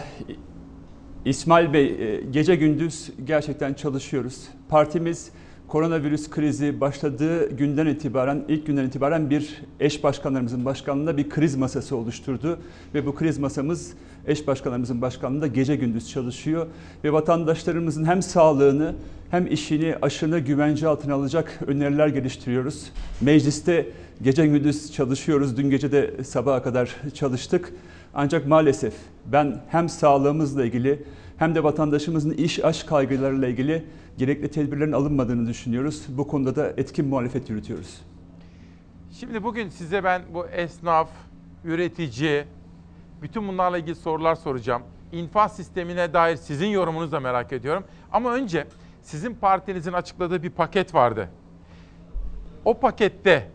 İsmail Bey e, gece gündüz gerçekten çalışıyoruz. Partimiz koronavirüs krizi başladığı günden itibaren, ilk günden itibaren bir eş başkanlarımızın başkanlığında bir kriz masası oluşturdu. Ve bu kriz masamız eş başkanlarımızın başkanlığında gece gündüz çalışıyor. Ve vatandaşlarımızın hem sağlığını hem işini, aşını güvence altına alacak öneriler geliştiriyoruz. Mecliste gece gündüz çalışıyoruz. Dün gece de sabaha kadar çalıştık. Ancak maalesef ben hem sağlığımızla ilgili hem de vatandaşımızın iş aşk kaygılarıyla ilgili gerekli tedbirlerin alınmadığını düşünüyoruz. Bu konuda da etkin muhalefet yürütüyoruz. Şimdi bugün size ben bu esnaf, üretici, bütün bunlarla ilgili sorular soracağım. İnfaz sistemine dair sizin yorumunuzu da merak ediyorum. Ama önce sizin partinizin açıkladığı bir paket vardı. O pakette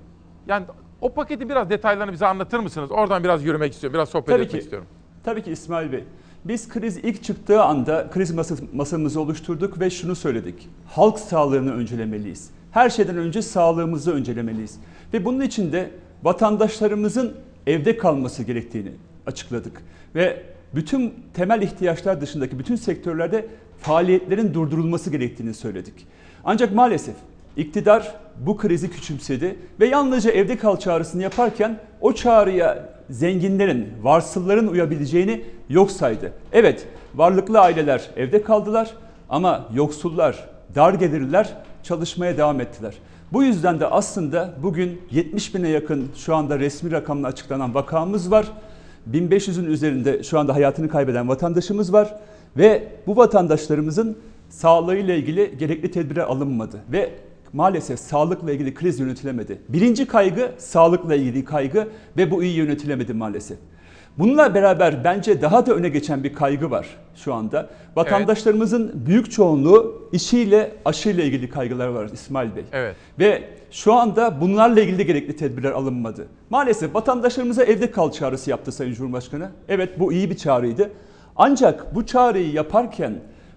yani o paketin biraz detaylarını bize anlatır mısınız? Oradan biraz yürümek istiyorum. Biraz sohbet Tabii etmek ki. istiyorum. Tabii ki İsmail Bey. Biz kriz ilk çıktığı anda kriz masamızı oluşturduk ve şunu söyledik. Halk sağlığını öncelemeliyiz. Her şeyden önce sağlığımızı öncelemeliyiz. Ve bunun için de vatandaşlarımızın evde kalması gerektiğini açıkladık. Ve bütün temel ihtiyaçlar dışındaki bütün sektörlerde faaliyetlerin durdurulması gerektiğini söyledik. Ancak maalesef iktidar bu krizi küçümsedi ve yalnızca evde kal çağrısını yaparken o çağrıya zenginlerin, varsılların uyabileceğini yok saydı. Evet, varlıklı aileler evde kaldılar ama yoksullar, dar gelirliler çalışmaya devam ettiler. Bu yüzden de aslında bugün 70 bine yakın şu anda resmi rakamla açıklanan vakamız var. 1500'ün üzerinde şu anda hayatını kaybeden vatandaşımız var ve bu vatandaşlarımızın sağlığıyla ilgili gerekli tedbire alınmadı ve maalesef sağlıkla ilgili kriz yönetilemedi. Birinci kaygı sağlıkla ilgili kaygı ve bu iyi yönetilemedi maalesef. Bununla beraber bence daha da öne geçen bir kaygı var şu anda. Vatandaşlarımızın büyük çoğunluğu işiyle, aşıyla ilgili kaygılar var İsmail Bey. Evet. Ve şu anda bunlarla ilgili de gerekli tedbirler alınmadı. Maalesef vatandaşlarımıza evde kal çağrısı yaptı Sayın Cumhurbaşkanı. Evet bu iyi bir çağrıydı. Ancak bu çağrıyı yaparken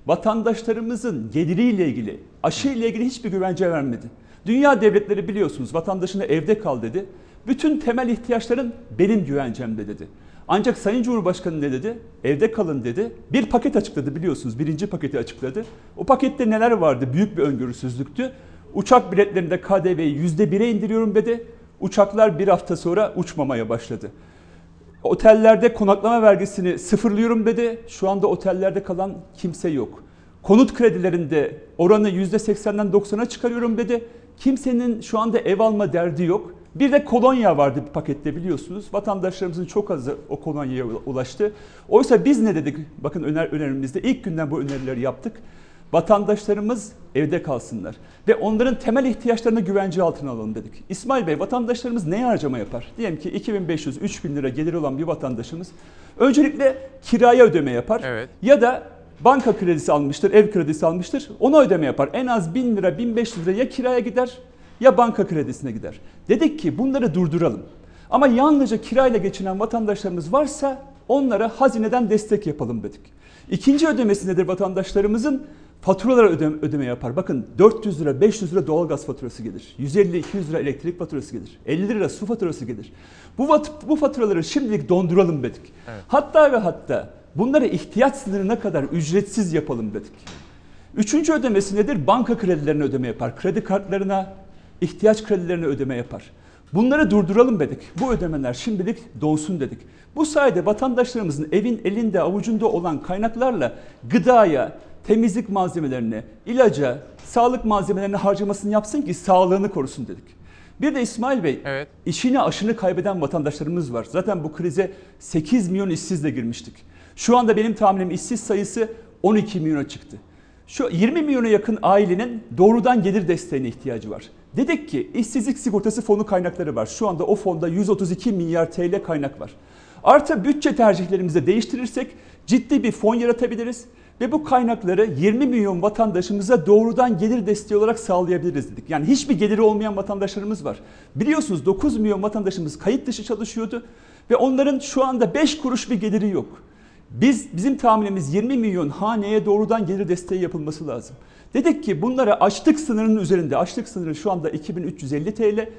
vatandaşlarımızın geliriyle ilgili, aşı ilgili hiçbir güvence vermedi. Dünya devletleri biliyorsunuz vatandaşına evde kal dedi. Bütün temel ihtiyaçların benim güvencemde dedi. Ancak Sayın Cumhurbaşkanı ne dedi? Evde kalın dedi. Bir paket açıkladı biliyorsunuz. Birinci paketi açıkladı. O pakette neler vardı? Büyük bir öngörüsüzlüktü. Uçak biletlerinde KDV'yi %1'e indiriyorum dedi. Uçaklar bir hafta sonra uçmamaya başladı. Otellerde konaklama vergisini sıfırlıyorum dedi. Şu anda otellerde kalan kimse yok. Konut kredilerinde oranı %80'den 90'a çıkarıyorum dedi. Kimsenin şu anda ev alma derdi yok. Bir de kolonya vardı bir pakette biliyorsunuz. Vatandaşlarımızın çok azı o kolonyaya ulaştı. Oysa biz ne dedik? Bakın öner önerimizde ilk günden bu önerileri yaptık. Vatandaşlarımız evde kalsınlar ve onların temel ihtiyaçlarını güvence altına alalım dedik. İsmail Bey vatandaşlarımız neye harcama yapar? Diyelim ki 2500-3000 lira gelir olan bir vatandaşımız öncelikle kiraya ödeme yapar Evet. ya da banka kredisi almıştır, ev kredisi almıştır ona ödeme yapar. En az 1000 lira 1500 lira ya kiraya gider ya banka kredisine gider. Dedik ki bunları durduralım. Ama yalnızca kirayla geçinen vatandaşlarımız varsa onlara hazineden destek yapalım dedik. İkinci ödemesi nedir vatandaşlarımızın? Faturalara ödeme, ödeme yapar. Bakın 400 lira, 500 lira doğalgaz faturası gelir. 150-200 lira elektrik faturası gelir. 50 lira su faturası gelir. Bu, bu faturaları şimdilik donduralım dedik. Evet. Hatta ve hatta bunları ihtiyaç sınırına kadar ücretsiz yapalım dedik. Üçüncü ödemesi nedir? Banka kredilerine ödeme yapar. Kredi kartlarına, ihtiyaç kredilerine ödeme yapar. Bunları durduralım dedik. Bu ödemeler şimdilik donsun dedik. Bu sayede vatandaşlarımızın evin elinde avucunda olan kaynaklarla gıdaya, temizlik malzemelerine, ilaca, sağlık malzemelerine harcamasını yapsın ki sağlığını korusun dedik. Bir de İsmail Bey, işini aşını kaybeden vatandaşlarımız var. Zaten bu krize 8 milyon işsizle girmiştik. Şu anda benim tahminim işsiz sayısı 12 milyona çıktı. Şu 20 milyona yakın ailenin doğrudan gelir desteğine ihtiyacı var. Dedik ki işsizlik sigortası fonu kaynakları var. Şu anda o fonda 132 milyar TL kaynak var. Artı bütçe tercihlerimizi değiştirirsek ciddi bir fon yaratabiliriz ve bu kaynakları 20 milyon vatandaşımıza doğrudan gelir desteği olarak sağlayabiliriz dedik. Yani hiçbir geliri olmayan vatandaşlarımız var. Biliyorsunuz 9 milyon vatandaşımız kayıt dışı çalışıyordu ve onların şu anda 5 kuruş bir geliri yok. Biz bizim tahminimiz 20 milyon haneye doğrudan gelir desteği yapılması lazım. Dedik ki bunlara açlık sınırının üzerinde, açlık sınırı şu anda 2350 TL,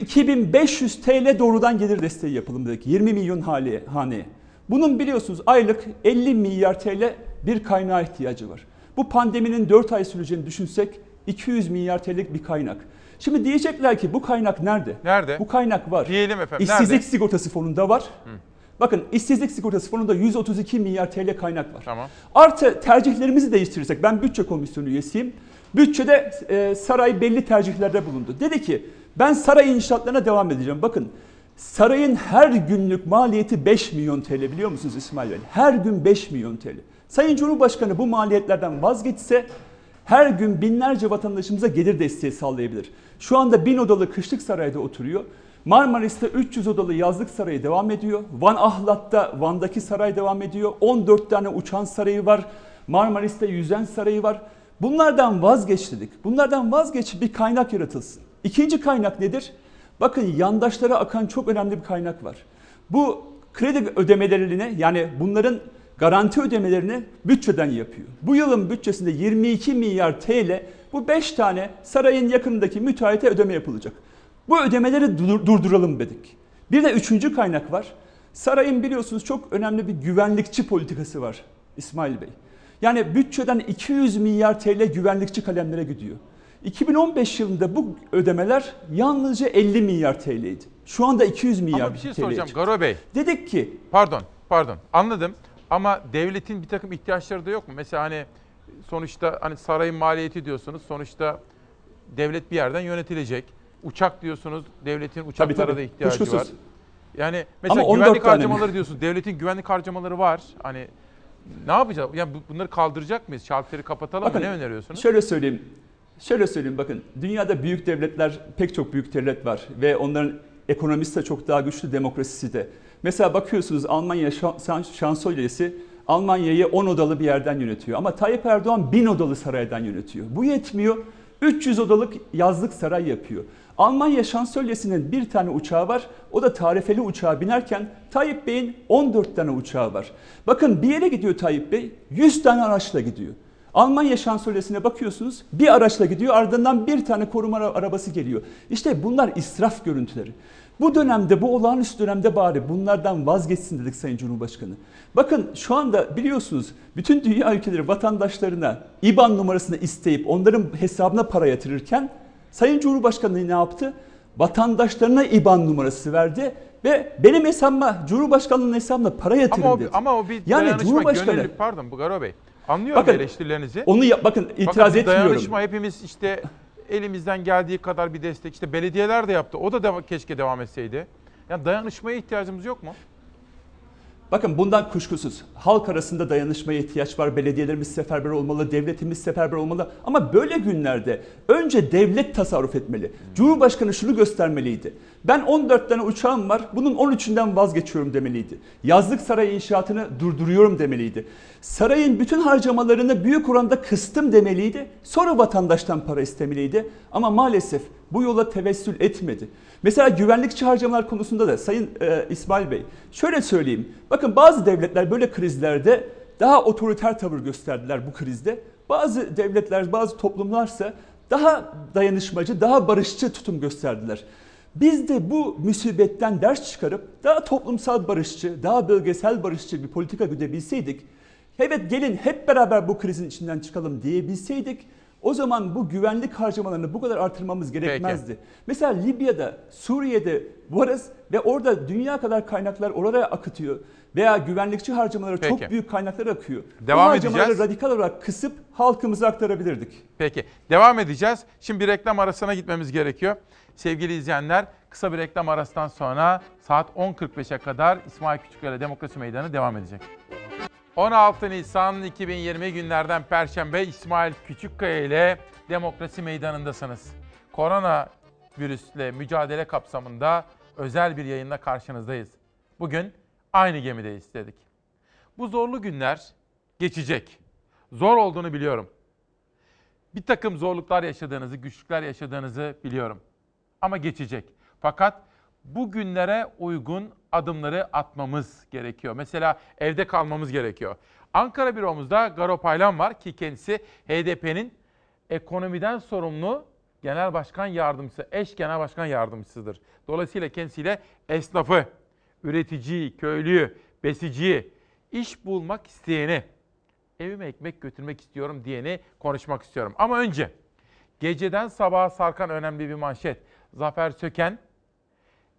2500 TL doğrudan gelir desteği yapalım dedik 20 milyon hale, haneye. Bunun biliyorsunuz aylık 50 milyar TL bir kaynağa ihtiyacı var. Bu pandeminin 4 ay süreceğini düşünsek 200 milyar TL'lik bir kaynak. Şimdi diyecekler ki bu kaynak nerede? Nerede? Bu kaynak var. Diyelim efendim. İşsizlik nerede? sigortası fonunda var. Bakın işsizlik sigortası fonunda 132 milyar TL kaynak var. Tamam. Artı tercihlerimizi değiştirirsek ben bütçe komisyonu üyesiyim. Bütçede e, saray belli tercihlerde bulundu. Dedi ki ben saray inşaatlarına devam edeceğim. Bakın sarayın her günlük maliyeti 5 milyon TL biliyor musunuz İsmail Bey? Her gün 5 milyon TL. Sayın Cumhurbaşkanı bu maliyetlerden vazgeçse her gün binlerce vatandaşımıza gelir desteği sağlayabilir. Şu anda bin odalı kışlık sarayda oturuyor. Marmaris'te 300 odalı yazlık sarayı devam ediyor. Van Ahlat'ta Van'daki saray devam ediyor. 14 tane uçan sarayı var. Marmaris'te yüzen sarayı var. Bunlardan vazgeç dedik. Bunlardan vazgeç bir kaynak yaratılsın. İkinci kaynak nedir? Bakın yandaşlara akan çok önemli bir kaynak var. Bu kredi ödemelerini yani bunların garanti ödemelerini bütçeden yapıyor. Bu yılın bütçesinde 22 milyar TL bu 5 tane sarayın yakınındaki müteahhite ödeme yapılacak. Bu ödemeleri dur- durduralım dedik. Bir de üçüncü kaynak var. Sarayın biliyorsunuz çok önemli bir güvenlikçi politikası var İsmail Bey. Yani bütçeden 200 milyar TL güvenlikçi kalemlere gidiyor. 2015 yılında bu ödemeler yalnızca 50 milyar TL'ydi. Şu anda 200 milyar Ama bir şey soracağım. Garo Bey. Dedik ki Pardon, pardon. Anladım. Ama devletin bir takım ihtiyaçları da yok mu? Mesela hani sonuçta hani sarayın maliyeti diyorsunuz. Sonuçta devlet bir yerden yönetilecek. Uçak diyorsunuz. Devletin uçaklara tabii. da ihtiyacı Kuşkusuz. var. Yani mesela Ama 14 güvenlik tane mi? harcamaları diyorsunuz. Devletin güvenlik harcamaları var. Hani ne yapacağız? Yani bu- bunları kaldıracak mıyız? Şalteri kapatalım Bakın, mı? Ne öneriyorsunuz? Şöyle söyleyeyim. Şöyle söyleyeyim bakın. Dünyada büyük devletler, pek çok büyük devlet var ve onların ekonomisi de çok daha güçlü, demokrasisi de. Mesela bakıyorsunuz Almanya şan- şansölyesi Almanya'yı 10 odalı bir yerden yönetiyor. Ama Tayyip Erdoğan 1000 odalı saraydan yönetiyor. Bu yetmiyor. 300 odalık yazlık saray yapıyor. Almanya şansölyesinin bir tane uçağı var. O da tarifeli uçağa binerken Tayyip Bey'in 14 tane uçağı var. Bakın bir yere gidiyor Tayyip Bey 100 tane araçla gidiyor. Almanya şansölyesine bakıyorsunuz bir araçla gidiyor ardından bir tane koruma ara- arabası geliyor. İşte bunlar israf görüntüleri. Bu dönemde bu olağanüstü dönemde bari bunlardan vazgeçsin dedik Sayın Cumhurbaşkanı. Bakın şu anda biliyorsunuz bütün dünya ülkeleri vatandaşlarına IBAN numarasını isteyip onların hesabına para yatırırken Sayın Cumhurbaşkanı ne yaptı? Vatandaşlarına IBAN numarası verdi ve benim hesabıma Cumhurbaşkanlığının hesabına para yatırın Ama o, dedi. ama o bir Yani dayanışma, Cumhurbaşkanı- gönüllü. Pardon bu Garo Bey. Anlıyorum Bakın, eleştirilerinizi. onu yap- bakın itiraz bir etmiyorum. Dayanışma hepimiz işte elimizden geldiği kadar bir destek. İşte belediyeler de yaptı. O da deva- keşke devam etseydi. Yani dayanışmaya ihtiyacımız yok mu? Bakın bundan kuşkusuz halk arasında dayanışmaya ihtiyaç var. Belediyelerimiz seferber olmalı, devletimiz seferber olmalı. Ama böyle günlerde önce devlet tasarruf etmeli. Cumhurbaşkanı şunu göstermeliydi. Ben 14 tane uçağım var, bunun 13'ünden vazgeçiyorum demeliydi. Yazlık saray inşaatını durduruyorum demeliydi. Sarayın bütün harcamalarını büyük oranda kıstım demeliydi. Sonra vatandaştan para istemeliydi. Ama maalesef bu yola tevessül etmedi. Mesela güvenlikçi harcamalar konusunda da Sayın e, İsmail Bey şöyle söyleyeyim. Bakın bazı devletler böyle krizlerde daha otoriter tavır gösterdiler bu krizde. Bazı devletler, bazı toplumlarsa daha dayanışmacı, daha barışçı tutum gösterdiler. Biz de bu musibetten ders çıkarıp daha toplumsal barışçı, daha bölgesel barışçı bir politika güdebilseydik, evet gelin hep beraber bu krizin içinden çıkalım diyebilseydik, o zaman bu güvenlik harcamalarını bu kadar artırmamız gerekmezdi. Mesela Libya'da, Suriye'de varız ve orada dünya kadar kaynaklar oraya akıtıyor. Veya güvenlikçi harcamaları çok Peki. büyük kaynaklar akıyor. Devam bu harcamaları edeceğiz. radikal olarak kısıp halkımıza aktarabilirdik. Peki. Devam edeceğiz. Şimdi bir reklam arasına gitmemiz gerekiyor. Sevgili izleyenler kısa bir reklam arasından sonra saat 10.45'e kadar İsmail Küçükkaya Demokrasi Meydanı devam edecek. 16 Nisan 2020 günlerden Perşembe İsmail Küçükkaya ile Demokrasi Meydanı'ndasınız. Korona virüsle mücadele kapsamında özel bir yayınla karşınızdayız. Bugün aynı gemideyiz dedik. Bu zorlu günler geçecek. Zor olduğunu biliyorum. Bir takım zorluklar yaşadığınızı, güçlükler yaşadığınızı biliyorum. Ama geçecek. Fakat bu günlere uygun adımları atmamız gerekiyor. Mesela evde kalmamız gerekiyor. Ankara büromuzda Garo Paylan var ki kendisi HDP'nin ekonomiden sorumlu genel başkan yardımcısı, eş genel başkan yardımcısıdır. Dolayısıyla kendisiyle esnafı, üreticiyi, köylüyü, besiciyi, iş bulmak isteyeni, evime ekmek götürmek istiyorum diyeni konuşmak istiyorum. Ama önce geceden sabaha sarkan önemli bir manşet. Zafer Söken,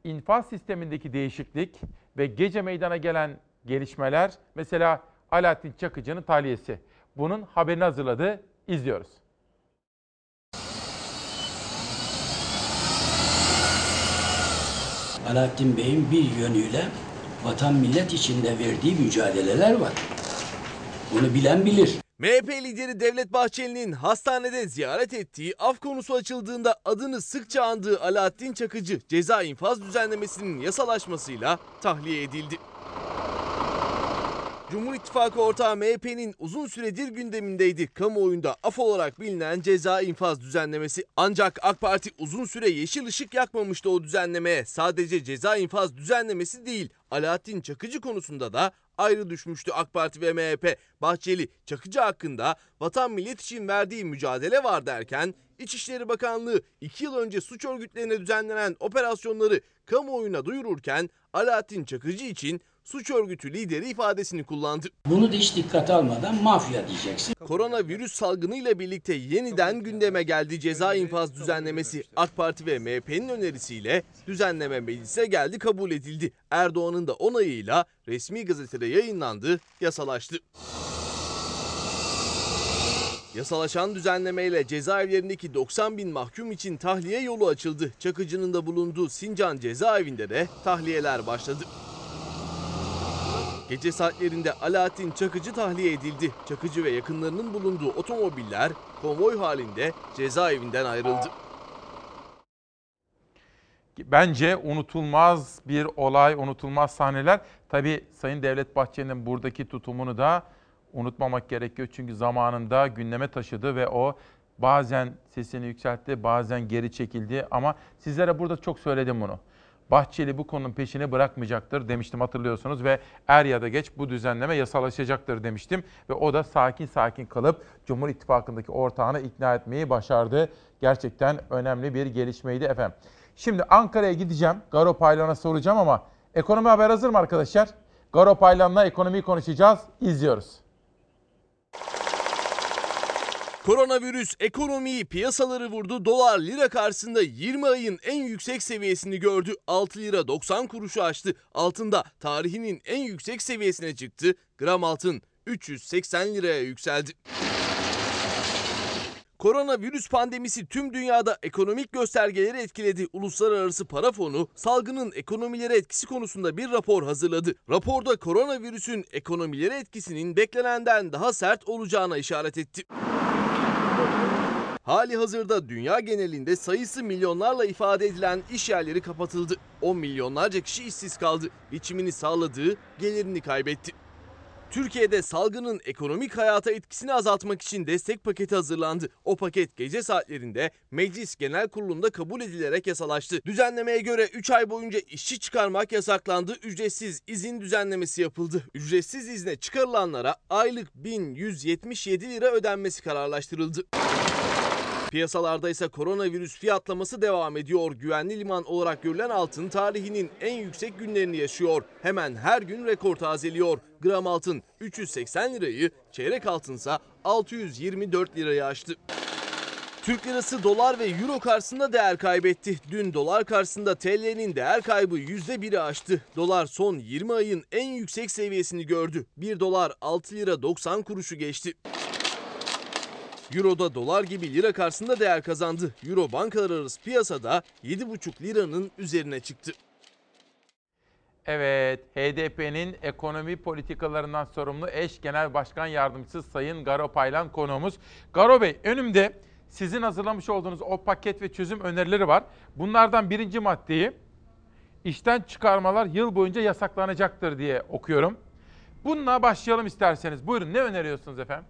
infaz sistemindeki değişiklik ve gece meydana gelen gelişmeler, mesela Alaaddin Çakıcı'nın tahliyesi. Bunun haberini hazırladı, izliyoruz. Alaaddin Bey'in bir yönüyle vatan millet içinde verdiği mücadeleler var. Bunu bilen bilir. MHP lideri Devlet Bahçeli'nin hastanede ziyaret ettiği af konusu açıldığında adını sıkça andığı Alaaddin Çakıcı ceza infaz düzenlemesinin yasalaşmasıyla tahliye edildi. Cumhur İttifakı ortağı MHP'nin uzun süredir gündemindeydi. Kamuoyunda af olarak bilinen ceza infaz düzenlemesi. Ancak AK Parti uzun süre yeşil ışık yakmamıştı o düzenlemeye. Sadece ceza infaz düzenlemesi değil, Alaaddin Çakıcı konusunda da ayrı düşmüştü AK Parti ve MHP. Bahçeli, Çakıcı hakkında vatan millet için verdiği mücadele var derken İçişleri Bakanlığı 2 yıl önce suç örgütlerine düzenlenen operasyonları kamuoyuna duyururken Alaaddin Çakıcı için suç örgütü lideri ifadesini kullandı. Bunu da hiç dikkate almadan mafya diyeceksin. Koronavirüs salgınıyla birlikte yeniden gündeme geldi ceza infaz düzenlemesi. AK Parti ve MHP'nin önerisiyle düzenleme meclise geldi kabul edildi. Erdoğan'ın da onayıyla resmi gazetede yayınlandı, yasalaştı. Yasalaşan düzenlemeyle cezaevlerindeki 90 bin mahkum için tahliye yolu açıldı. Çakıcı'nın da bulunduğu Sincan cezaevinde de tahliyeler başladı. Gece saatlerinde Alaaddin Çakıcı tahliye edildi. Çakıcı ve yakınlarının bulunduğu otomobiller konvoy halinde cezaevinden ayrıldı. Bence unutulmaz bir olay, unutulmaz sahneler. Tabii Sayın Devlet Bahçeli'nin buradaki tutumunu da unutmamak gerekiyor. Çünkü zamanında gündeme taşıdı ve o bazen sesini yükseltti, bazen geri çekildi. Ama sizlere burada çok söyledim bunu. Bahçeli bu konunun peşini bırakmayacaktır demiştim hatırlıyorsunuz ve er ya da geç bu düzenleme yasalaşacaktır demiştim. Ve o da sakin sakin kalıp Cumhur İttifakı'ndaki ortağını ikna etmeyi başardı. Gerçekten önemli bir gelişmeydi efendim. Şimdi Ankara'ya gideceğim. Garo Paylan'a soracağım ama ekonomi haber hazır mı arkadaşlar? Garo Paylan'la ekonomiyi konuşacağız. İzliyoruz. Koronavirüs ekonomiyi piyasaları vurdu. Dolar lira karşısında 20 ayın en yüksek seviyesini gördü. 6 lira 90 kuruşu aştı. Altında tarihinin en yüksek seviyesine çıktı. Gram altın 380 liraya yükseldi. Koronavirüs pandemisi tüm dünyada ekonomik göstergeleri etkiledi. Uluslararası Para Fonu salgının ekonomilere etkisi konusunda bir rapor hazırladı. Raporda koronavirüsün ekonomilere etkisinin beklenenden daha sert olacağına işaret etti. Hali hazırda dünya genelinde sayısı milyonlarla ifade edilen iş yerleri kapatıldı. 10 milyonlarca kişi işsiz kaldı. Geçimini sağladığı gelirini kaybetti. Türkiye'de salgının ekonomik hayata etkisini azaltmak için destek paketi hazırlandı. O paket gece saatlerinde Meclis Genel Kurulu'nda kabul edilerek yasalaştı. Düzenlemeye göre 3 ay boyunca işçi çıkarmak yasaklandı. Ücretsiz izin düzenlemesi yapıldı. Ücretsiz izne çıkarılanlara aylık 1177 lira ödenmesi kararlaştırıldı. Piyasalarda ise koronavirüs fiyatlaması devam ediyor. Güvenli liman olarak görülen altın tarihinin en yüksek günlerini yaşıyor. Hemen her gün rekor tazeliyor. Gram altın 380 lirayı, çeyrek altınsa 624 lirayı aştı. Türk lirası dolar ve euro karşısında değer kaybetti. Dün dolar karşısında TL'nin değer kaybı %1'i aştı. Dolar son 20 ayın en yüksek seviyesini gördü. 1 dolar 6 lira 90 kuruşu geçti. Euro da dolar gibi lira karşısında değer kazandı. Euro bankalar arası piyasada 7,5 liranın üzerine çıktı. Evet, HDP'nin ekonomi politikalarından sorumlu eş genel başkan yardımcısı Sayın Garo Paylan konuğumuz. Garo Bey, önümde sizin hazırlamış olduğunuz o paket ve çözüm önerileri var. Bunlardan birinci maddeyi işten çıkarmalar yıl boyunca yasaklanacaktır diye okuyorum. Bununla başlayalım isterseniz. Buyurun ne öneriyorsunuz efendim?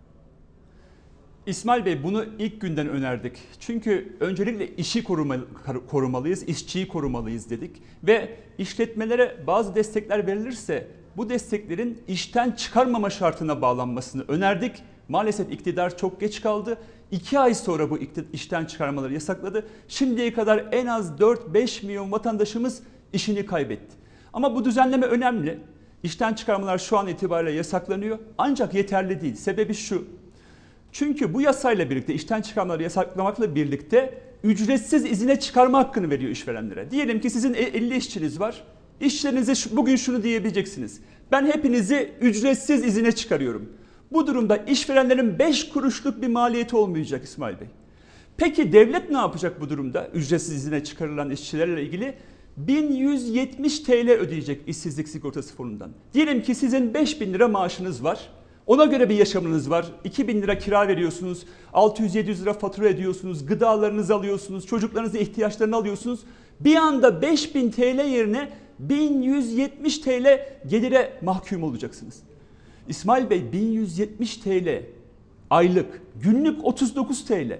İsmail Bey bunu ilk günden önerdik. Çünkü öncelikle işi korumalıyız, işçiyi korumalıyız dedik. Ve işletmelere bazı destekler verilirse bu desteklerin işten çıkarmama şartına bağlanmasını önerdik. Maalesef iktidar çok geç kaldı. 2 ay sonra bu işten çıkarmaları yasakladı. Şimdiye kadar en az 4-5 milyon vatandaşımız işini kaybetti. Ama bu düzenleme önemli. İşten çıkarmalar şu an itibariyle yasaklanıyor. Ancak yeterli değil. Sebebi şu. Çünkü bu yasayla birlikte işten çıkarmaları yasaklamakla birlikte ücretsiz izine çıkarma hakkını veriyor işverenlere. Diyelim ki sizin 50 işçiniz var. İşçilerinize bugün şunu diyebileceksiniz. Ben hepinizi ücretsiz izine çıkarıyorum. Bu durumda işverenlerin 5 kuruşluk bir maliyeti olmayacak İsmail Bey. Peki devlet ne yapacak bu durumda? Ücretsiz izine çıkarılan işçilerle ilgili 1170 TL ödeyecek işsizlik sigortası fonundan. Diyelim ki sizin 5000 lira maaşınız var. Ona göre bir yaşamınız var. 2000 lira kira veriyorsunuz. 600-700 lira fatura ediyorsunuz. Gıdalarınızı alıyorsunuz. Çocuklarınızın ihtiyaçlarını alıyorsunuz. Bir anda 5000 TL yerine 1170 TL gelire mahkum olacaksınız. İsmail Bey 1170 TL aylık, günlük 39 TL.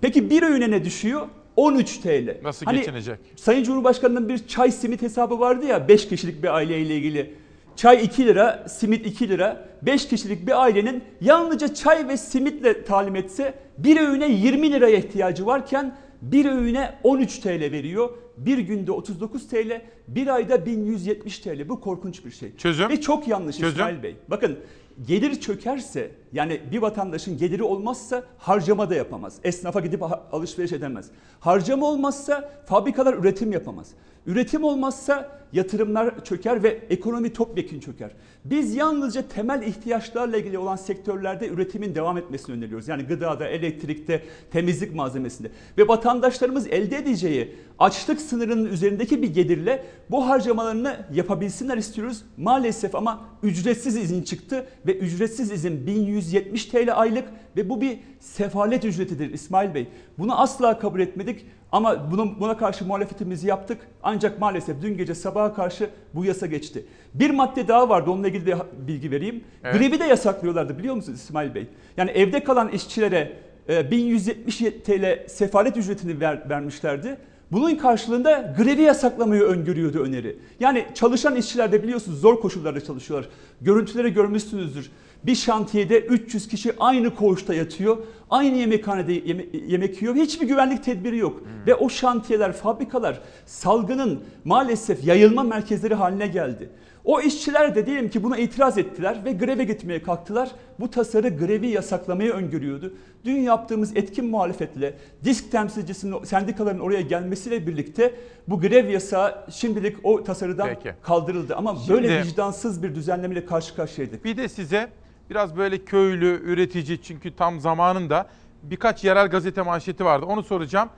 Peki bir öğüne ne düşüyor? 13 TL. Nasıl Hani geçinecek? Sayın Cumhurbaşkanı'nın bir çay simit hesabı vardı ya 5 kişilik bir aileyle ilgili. Çay 2 lira, simit 2 lira. 5 kişilik bir ailenin yalnızca çay ve simitle talim etse bir öğüne 20 liraya ihtiyacı varken bir öğüne 13 TL veriyor. Bir günde 39 TL, bir ayda 1170 TL. Bu korkunç bir şey. Çözüm? Ve çok yanlış Çözüm? İsmail Bey. Bakın gelir çökerse yani bir vatandaşın geliri olmazsa harcama da yapamaz. Esnafa gidip alışveriş edemez. Harcama olmazsa fabrikalar üretim yapamaz. Üretim olmazsa yatırımlar çöker ve ekonomi topyekun çöker. Biz yalnızca temel ihtiyaçlarla ilgili olan sektörlerde üretimin devam etmesini öneriyoruz. Yani gıdada, elektrikte, temizlik malzemesinde. Ve vatandaşlarımız elde edeceği açlık sınırının üzerindeki bir gelirle bu harcamalarını yapabilsinler istiyoruz. Maalesef ama ücretsiz izin çıktı ve ücretsiz izin 1170 TL aylık ve bu bir sefalet ücretidir İsmail Bey. Bunu asla kabul etmedik ama bunun, buna karşı muhalefetimizi yaptık. Ancak maalesef dün gece sabaha karşı bu yasa geçti. Bir madde daha vardı onunla ilgili de bilgi vereyim. Evet. Grevi de yasaklıyorlardı biliyor musunuz İsmail Bey? Yani evde kalan işçilere e, 1170 TL sefalet ücretini ver, vermişlerdi. Bunun karşılığında grevi yasaklamayı öngörüyordu öneri. Yani çalışan işçiler de biliyorsunuz zor koşullarda çalışıyorlar. Görüntüleri görmüşsünüzdür. Bir şantiyede 300 kişi aynı koğuşta yatıyor. Aynı yemekhanede yeme- yemek yiyor. Hiçbir güvenlik tedbiri yok. Ve o şantiyeler, fabrikalar salgının maalesef yayılma merkezleri haline geldi. O işçiler de diyelim ki buna itiraz ettiler ve greve gitmeye kalktılar. Bu tasarı grevi yasaklamayı öngörüyordu. Dün yaptığımız etkin muhalefetle disk temsilcisinin, sendikaların oraya gelmesiyle birlikte bu grev yasağı şimdilik o tasarıdan Peki. kaldırıldı. Ama Şimdi- böyle vicdansız bir düzenlemeyle karşı karşıyaydık. Bir de size biraz böyle köylü, üretici çünkü tam zamanında birkaç yerel gazete manşeti vardı. Onu soracağım.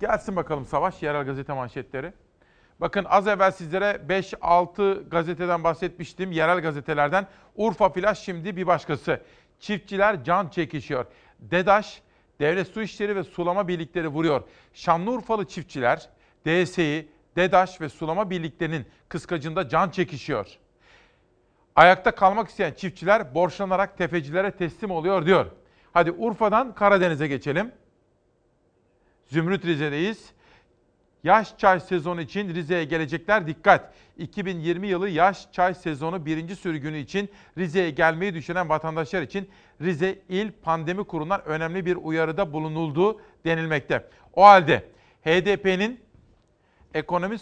Gelsin bakalım Savaş yerel gazete manşetleri. Bakın az evvel sizlere 5-6 gazeteden bahsetmiştim. Yerel gazetelerden. Urfa Flaş şimdi bir başkası. Çiftçiler can çekişiyor. DEDAŞ, Devlet Su İşleri ve Sulama Birlikleri vuruyor. Şanlıurfalı çiftçiler DSİ, DEDAŞ ve sulama birliklerinin kıskacında can çekişiyor. Ayakta kalmak isteyen çiftçiler borçlanarak tefecilere teslim oluyor diyor. Hadi Urfa'dan Karadeniz'e geçelim. Zümrüt Rize'deyiz. Yaş çay sezonu için Rize'ye gelecekler dikkat. 2020 yılı yaş çay sezonu birinci sürgünü için Rize'ye gelmeyi düşünen vatandaşlar için Rize İl Pandemi Kurulu'ndan önemli bir uyarıda bulunulduğu denilmekte. O halde HDP'nin ekonomi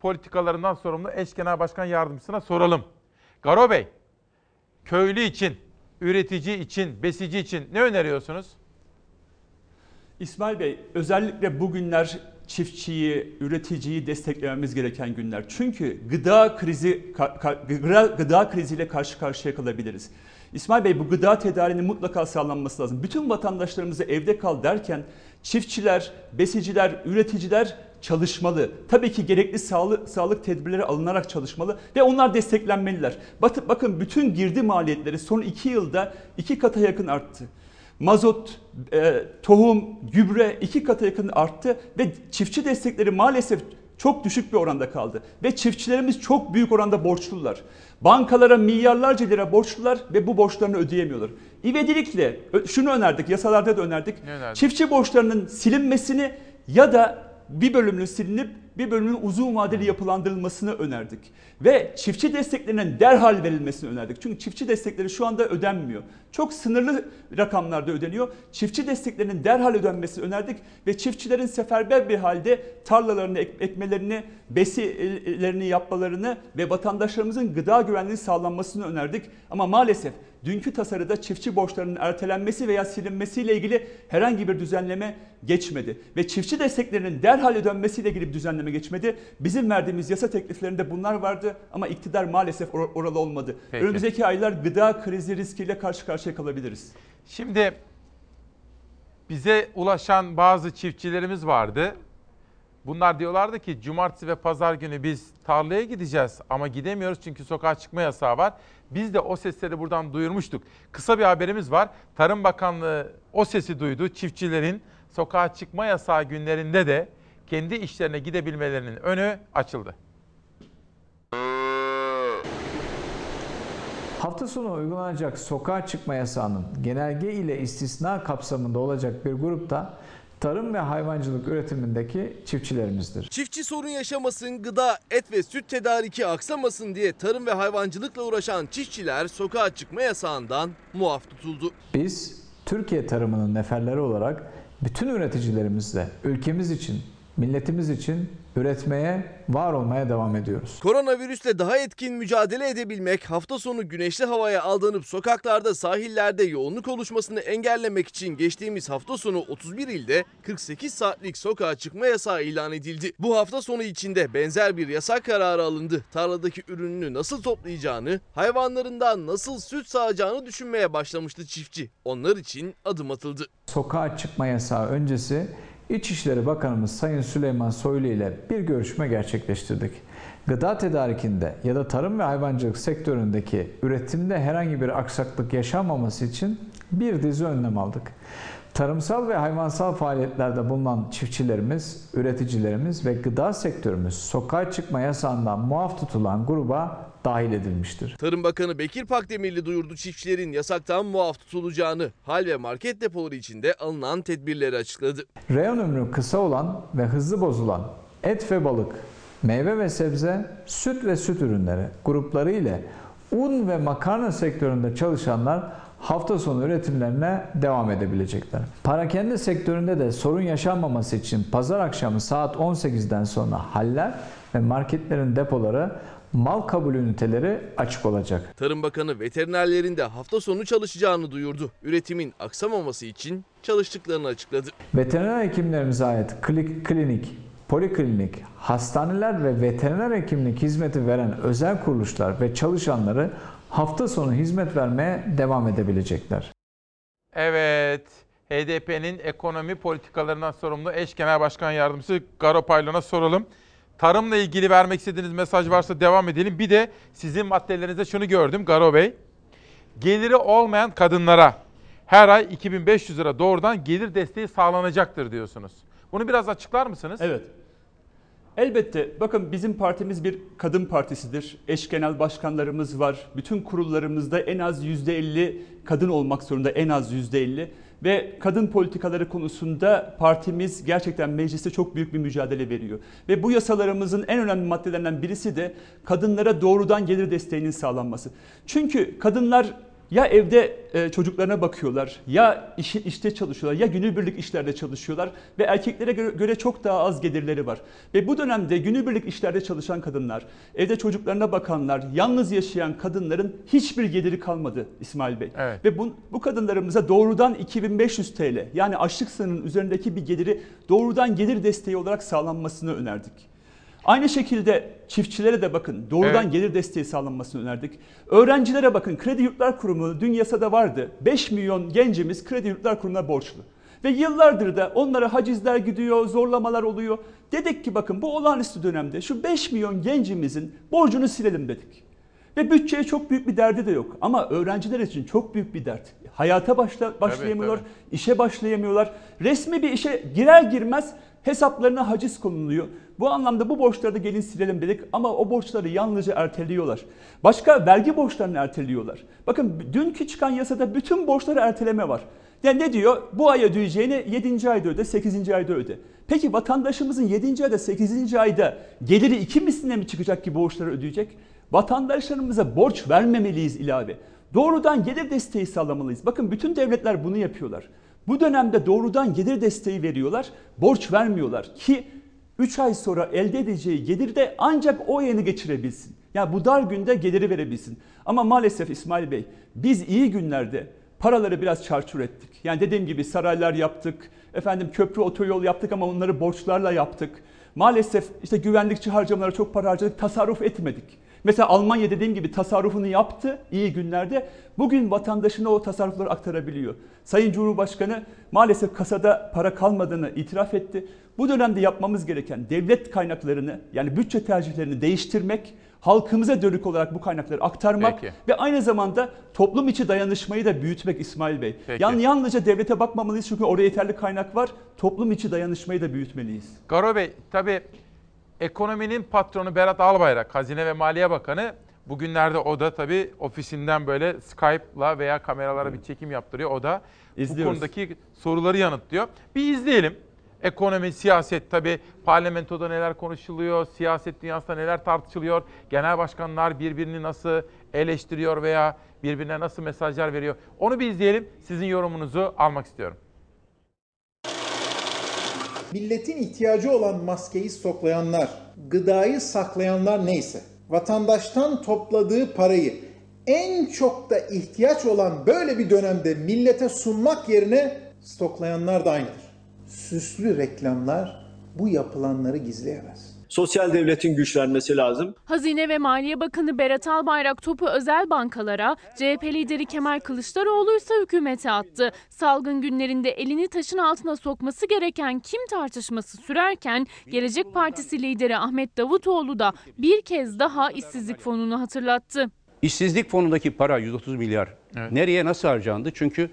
politikalarından sorumlu eş genel başkan yardımcısına soralım. Garo Bey, köylü için, üretici için, besici için ne öneriyorsunuz? İsmail Bey özellikle bugünler çiftçiyi, üreticiyi desteklememiz gereken günler. Çünkü gıda krizi gıda, gıda kriziyle karşı karşıya kalabiliriz. İsmail Bey bu gıda tedariğinin mutlaka sağlanması lazım. Bütün vatandaşlarımıza evde kal derken çiftçiler, besiciler, üreticiler çalışmalı. Tabii ki gerekli sağlık, sağlık tedbirleri alınarak çalışmalı ve onlar desteklenmeliler. Batı, bakın bütün girdi maliyetleri son iki yılda iki kata yakın arttı. Mazot, e, tohum, gübre iki kata yakın arttı ve çiftçi destekleri maalesef çok düşük bir oranda kaldı. Ve çiftçilerimiz çok büyük oranda borçlular. Bankalara milyarlarca lira borçlular ve bu borçlarını ödeyemiyorlar. İvedilikle şunu önerdik, yasalarda da önerdik. Ne önerdik? Çiftçi borçlarının silinmesini ya da bir bölümünün silinip bir bölümünün uzun vadeli yapılandırılmasını önerdik. Ve çiftçi desteklerinin derhal verilmesini önerdik. Çünkü çiftçi destekleri şu anda ödenmiyor. Çok sınırlı rakamlarda ödeniyor. Çiftçi desteklerinin derhal ödenmesini önerdik ve çiftçilerin seferber bir halde tarlalarını ek- ekmelerini, besilerini yapmalarını ve vatandaşlarımızın gıda güvenliğini sağlanmasını önerdik. Ama maalesef dünkü tasarıda çiftçi borçlarının ertelenmesi veya silinmesiyle ilgili herhangi bir düzenleme geçmedi. Ve çiftçi desteklerinin derhal ödenmesiyle ilgili bir düzenleme geçmedi. Bizim verdiğimiz yasa tekliflerinde bunlar vardı ama iktidar maalesef or- oralı olmadı. Peki. Önümüzdeki aylar gıda krizi riskiyle karşı karşıya kalabiliriz. Şimdi bize ulaşan bazı çiftçilerimiz vardı. Bunlar diyorlardı ki cumartesi ve pazar günü biz tarlaya gideceğiz ama gidemiyoruz çünkü sokağa çıkma yasağı var. Biz de o sesleri buradan duyurmuştuk. Kısa bir haberimiz var. Tarım Bakanlığı o sesi duydu. Çiftçilerin sokağa çıkma yasağı günlerinde de kendi işlerine gidebilmelerinin önü açıldı. Hafta sonu uygulanacak sokağa çıkma yasağının genelge ile istisna kapsamında olacak bir grupta tarım ve hayvancılık üretimindeki çiftçilerimizdir. Çiftçi sorun yaşamasın, gıda, et ve süt tedariki aksamasın diye tarım ve hayvancılıkla uğraşan çiftçiler sokağa çıkma yasağından muaf tutuldu. Biz Türkiye tarımının neferleri olarak bütün üreticilerimizle ülkemiz için, milletimiz için üretmeye, var olmaya devam ediyoruz. Koronavirüsle daha etkin mücadele edebilmek, hafta sonu güneşli havaya aldanıp sokaklarda, sahillerde yoğunluk oluşmasını engellemek için geçtiğimiz hafta sonu 31 ilde 48 saatlik sokağa çıkma yasağı ilan edildi. Bu hafta sonu içinde benzer bir yasak kararı alındı. Tarladaki ürününü nasıl toplayacağını, hayvanlarından nasıl süt sağacağını düşünmeye başlamıştı çiftçi. Onlar için adım atıldı. Sokağa çıkma yasağı öncesi İçişleri Bakanımız Sayın Süleyman Soylu ile bir görüşme gerçekleştirdik. Gıda tedarikinde ya da tarım ve hayvancılık sektöründeki üretimde herhangi bir aksaklık yaşanmaması için bir dizi önlem aldık. Tarımsal ve hayvansal faaliyetlerde bulunan çiftçilerimiz, üreticilerimiz ve gıda sektörümüz sokağa çıkma yasağından muaf tutulan gruba dahil edilmiştir. Tarım Bakanı Bekir Pakdemirli duyurdu çiftçilerin yasaktan muaf tutulacağını. Hal ve market depoları içinde alınan tedbirleri açıkladı. Reyon ömrü kısa olan ve hızlı bozulan et ve balık, meyve ve sebze, süt ve süt ürünleri grupları ile un ve makarna sektöründe çalışanlar hafta sonu üretimlerine devam edebilecekler. Parakende sektöründe de sorun yaşanmaması için pazar akşamı saat 18'den sonra haller ve marketlerin depoları mal kabul üniteleri açık olacak. Tarım Bakanı veterinerlerin de hafta sonu çalışacağını duyurdu. Üretimin aksamaması için çalıştıklarını açıkladı. Veteriner hekimlerimize ait klik- klinik, poliklinik, hastaneler ve veteriner hekimlik hizmeti veren özel kuruluşlar ve çalışanları hafta sonu hizmet vermeye devam edebilecekler. Evet, HDP'nin ekonomi politikalarından sorumlu eş genel başkan yardımcısı Garo Paylan'a soralım. Tarımla ilgili vermek istediğiniz mesaj varsa devam edelim. Bir de sizin maddelerinizde şunu gördüm Garo Bey. Geliri olmayan kadınlara her ay 2500 lira doğrudan gelir desteği sağlanacaktır diyorsunuz. Bunu biraz açıklar mısınız? Evet. Elbette bakın bizim partimiz bir kadın partisidir. Eş genel başkanlarımız var. Bütün kurullarımızda en az %50 kadın olmak zorunda en az %50 ve kadın politikaları konusunda partimiz gerçekten mecliste çok büyük bir mücadele veriyor. Ve bu yasalarımızın en önemli maddelerinden birisi de kadınlara doğrudan gelir desteğinin sağlanması. Çünkü kadınlar ya evde e, çocuklarına bakıyorlar, ya iş, işte çalışıyorlar, ya günübirlik işlerde çalışıyorlar ve erkeklere göre, göre çok daha az gelirleri var. Ve bu dönemde günübirlik işlerde çalışan kadınlar, evde çocuklarına bakanlar, yalnız yaşayan kadınların hiçbir geliri kalmadı İsmail Bey. Evet. Ve bu, bu kadınlarımıza doğrudan 2500 TL yani açlık sınırının üzerindeki bir geliri doğrudan gelir desteği olarak sağlanmasını önerdik. Aynı şekilde çiftçilere de bakın doğrudan Evet. gelir desteği sağlanmasını önerdik. Öğrencilere bakın Kredi Yurtlar Kurumu dün yasada vardı. 5 milyon gencimiz Kredi Yurtlar Kurumu'na borçlu. Ve yıllardır da onlara hacizler gidiyor, zorlamalar oluyor. Dedik ki bakın bu olağanüstü dönemde şu 5 milyon gencimizin borcunu silelim dedik. Ve bütçeye çok büyük bir derdi de yok. Ama öğrenciler için çok büyük bir dert. Hayata başla, başlayamıyorlar, tabii. işe başlayamıyorlar. Resmi bir işe girer girmez hesaplarına haciz konuluyor. Bu anlamda bu borçları da gelin silelim dedik ama o borçları yalnızca erteliyorlar. Başka vergi borçlarını erteliyorlar. Bakın dünkü çıkan yasada bütün borçları erteleme var. Yani ne diyor? Bu ay ödeyeceğini 7. ayda öde, 8. ayda öde. Peki vatandaşımızın 7. ayda, 8. ayda geliri iki misline mi çıkacak ki borçları ödeyecek? Vatandaşlarımıza borç vermemeliyiz ilave. Doğrudan gelir desteği sağlamalıyız. Bakın bütün devletler bunu yapıyorlar. Bu dönemde doğrudan gelir desteği veriyorlar, borç vermiyorlar ki 3 ay sonra elde edeceği gelir de ancak o yeni geçirebilsin. Yani bu dar günde geliri verebilsin. Ama maalesef İsmail Bey biz iyi günlerde paraları biraz çarçur ettik. Yani dediğim gibi saraylar yaptık, efendim köprü otoyol yaptık ama onları borçlarla yaptık. Maalesef işte güvenlikçi harcamalara çok para harcadık, tasarruf etmedik. Mesela Almanya dediğim gibi tasarrufunu yaptı iyi günlerde. Bugün vatandaşına o tasarrufları aktarabiliyor. Sayın Cumhurbaşkanı maalesef kasada para kalmadığını itiraf etti. Bu dönemde yapmamız gereken devlet kaynaklarını yani bütçe tercihlerini değiştirmek, halkımıza dönük olarak bu kaynakları aktarmak Peki. ve aynı zamanda toplum içi dayanışmayı da büyütmek İsmail Bey. Peki. Yani yalnızca devlete bakmamalıyız çünkü oraya yeterli kaynak var. Toplum içi dayanışmayı da büyütmeliyiz. Garo Bey, tabii ekonominin patronu Berat Albayrak, Hazine ve Maliye Bakanı bugünlerde o da tabii ofisinden böyle Skype'la veya kameralara bir çekim yaptırıyor. O da bu İzliyoruz. konudaki soruları yanıtlıyor. Bir izleyelim. Ekonomi, siyaset tabii parlamentoda neler konuşuluyor, siyaset dünyasında neler tartışılıyor, genel başkanlar birbirini nasıl eleştiriyor veya birbirine nasıl mesajlar veriyor. Onu bir izleyelim. Sizin yorumunuzu almak istiyorum. Milletin ihtiyacı olan maskeyi stoklayanlar, gıdayı saklayanlar neyse, vatandaştan topladığı parayı en çok da ihtiyaç olan böyle bir dönemde millete sunmak yerine stoklayanlar da aynıdır. Süslü reklamlar bu yapılanları gizleyemez. Sosyal devletin güçlenmesi lazım. Hazine ve Maliye Bakanı Berat Albayrak topu özel bankalara, CHP lideri Kemal Kılıçdaroğlu ise hükümete attı. Salgın günlerinde elini taşın altına sokması gereken kim tartışması sürerken Gelecek Partisi lideri Ahmet Davutoğlu da bir kez daha işsizlik fonunu hatırlattı. İşsizlik fonundaki para 130 milyar nereye nasıl harcandı? Çünkü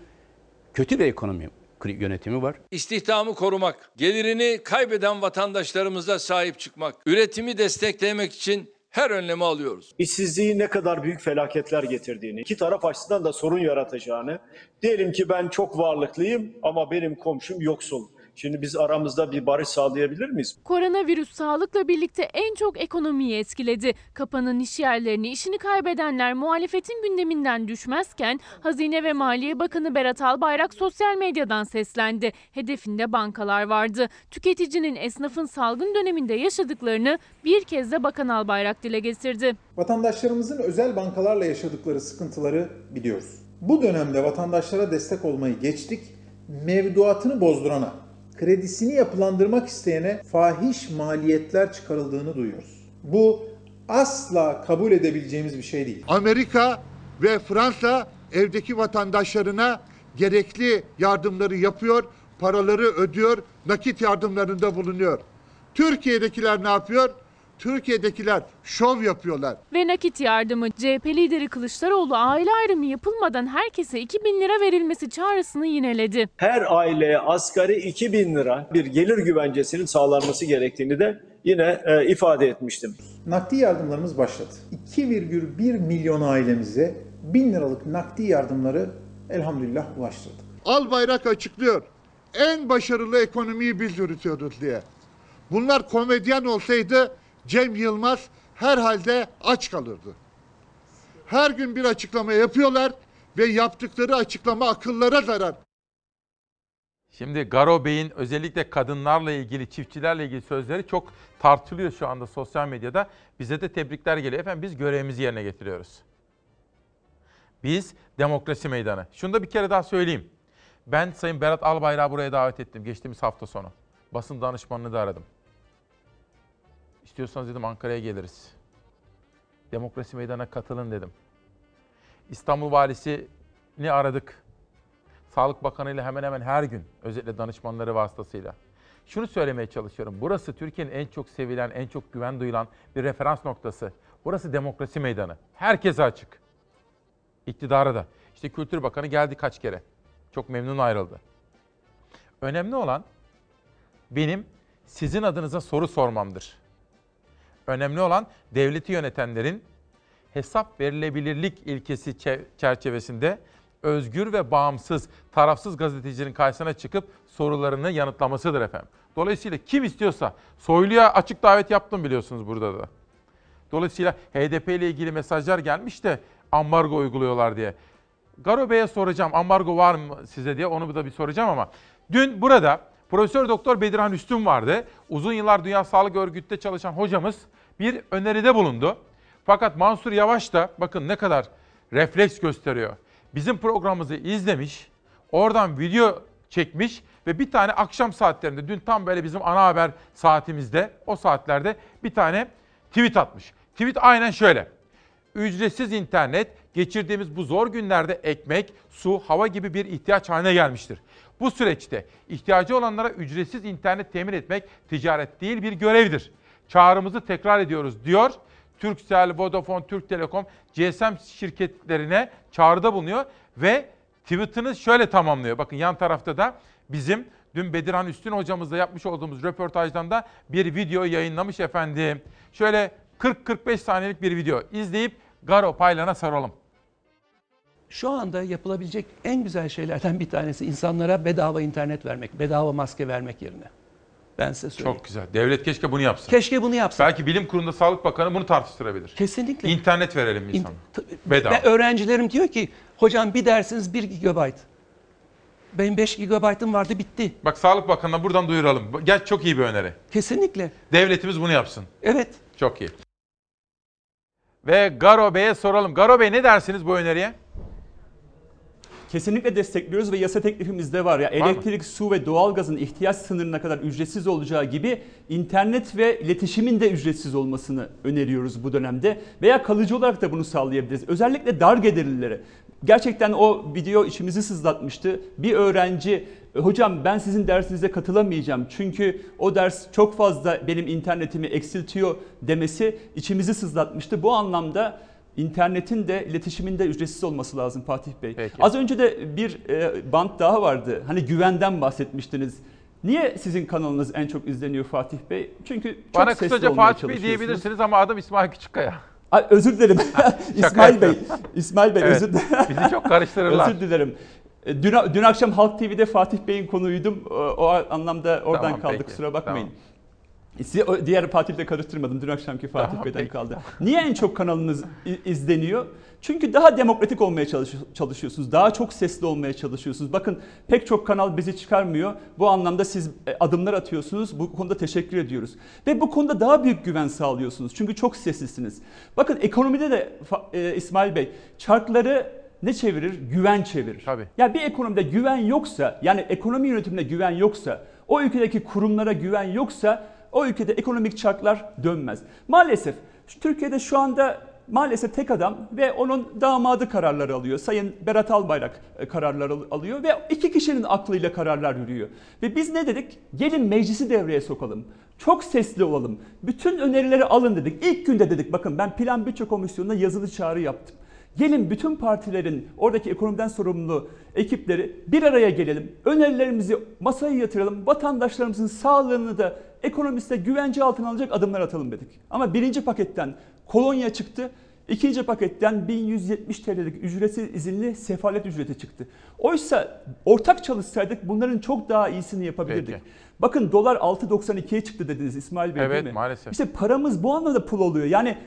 kötü bir ekonomi yönetimi var. İstihdamı korumak, gelirini kaybeden vatandaşlarımıza sahip çıkmak, üretimi desteklemek için her önlemi alıyoruz. İşsizliğin ne kadar büyük felaketler getirdiğini, iki taraf açısından da sorun yaratacağını, diyelim ki ben çok varlıklıyım ama benim komşum yoksul. Şimdi biz aramızda bir barış sağlayabilir miyiz? Koronavirüs sağlıkla birlikte en çok ekonomiyi etkiledi. Kapanan iş yerlerini, işini kaybedenler muhalefetin gündeminden düşmezken Hazine ve Maliye Bakanı Berat Albayrak sosyal medyadan seslendi. Hedefinde bankalar vardı. Tüketicinin esnafın salgın döneminde yaşadıklarını bir kez de Bakan Albayrak dile getirdi. Vatandaşlarımızın özel bankalarla yaşadıkları sıkıntıları biliyoruz. Bu dönemde vatandaşlara destek olmayı geçtik, mevduatını bozdurana, kredisini yapılandırmak isteyene fahiş maliyetler çıkarıldığını duyuyoruz. Bu asla kabul edebileceğimiz bir şey değil. Amerika ve Fransa evdeki vatandaşlarına gerekli yardımları yapıyor, paraları ödüyor, nakit yardımlarında bulunuyor. Türkiye'dekiler ne yapıyor? Türkiye'dekiler şov yapıyorlar. Ve nakit yardımı CHP lideri Kılıçdaroğlu aile ayrımı yapılmadan herkese 2000 lira verilmesi çağrısını yineledi. Her aileye asgari 2000 lira bir gelir güvencesinin sağlanması gerektiğini de yine e, ifade etmiştim. Nakdi yardımlarımız başladı. 2,1 milyon ailemize 1000 liralık nakdi yardımları elhamdülillah ulaştırdık. Albayrak açıklıyor. En başarılı ekonomiyi biz yürütüyoruz diye. Bunlar komedyen olsaydı Cem Yılmaz herhalde aç kalırdı. Her gün bir açıklama yapıyorlar ve yaptıkları açıklama akıllara zarar. Şimdi Garo Bey'in özellikle kadınlarla ilgili, çiftçilerle ilgili sözleri çok tartılıyor şu anda sosyal medyada. Bize de tebrikler geliyor. Efendim biz görevimizi yerine getiriyoruz. Biz demokrasi meydanı. Şunu da bir kere daha söyleyeyim. Ben Sayın Berat Albayrak'ı buraya davet ettim geçtiğimiz hafta sonu. Basın danışmanını da aradım. İstiyorsanız dedim Ankara'ya geliriz. Demokrasi meydana katılın dedim. İstanbul Valisi'ni aradık. Sağlık Bakanı ile hemen hemen her gün özellikle danışmanları vasıtasıyla. Şunu söylemeye çalışıyorum. Burası Türkiye'nin en çok sevilen, en çok güven duyulan bir referans noktası. Burası demokrasi meydanı. Herkese açık. İktidara da. İşte Kültür Bakanı geldi kaç kere. Çok memnun ayrıldı. Önemli olan benim sizin adınıza soru sormamdır. Önemli olan devleti yönetenlerin hesap verilebilirlik ilkesi çerçevesinde özgür ve bağımsız, tarafsız gazetecinin karşısına çıkıp sorularını yanıtlamasıdır efendim. Dolayısıyla kim istiyorsa, Soylu'ya açık davet yaptım biliyorsunuz burada da. Dolayısıyla HDP ile ilgili mesajlar gelmiş de ambargo uyguluyorlar diye. Garo Bey'e soracağım ambargo var mı size diye onu da bir soracağım ama dün burada Profesör Doktor Bedirhan Üstün vardı. Uzun yıllar Dünya Sağlık Örgütü'nde çalışan hocamız bir öneride bulundu. Fakat Mansur Yavaş da bakın ne kadar refleks gösteriyor. Bizim programımızı izlemiş, oradan video çekmiş ve bir tane akşam saatlerinde dün tam böyle bizim ana haber saatimizde o saatlerde bir tane tweet atmış. Tweet aynen şöyle. Ücretsiz internet geçirdiğimiz bu zor günlerde ekmek, su, hava gibi bir ihtiyaç haline gelmiştir. Bu süreçte ihtiyacı olanlara ücretsiz internet temin etmek ticaret değil bir görevdir. Çağrımızı tekrar ediyoruz diyor. Turkcell, Vodafone, Türk Telekom, GSM şirketlerine çağrıda bulunuyor ve tweetini şöyle tamamlıyor. Bakın yan tarafta da bizim dün Bedirhan Üstün hocamızla yapmış olduğumuz röportajdan da bir video yayınlamış efendim. Şöyle 40-45 saniyelik bir video izleyip Garo Paylan'a saralım. Şu anda yapılabilecek en güzel şeylerden bir tanesi insanlara bedava internet vermek, bedava maske vermek yerine. Ben size söyleyeyim. Çok güzel. Devlet keşke bunu yapsın. Keşke bunu yapsın. Belki bilim kurulunda Sağlık Bakanı bunu tartıştırabilir. Kesinlikle. İnternet verelim insana. Bedava. Ve öğrencilerim diyor ki hocam bir dersiniz 1 GB. Benim 5 GB'ım vardı bitti. Bak Sağlık Bakanı'na buradan duyuralım. Gel çok iyi bir öneri. Kesinlikle. Devletimiz bunu yapsın. Evet. Çok iyi. Ve Garo Bey'e soralım. Garo Bey ne dersiniz bu öneriye? Kesinlikle destekliyoruz ve yasa teklifimizde var. Ya Var elektrik, su ve doğalgazın ihtiyaç sınırına kadar ücretsiz olacağı gibi internet ve iletişimin de ücretsiz olmasını öneriyoruz bu dönemde. Veya kalıcı olarak da bunu sağlayabiliriz. Özellikle dar gelirlilere. Gerçekten o video içimizi sızlatmıştı. Bir öğrenci hocam ben sizin dersinize katılamayacağım çünkü o ders çok fazla benim internetimi eksiltiyor demesi içimizi sızlatmıştı. Bu anlamda internetin de iletişimin de ücretsiz olması lazım Fatih Bey. Peki. Az önce de bir e, bant daha vardı. Hani güvenden bahsetmiştiniz. Niye sizin kanalınız en çok izleniyor Fatih Bey? Çünkü çok Bana sesli kısaca olmaya Fatih Bey diyebilirsiniz ama adım İsmail Küçükkaya. Ay, özür dilerim. İsmail Bey. İsmail Bey Evet, özür dilerim. bizi çok karıştırırlar. özür dilerim. E, Dün, dün akşam Halk TV'de Fatih Bey'in konuydum. O, o anlamda oradan Tamam, kaldı peki. kusura bakmayın. Tamam. Size o diğer Fatih'le karıştırmadım. Dün akşamki Fatih Tamam, Bey'den peki. kaldı. Niye en çok kanalınız izleniyor? Çünkü daha demokratik olmaya çalış- çalışıyorsunuz. Daha çok sesli olmaya çalışıyorsunuz. Bakın pek çok kanal bizi çıkarmıyor. Bu anlamda siz e, adımlar atıyorsunuz. Bu konuda teşekkür ediyoruz. Ve bu konuda daha büyük güven sağlıyorsunuz. Çünkü çok seslisiniz. Bakın ekonomide de e, İsmail Bey çarkları ne çevirir? Güven çevirir. Tabii. Ya bir ekonomide güven yoksa, yani ekonomi yönetimine güven yoksa, o ülkedeki kurumlara güven yoksa o ülkede ekonomik çarklar dönmez. Maalesef Türkiye'de şu anda maalesef tek adam ve onun damadı kararları alıyor. Sayın Berat Albayrak e, kararlar al- alıyor ve iki kişinin aklıyla kararlar yürüyor. Ve biz ne dedik? Gelin meclisi devreye sokalım. Çok sesli olalım. Bütün önerileri alın dedik. İlk günde dedik bakın ben Plan Bütçe Komisyonu'na yazılı çağrı yaptım. Gelin bütün partilerin oradaki ekonomiden sorumlu ekipleri bir araya gelelim. Önerilerimizi masaya yatıralım. Vatandaşlarımızın sağlığını da ekonomiste güvence altına alacak adımlar atalım dedik. Ama birinci paketten kolonya çıktı. İkinci paketten 1170 TL'lik ücretsiz izinli sefalet ücreti çıktı. Oysa ortak çalışsaydık bunların çok daha iyisini yapabilirdik. Peki. Bakın dolar 6.92'ye çıktı dediniz İsmail Bey Evet, değil mi? maalesef. İşte paramız bu anlamda pul oluyor. Yani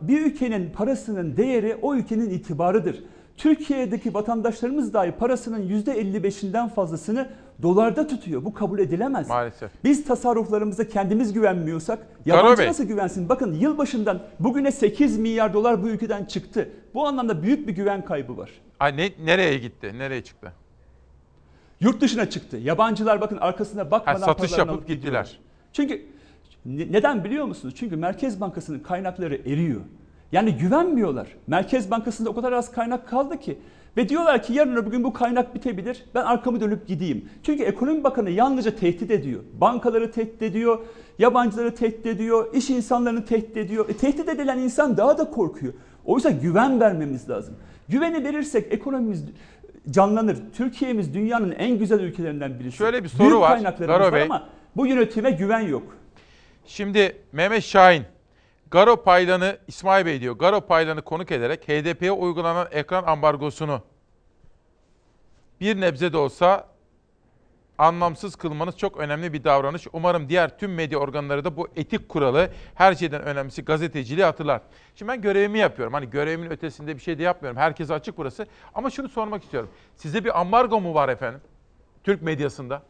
bir ülkenin parasının değeri o ülkenin itibarıdır. Türkiye'deki vatandaşlarımız dahi parasının %55'inden fazlasını dolarda tutuyor. Bu kabul edilemez. Maalesef. Biz tasarruflarımıza kendimiz güvenmiyorsak yabancı Bey. nasıl güvensin? Bakın yılbaşından bugüne 8 milyar dolar bu ülkeden çıktı. Bu anlamda büyük bir güven kaybı var. Ay ne, nereye gitti? Nereye çıktı? Yurt dışına çıktı. Yabancılar bakın arkasına bakmadan Ha, satış yapıp gittiler. gidiyorlar. Çünkü neden biliyor musunuz? Çünkü Merkez Bankası'nın kaynakları eriyor. Yani güvenmiyorlar. Merkez Bankası'nda o kadar az kaynak kaldı ki. Ve diyorlar ki yarın öbür gün bu kaynak bitebilir. Ben arkamı dönüp gideyim. Çünkü ekonomi bakanı yalnızca tehdit ediyor. Bankaları tehdit ediyor. Yabancıları tehdit ediyor. iş insanlarını tehdit ediyor. E, tehdit edilen insan daha da korkuyor. Oysa güven vermemiz lazım. Güveni verirsek ekonomimiz canlanır. Türkiye'miz dünyanın en güzel ülkelerinden birisi. Şöyle bir soru Büyük var, kaynaklarımız Garo var Bey. ama bu yönetime güven yok. Şimdi Mehmet Şahin, Garo Paylan'ı, İsmail Bey diyor, Garo Paylan'ı konuk ederek HDP'ye uygulanan ekran ambargosunu bir nebze de olsa anlamsız kılmanız çok önemli bir davranış. Umarım diğer tüm medya organları da bu etik kuralı her şeyden önemlisi gazeteciliği hatırlar. Şimdi ben görevimi yapıyorum. Hani görevimin ötesinde bir şey de yapmıyorum. Herkese açık burası. Ama şunu sormak istiyorum. Size bir ambargo mu var efendim? Türk medyasında.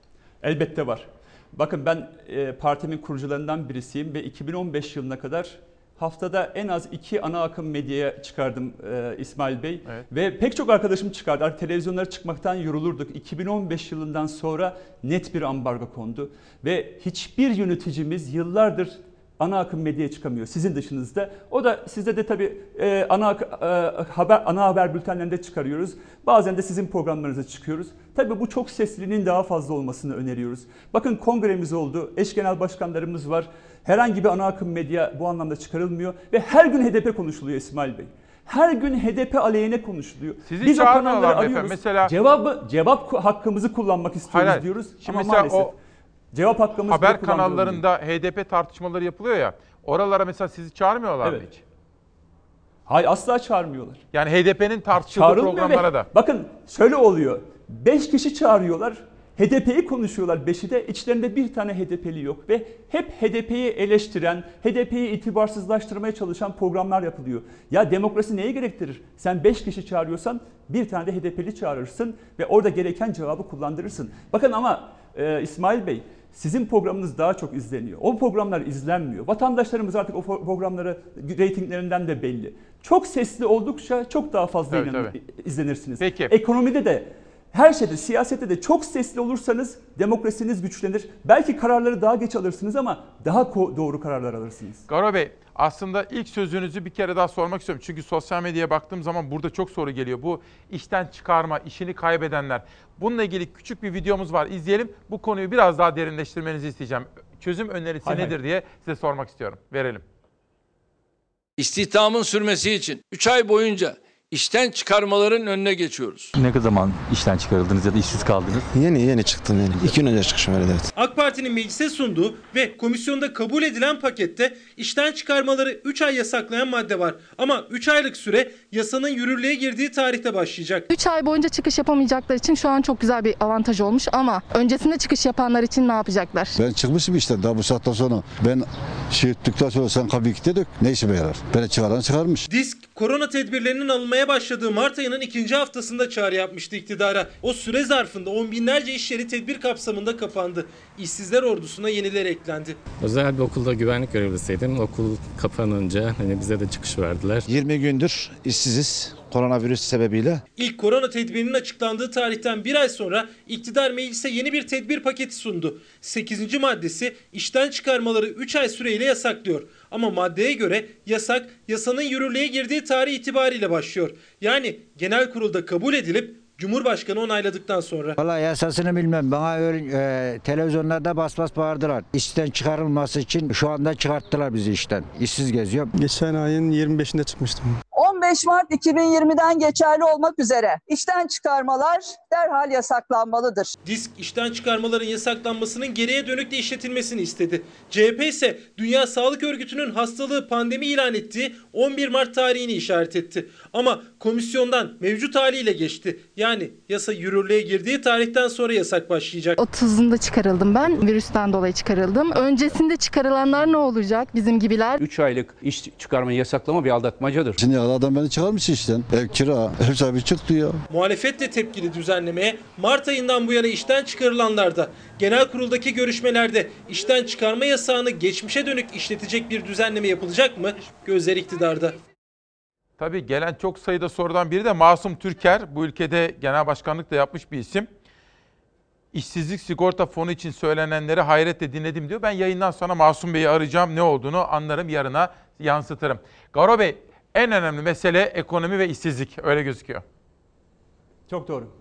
Elbette var. Bakın ben e, partimin kurucularından birisiyim ve 2015 yılına kadar haftada en az iki ana akım medyaya çıkardım e, İsmail Bey. Evet. Ve pek çok arkadaşım çıkardı. Artık televizyonlara çıkmaktan yorulurduk. 2015 yılından sonra net bir ambargo kondu. Ve hiçbir yöneticimiz yıllardır ana akım medyaya çıkamıyor sizin dışınızda. O da sizde de tabii e, ana e, haber ana haber bültenlerinde çıkarıyoruz. Bazen de sizin programlarınıza çıkıyoruz. Tabii bu çok sesliliğinin daha fazla olmasını öneriyoruz. Bakın kongremiz oldu. Eş genel başkanlarımız var. Herhangi bir ana akım medya bu anlamda çıkarılmıyor ve her gün HDP konuşuluyor İsmail Bey. Her gün HDP aleyhine konuşuluyor. Sizi Biz o kanalları efendim? arıyoruz. Mesela- cevabı cevap hakkımızı kullanmak istiyoruz hayır. diyoruz. Şimdi ama mesela maalesef o cevap hakkımız Haber kanallarında HDP tartışmaları yapılıyor ya. Oralara mesela sizi çağırmıyorlar mı Evet. hiç? Hayır asla çağırmıyorlar. Yani HDP'nin tartışıldığı programlara da. Bakın şöyle oluyor. 5 kişi çağırıyorlar. HDP'yi konuşuyorlar beşi de içlerinde bir tane HDP'li yok ve hep HDP'yi eleştiren, HDP'yi itibarsızlaştırmaya çalışan programlar yapılıyor. Ya demokrasi neye gerektirir? Sen 5 kişi çağırıyorsan bir tane de HDP'li çağırırsın ve orada gereken cevabı kullandırırsın. Bakın ama e, İsmail Bey sizin programınız daha çok izleniyor. O programlar izlenmiyor. Vatandaşlarımız artık o pro- programları reytinglerinden de belli. Çok sesli oldukça çok daha fazla Evet, inan- evet. izlenirsiniz. Peki. Ekonomide de her şeyde, siyasette de çok sesli olursanız demokrasiniz güçlenir. Belki kararları daha geç alırsınız ama daha doğru kararlar alırsınız. Garo Bey aslında ilk sözünüzü bir kere daha sormak istiyorum. Çünkü sosyal medyaya baktığım zaman burada çok soru geliyor. Bu işten çıkarma, işini kaybedenler. Bununla ilgili küçük bir videomuz var. İzleyelim. Bu konuyu biraz daha derinleştirmenizi isteyeceğim. Çözüm önerisi Hay hay. nedir diye size sormak istiyorum. Verelim. İstihdamın sürmesi için 3 ay boyunca işten çıkarmaların önüne geçiyoruz. Ne zaman işten çıkarıldınız ya da işsiz kaldınız? Yeni yeni çıktım yeni. İki gün önce çıkışım öyle evet. AK Parti'nin meclise sunduğu ve komisyonda kabul edilen pakette işten çıkarmaları 3 ay yasaklayan madde var. Ama 3 aylık süre yasanın yürürlüğe girdiği tarihte başlayacak. 3 ay boyunca çıkış yapamayacaklar için şu an çok güzel bir avantaj olmuş ama öncesinde çıkış yapanlar için ne yapacaklar? Ben çıkmışım işte daha bu saatten sonra. Ben şey ettikten sonra sen kabul dedik. Ne işime yarar? Beni çıkaran çıkarmış. Disk korona tedbirlerinin alınmaya başladığı Mart ayının ikinci haftasında çağrı yapmıştı iktidara. O süre zarfında on binlerce iş yeri tedbir kapsamında kapandı. İşsizler ordusuna yeniler eklendi. Özel bir okulda güvenlik görevlisiydim. Okul kapanınca hani bize de çıkış verdiler. 20 gündür işsiziz koronavirüs sebebiyle. İlk korona tedbirinin açıklandığı tarihten bir ay sonra iktidar meclise yeni bir tedbir paketi sundu. 8. maddesi işten çıkarmaları 3 ay süreyle yasaklıyor. Ama maddeye göre yasak yasanın yürürlüğe girdiği tarih itibariyle başlıyor. Yani genel kurulda kabul edilip Cumhurbaşkanı onayladıktan sonra. Vallahi yasasını bilmem. Bana öyle e, televizyonlarda bas bas bağırdılar. İşten çıkarılması için şu anda çıkarttılar bizi işten. İşsiz geziyorum. Geçen ayın 25'inde çıkmıştım. 15 Mart 2020'den geçerli olmak üzere işten çıkarmalar derhal yasaklanmalıdır. Disk işten çıkarmaların yasaklanmasının geriye dönük de işletilmesini istedi. CHP ise Dünya Sağlık Örgütü'nün hastalığı pandemi ilan ettiği 11 Mart tarihini işaret etti. Ama komisyondan mevcut haliyle geçti. Yani yasa yürürlüğe girdiği tarihten sonra yasak başlayacak. 30'unda çıkarıldım ben. Virüsten dolayı çıkarıldım. Öncesinde çıkarılanlar ne olacak bizim gibiler? 3 aylık iş çıkarmayı yasaklama bir aldatmacadır. Şimdi adam beni çıkarmış işten. Ev kira. Ev sahibi çıktı ya. Muhalefet de tepkili düzenlemeye Mart ayından bu yana işten çıkarılanlar da genel kuruldaki görüşmelerde işten çıkarma yasağını geçmişe dönük işletecek bir düzenleme yapılacak mı? Gözler iktidarda. Tabii gelen çok sayıda sorudan biri de Masum Türker. Bu ülkede genel başkanlık da yapmış bir isim. İşsizlik sigorta fonu için söylenenleri hayretle dinledim diyor. Ben yayından sonra Masum Bey'i arayacağım. Ne olduğunu anlarım yarına yansıtırım. Garo Bey en önemli mesele ekonomi ve işsizlik öyle gözüküyor. Çok doğru.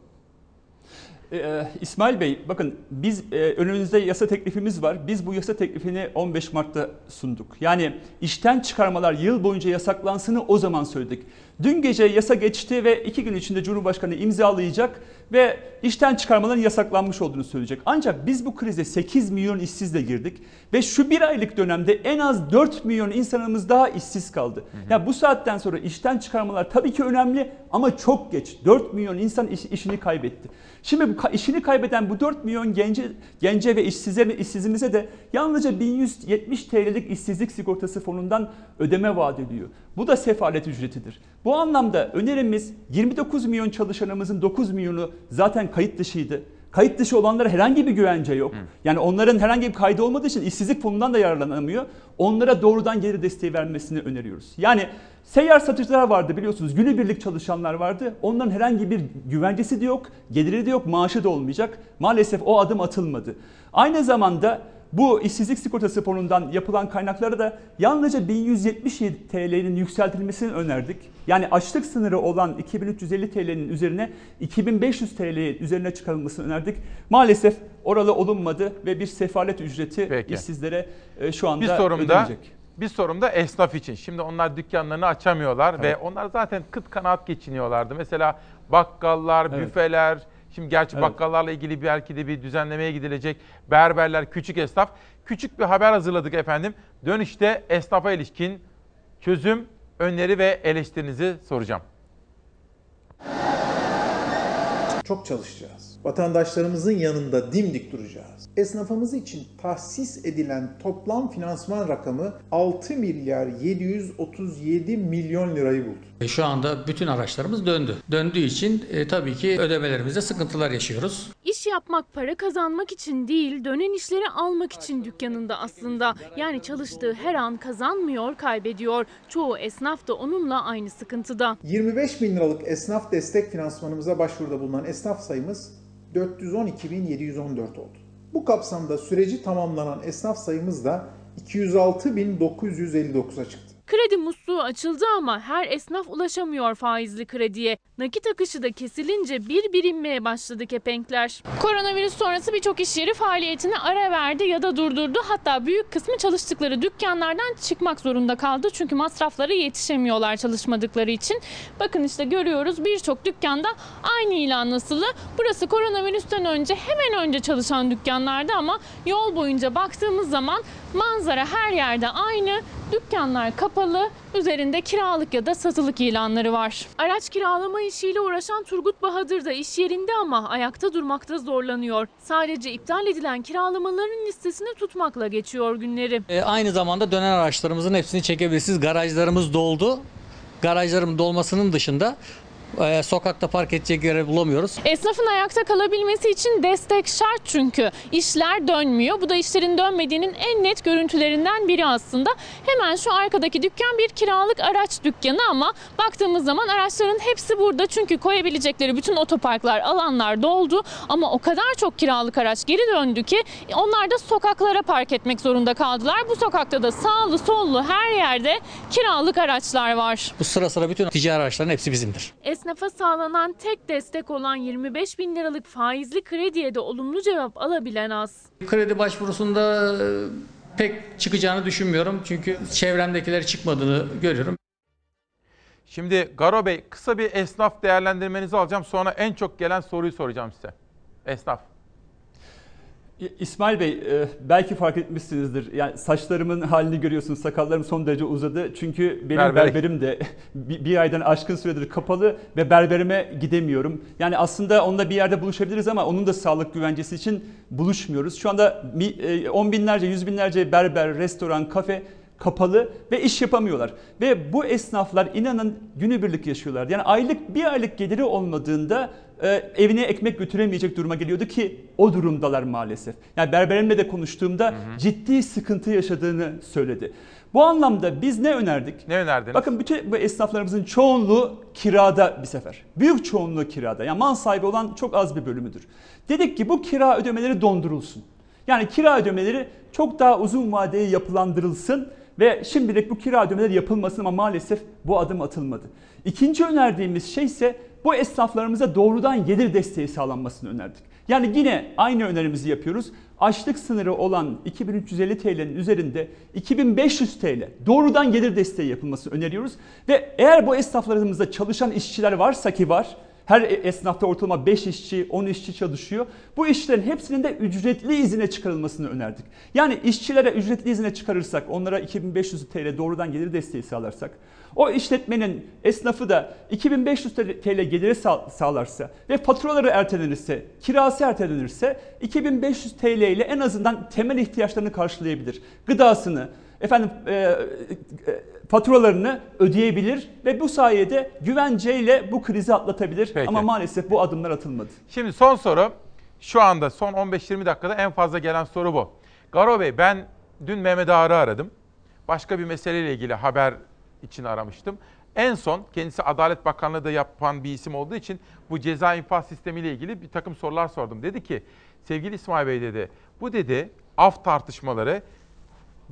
Ee, İsmail Bey bakın biz e, önümüzde yasa teklifimiz var. Biz bu yasa teklifini 15 Mart'ta sunduk. Yani işten çıkarmalar yıl boyunca yasaklansını o zaman söyledik. Dün gece yasa geçti ve iki gün içinde Cumhurbaşkanı imzalayacak ve işten çıkarmaların yasaklanmış olduğunu söyleyecek. Ancak biz bu krize 8 milyon işsizle girdik ve şu bir aylık dönemde en az 4 milyon insanımız daha işsiz kaldı. Ya yani bu saatten sonra işten çıkarmalar tabii ki önemli ama çok geç. 4 milyon insan iş, işini kaybetti. Şimdi bu işini kaybeden bu 4 milyon gence, gence ve işsize, işsizimize de yalnızca 1170 TL'lik işsizlik sigortası fonundan ödeme vaat ediyor. Bu da sefalet ücretidir. Bu anlamda önerimiz 29 milyon çalışanımızın 9 milyonu zaten kayıt dışıydı. Kayıt dışı olanlara herhangi bir güvence yok. Yani onların herhangi bir kaydı olmadığı için işsizlik fonundan da yararlanamıyor. Onlara doğrudan geri desteği vermesini öneriyoruz. Yani seyyar satıcılar vardı biliyorsunuz. Günübirlik çalışanlar vardı. Onların herhangi bir güvencesi de yok, geliri de yok, maaşı da olmayacak. Maalesef o adım atılmadı. Aynı zamanda bu işsizlik sigortası fonundan yapılan kaynakları da yalnızca 1177 TL'nin yükseltilmesini önerdik. Yani açlık sınırı olan 2350 TL'nin üzerine 2500 TL'nin üzerine çıkarılmasını önerdik. Maalesef oralı olunmadı ve bir sefalet ücreti Peki. işsizlere e, şu anda Bir sorum da ödenecek. Bir sorum da esnaf için. Şimdi onlar dükkanlarını açamıyorlar ve Evet. onlar zaten kıt kanaat geçiniyorlardı. Mesela bakkallar, Evet. büfeler, şimdi gerçi Evet. bakkallarla ilgili belki de bir düzenlemeye gidilecek. Berberler, küçük esnaf. Küçük bir haber hazırladık efendim. Dönüşte esnafa ilişkin çözüm, öneri ve eleştirinizi soracağım. Çok çalışacağız. Vatandaşlarımızın yanında dimdik duracağız. Esnafımız için tahsis edilen toplam finansman rakamı 6 milyar 737 milyon lirayı buldu. E, Şu anda bütün araçlarımız döndü. Döndüğü için e, tabii ki ödemelerimizde sıkıntılar yaşıyoruz. İş yapmak para kazanmak için değil, dönen işleri almak için dükkanında aslında. Yani çalıştığı her an kazanmıyor, kaybediyor. Çoğu esnaf da onunla aynı sıkıntıda. 25 bin liralık esnaf destek finansmanımıza başvuruda bulunan esnaf sayımız 412.714 oldu. Bu kapsamda süreci tamamlanan esnaf sayımız da 206.959'a çıktı. Kredi musluğu açıldı ama her esnaf ulaşamıyor faizli krediye. Nakit akışı da kesilince bir bir inmeye başladı kepenkler. Koronavirüs sonrası birçok iş yeri faaliyetini ara verdi ya da durdurdu. Hatta büyük kısmı çalıştıkları dükkanlardan çıkmak zorunda kaldı. Çünkü masraflara yetişemiyorlar çalışmadıkları için. Bakın işte görüyoruz birçok dükkanda aynı ilan nasılı. Burası koronavirüsten önce hemen önce çalışan dükkanlardı ama yol boyunca baktığımız zaman manzara her yerde aynı. Dükkanlar kapalı, üzerinde kiralık ya da satılık ilanları var. Araç kiralama işiyle uğraşan Turgut Bahadır da iş yerinde ama ayakta durmakta zorlanıyor. Sadece iptal edilen kiralamaların listesini tutmakla geçiyor günleri. E, aynı zamanda dönen araçlarımızın hepsini çekebilirsiniz. Garajlarımız doldu. Garajların dolmasının dışında e, sokakta park edecek yer bulamıyoruz. Esnafın ayakta kalabilmesi için destek şart çünkü işler dönmüyor. Bu da işlerin dönmediğinin en net görüntülerinden biri aslında. Hemen şu arkadaki dükkan bir kiralık araç dükkanı ama baktığımız zaman araçların hepsi burada. Çünkü koyabilecekleri bütün otoparklar, alanlar doldu. Ama o kadar çok kiralık araç geri döndü ki onlar da sokaklara park etmek zorunda kaldılar. Bu sokakta da sağlı sollu her yerde kiralık araçlar var. Bu sıra sıra bütün ticari araçların hepsi bizimdir. Esnafa sağlanan tek destek olan 25 bin liralık faizli krediye de olumlu cevap alabilen az. Kredi başvurusunda e, pek çıkacağını düşünmüyorum. Çünkü çevremdekileri çıkmadığını görüyorum. Şimdi Garo Bey kısa bir esnaf değerlendirmenizi alacağım. Sonra en çok gelen soruyu soracağım size. Esnaf. İsmail Bey e, belki fark etmişsinizdir. Yani saçlarımın halini görüyorsunuz. Sakallarım son derece uzadı. Çünkü benim Berbere- berberim de bir bir aydan aşkın süredir kapalı ve berberime gidemiyorum. Yani aslında onunla bir yerde buluşabiliriz ama onun da sağlık güvencesi için buluşmuyoruz. Şu anda e, on binlerce, yüz binlerce berber, restoran, kafe kapalı ve iş yapamıyorlar. Ve bu esnaflar inanın günübirlik yaşıyorlar. Yani aylık bir aylık geliri olmadığında e, evine ekmek götüremeyecek duruma geliyordu ki o durumdalar maalesef. Yani berberimle de konuştuğumda ciddi sıkıntı yaşadığını söyledi. Bu anlamda biz ne önerdik? Ne önerdiniz? Bakın bütün bu esnaflarımızın çoğunluğu kirada bir sefer. Büyük çoğunluğu kirada. Yani mal sahibi olan çok az bir bölümüdür. Dedik ki bu kira ödemeleri dondurulsun. Yani kira ödemeleri çok daha uzun vadeye yapılandırılsın ve şimdilik bu kira ödemeleri yapılmasın ama maalesef bu adım atılmadı. İkinci önerdiğimiz şey ise bu esnaflarımıza doğrudan gelir desteği sağlanmasını önerdik. Yani yine aynı önerimizi yapıyoruz. Açlık sınırı olan 2350 TL'nin üzerinde 2500 TL doğrudan gelir desteği yapılmasını öneriyoruz. Ve eğer bu esnaflarımızda çalışan işçiler varsa ki var, Her e- esnafta ortalama 5 işçi, 10 işçi çalışıyor. Bu işlerin hepsinin de ücretli izine çıkarılmasını önerdik. Yani işçilere ücretli izine çıkarırsak, onlara 2500 TL doğrudan gelir desteği sağlarsak, o işletmenin esnafı da 2500 TL geliri sağ- sağlarsa ve faturaları ertelenirse, kirası ertelenirse 2500 TL ile en azından temel ihtiyaçlarını karşılayabilir. Gıdasını, efendim e, e, faturalarını ödeyebilir ve bu sayede güvenceyle bu krizi atlatabilir. Peki. Ama maalesef bu adımlar atılmadı. Şimdi son soru. Şu anda son 15-20 dakikada en fazla gelen soru bu. Garo Bey ben dün Mehmet Ağar'ı aradım. Başka bir meseleyle ilgili haber için aramıştım. En son kendisi Adalet Bakanlığı da yapan bir isim olduğu için bu ceza infaz sistemiyle ilgili bir takım sorular sordum. Dedi ki sevgili İsmail Bey dedi bu dedi af tartışmaları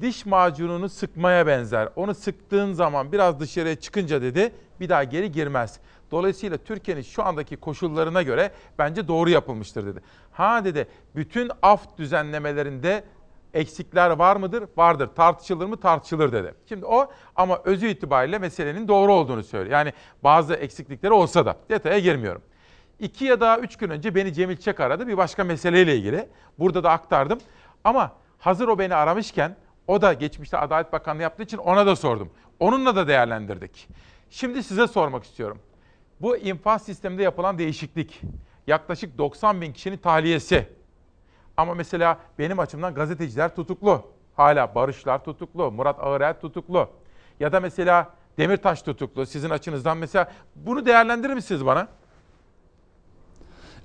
diş macununu sıkmaya benzer. Onu sıktığın zaman biraz dışarıya çıkınca dedi bir daha geri girmez. Dolayısıyla Türkiye'nin şu andaki koşullarına göre bence doğru yapılmıştır dedi. Ha dedi bütün af düzenlemelerinde eksikler var mıdır? Vardır. Tartışılır mı? Tartışılır dedi. Şimdi o ama özü itibariyle meselenin doğru olduğunu söylüyor. Yani bazı eksiklikleri olsa da detaya girmiyorum. İki ya da üç gün önce beni Cemil Çek aradı bir başka meseleyle ilgili. Burada da aktardım. Ama hazır o beni aramışken o da geçmişte Adalet Bakanlığı yaptığı için ona da sordum. Onunla da değerlendirdik. Şimdi size sormak istiyorum. Bu infaz sisteminde yapılan değişiklik yaklaşık 90 bin kişinin tahliyesi. Ama mesela benim açımdan gazeteciler tutuklu. Hala Barışlar tutuklu, Murat Ağırel tutuklu. Ya da mesela Demirtaş tutuklu. Sizin açınızdan mesela bunu değerlendirir misiniz bana?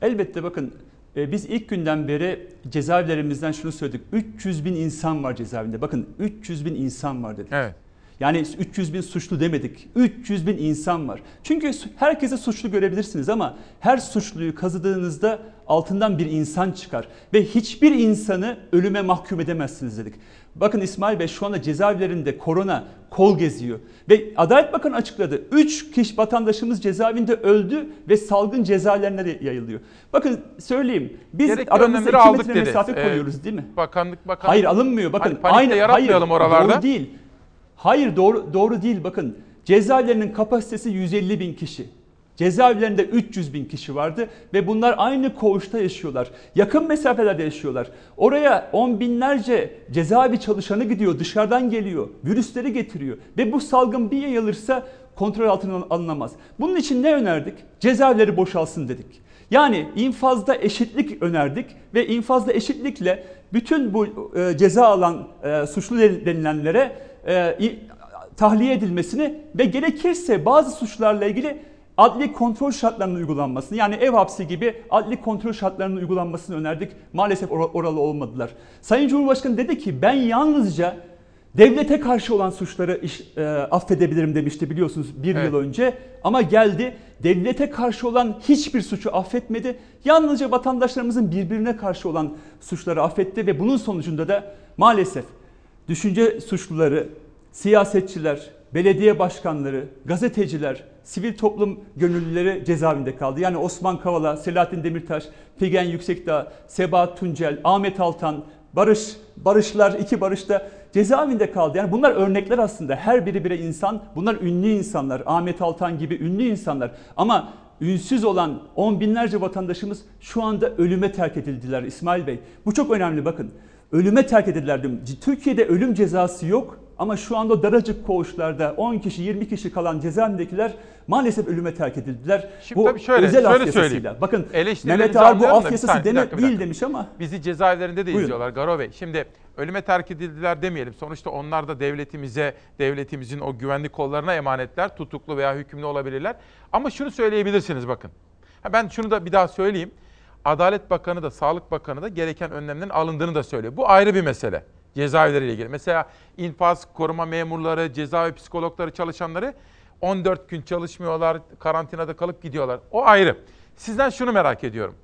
Elbette bakın e, biz ilk günden beri cezaevlerimizden şunu söyledik. 300 bin insan var cezaevinde. Bakın 300 bin insan var dedik. Evet. Yani 300 bin suçlu demedik. 300 bin insan var. Çünkü herkese suçlu görebilirsiniz ama her suçluyu kazıdığınızda altından bir insan çıkar. Ve hiçbir insanı ölüme mahkum edemezsiniz dedik. Bakın İsmail Bey şu anda cezaevlerinde korona kol geziyor. Ve Adalet Bakanı açıkladı. 3 kişi vatandaşımız cezaevinde öldü ve salgın cezaevlerine yayılıyor. Bakın söyleyeyim. Biz Gerekli aramızda önlemleri 2 aldık metre dedi. mesafe Ee, koyuyoruz değil mi? Bakanlık bakanlık. Hayır alınmıyor bakın. Hani panik de yaratmayalım hayır, oralarda. Doğru değil. Hayır doğru doğru değil bakın. Cezaevlerinin kapasitesi 150 bin kişi. Cezaevlerinde 300 bin kişi vardı ve bunlar aynı koğuşta yaşıyorlar. Yakın mesafelerde yaşıyorlar. Oraya on binlerce cezaevi çalışanı gidiyor, dışarıdan geliyor, virüsleri getiriyor. Ve bu salgın bir yayılırsa kontrol altına alınamaz. Bunun için ne önerdik? Cezaevleri boşalsın dedik. Yani infazda eşitlik önerdik ve infazda eşitlikle bütün bu e, ceza alan e, suçlu denilenlere e, tahliye edilmesini ve gerekirse bazı suçlarla ilgili adli kontrol şartlarının uygulanmasını yani ev hapsi gibi adli kontrol şartlarının uygulanmasını önerdik. Maalesef or- oralı olmadılar. Sayın Cumhurbaşkanı dedi ki ben yalnızca devlete karşı olan suçları iş, e, affedebilirim demişti biliyorsunuz bir Evet. yıl önce. Ama geldi devlete karşı olan hiçbir suçu affetmedi. Yalnızca vatandaşlarımızın birbirine karşı olan suçları affetti ve bunun sonucunda da maalesef düşünce suçluları, siyasetçiler, belediye başkanları, gazeteciler, sivil toplum gönüllüleri cezaevinde kaldı. Yani Osman Kavala, Selahattin Demirtaş, Figen Yüksekdağ, Sebahat Tuncel, Ahmet Altan, Barış, Barışlar, iki Barış da cezaevinde kaldı. Yani bunlar örnekler aslında. Her biri bire insan. Bunlar ünlü insanlar. Ahmet Altan gibi ünlü insanlar. Ama ünsüz olan on binlerce vatandaşımız şu anda ölüme terk edildiler İsmail Bey. Bu çok önemli bakın. Ölüme terk edildiler diyorum. Türkiye'de ölüm cezası yok ama şu anda daracık koğuşlarda 10 kişi 20 kişi kalan cezaevindekiler maalesef ölüme terk edildiler. Şimdi bu tabii şöyle, özel af şöyle yasasıyla. söyleyeyim. Bakın Mehmet Ağar bu af yasası bir deme, dakika, bir değil demiş ama Bizi cezaevlerinde de Buyurun. izliyorlar Garo Bey. Şimdi ölüme terk edildiler demeyelim. Sonuçta onlar da devletimize, devletimizin o güvenlik kollarına emanetler, tutuklu veya hükümlü olabilirler. Ama şunu söyleyebilirsiniz bakın. Ben şunu da bir daha söyleyeyim. Adalet Bakanı da, Sağlık Bakanı da gereken önlemlerin alındığını da söylüyor. Bu ayrı bir mesele. Cezaevleriyle ilgili. Mesela infaz, koruma memurları, cezaevi psikologları çalışanları 14 gün çalışmıyorlar, karantinada kalıp gidiyorlar. O ayrı. Sizden şunu merak ediyorum.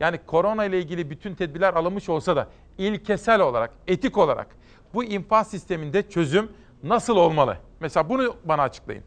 Yani korona ile ilgili bütün tedbirler alınmış olsa da ilkesel olarak, etik olarak bu infaz sisteminde çözüm nasıl olmalı? Mesela bunu bana açıklayın.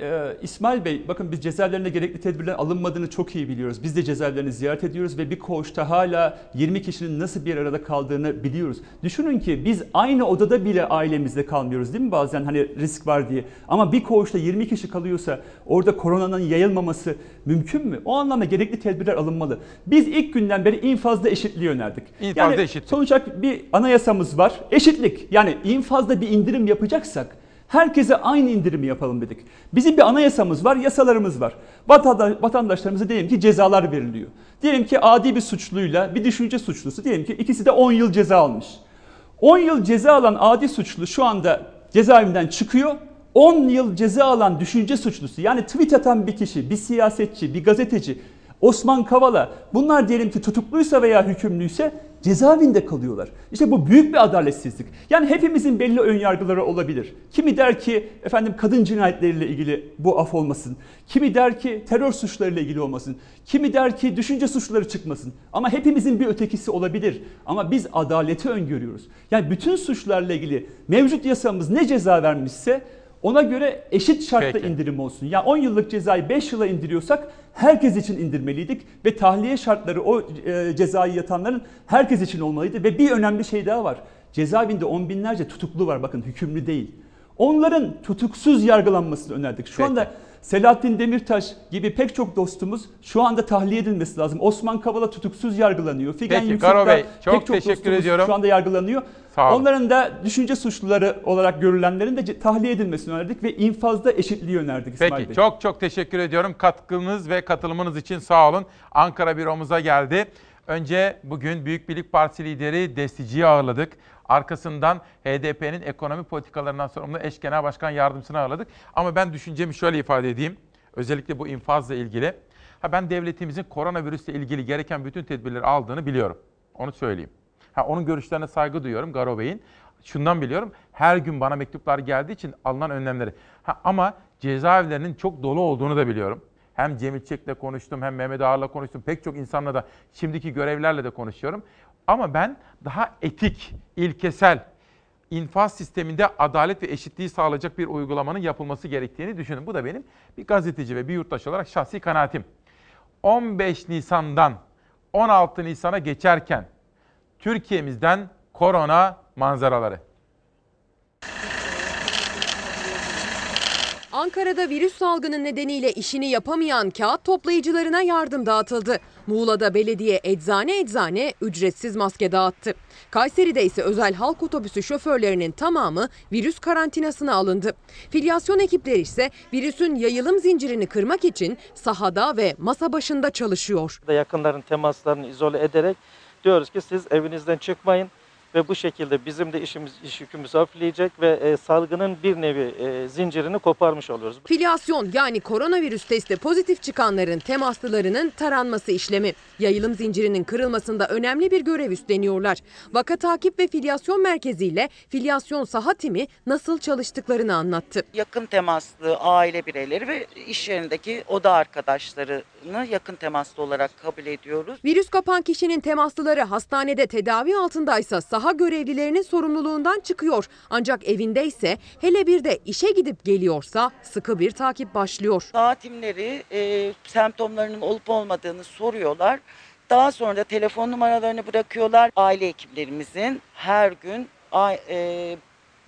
Ee, İsmail Bey bakın biz cezaevlerinde gerekli tedbirler alınmadığını çok iyi biliyoruz. Biz de cezaevlerini ziyaret ediyoruz ve bir koğuşta hala 20 kişinin nasıl bir arada kaldığını biliyoruz. Düşünün ki biz aynı odada bile ailemizle kalmıyoruz değil mi bazen hani risk var diye. Ama bir koğuşta 20 kişi kalıyorsa orada koronanın yayılmaması mümkün mü? O anlamda gerekli tedbirler alınmalı. Biz ilk günden beri infazda eşitliği önerdik. İnfazda yani eşitlik. Sonuç olarak bir anayasamız var. Eşitlik. Yani infazda bir indirim yapacaksak Herkese aynı indirimi yapalım dedik. Bizim bir anayasamız var, yasalarımız var. Vatanda- Vatandaşlarımıza diyelim ki cezalar veriliyor. Diyelim ki adi bir suçluyla bir düşünce suçlusu diyelim ki ikisi de 10 yıl ceza almış. 10 yıl ceza alan adi suçlu şu anda cezaevinden çıkıyor. 10 yıl ceza alan düşünce suçlusu yani tweet atan bir kişi, bir siyasetçi, bir gazeteci, Osman Kavala bunlar diyelim ki tutukluysa veya hükümlüyse cezaevinde kalıyorlar. İşte bu büyük bir adaletsizlik. Yani hepimizin belli ön yargıları olabilir. Kimi der ki efendim kadın cinayetleriyle ilgili bu af olmasın. Kimi der ki terör suçlarıyla ilgili olmasın. Kimi der ki düşünce suçları çıkmasın. Ama hepimizin bir ötekisi olabilir. Ama biz adaleti öngörüyoruz. Yani bütün suçlarla ilgili mevcut yasamız ne ceza vermişse ona göre eşit şartla Peki. indirim olsun. Ya 10 yıllık cezayı 5 yıla indiriyorsak herkes için indirmeliydik ve tahliye şartları o e, cezayı yatanların herkes için olmalıydı ve bir önemli şey daha var. Cezaevinde on binlerce tutuklu var bakın hükümlü değil. Onların tutuksuz yargılanmasını önerdik. Şu anda Selahattin Demirtaş gibi pek çok dostumuz şu anda tahliye edilmesi lazım. Osman Kavala tutuksuz yargılanıyor. Figen Peki, Yüksekdağ Garo Bey, çok pek çok teşekkür dostumuz ediyorum. Şu anda yargılanıyor. Sağ olun. Onların da düşünce suçluları olarak görülenlerin de tahliye edilmesini önerdik ve infazda eşitliği önerdik İsmail Peki Bey. çok çok teşekkür ediyorum katkınız ve katılımınız için sağ olun. Ankara büromuza geldi. Önce bugün Büyük Birlik Partisi lideri Destici'yi ağırladık. Arkasından HDP'nin ekonomi politikalarından sorumlu eş genel başkan yardımcısını ağırladık. Ama ben düşüncemi şöyle ifade edeyim. Özellikle bu infazla ilgili. Ha ben devletimizin koronavirüsle ilgili gereken bütün tedbirleri aldığını biliyorum. Onu söyleyeyim. Ha onun görüşlerine saygı duyuyorum Garo Bey'in. Şundan biliyorum. Her gün bana mektuplar geldiği için alınan önlemleri. Ha, ama cezaevlerinin çok dolu olduğunu da biliyorum. Hem Cemil Çek'le konuştum hem Mehmet Ağar'la konuştum. Pek çok insanla da şimdiki görevlerle de konuşuyorum. Ama ben daha etik, ilkesel, infaz sisteminde adalet ve eşitliği sağlayacak bir uygulamanın yapılması gerektiğini düşünüyorum. Bu da benim bir gazeteci ve bir yurttaş olarak şahsi kanaatim. 15 Nisan'dan 16 Nisan'a geçerken Türkiye'mizden korona manzaraları. Ankara'da virüs salgını nedeniyle işini yapamayan kağıt toplayıcılarına yardım dağıtıldı. Muğla'da belediye eczane eczane ücretsiz maske dağıttı. Kayseri'de ise özel halk otobüsü şoförlerinin tamamı virüs karantinasına alındı. Filyasyon ekipleri ise virüsün yayılım zincirini kırmak için sahada ve masa başında çalışıyor. yakınların temaslarını izole ederek diyoruz ki siz evinizden çıkmayın ve bu şekilde bizim de işimiz iş yükümüz hafifleyecek ve e, salgının bir nevi e, zincirini koparmış oluyoruz. Filyasyon yani koronavirüs testi pozitif çıkanların temaslılarının taranması işlemi. Yayılım zincirinin kırılmasında önemli bir görev üstleniyorlar. Vaka takip ve filyasyon merkeziyle filyasyon saha timi nasıl çalıştıklarını anlattı. yakın temaslı aile bireyleri ve iş yerindeki oda arkadaşlarını yakın temaslı olarak kabul ediyoruz. Virüs kapan kişinin temaslıları hastanede tedavi altındaysa saha görevlilerinin sorumluluğundan çıkıyor. Ancak evindeyse hele bir de işe gidip geliyorsa sıkı bir takip başlıyor. Saha timleri e, semptomlarının olup olmadığını soruyorlar. Daha sonra da telefon numaralarını bırakıyorlar. Aile ekiplerimizin her gün e,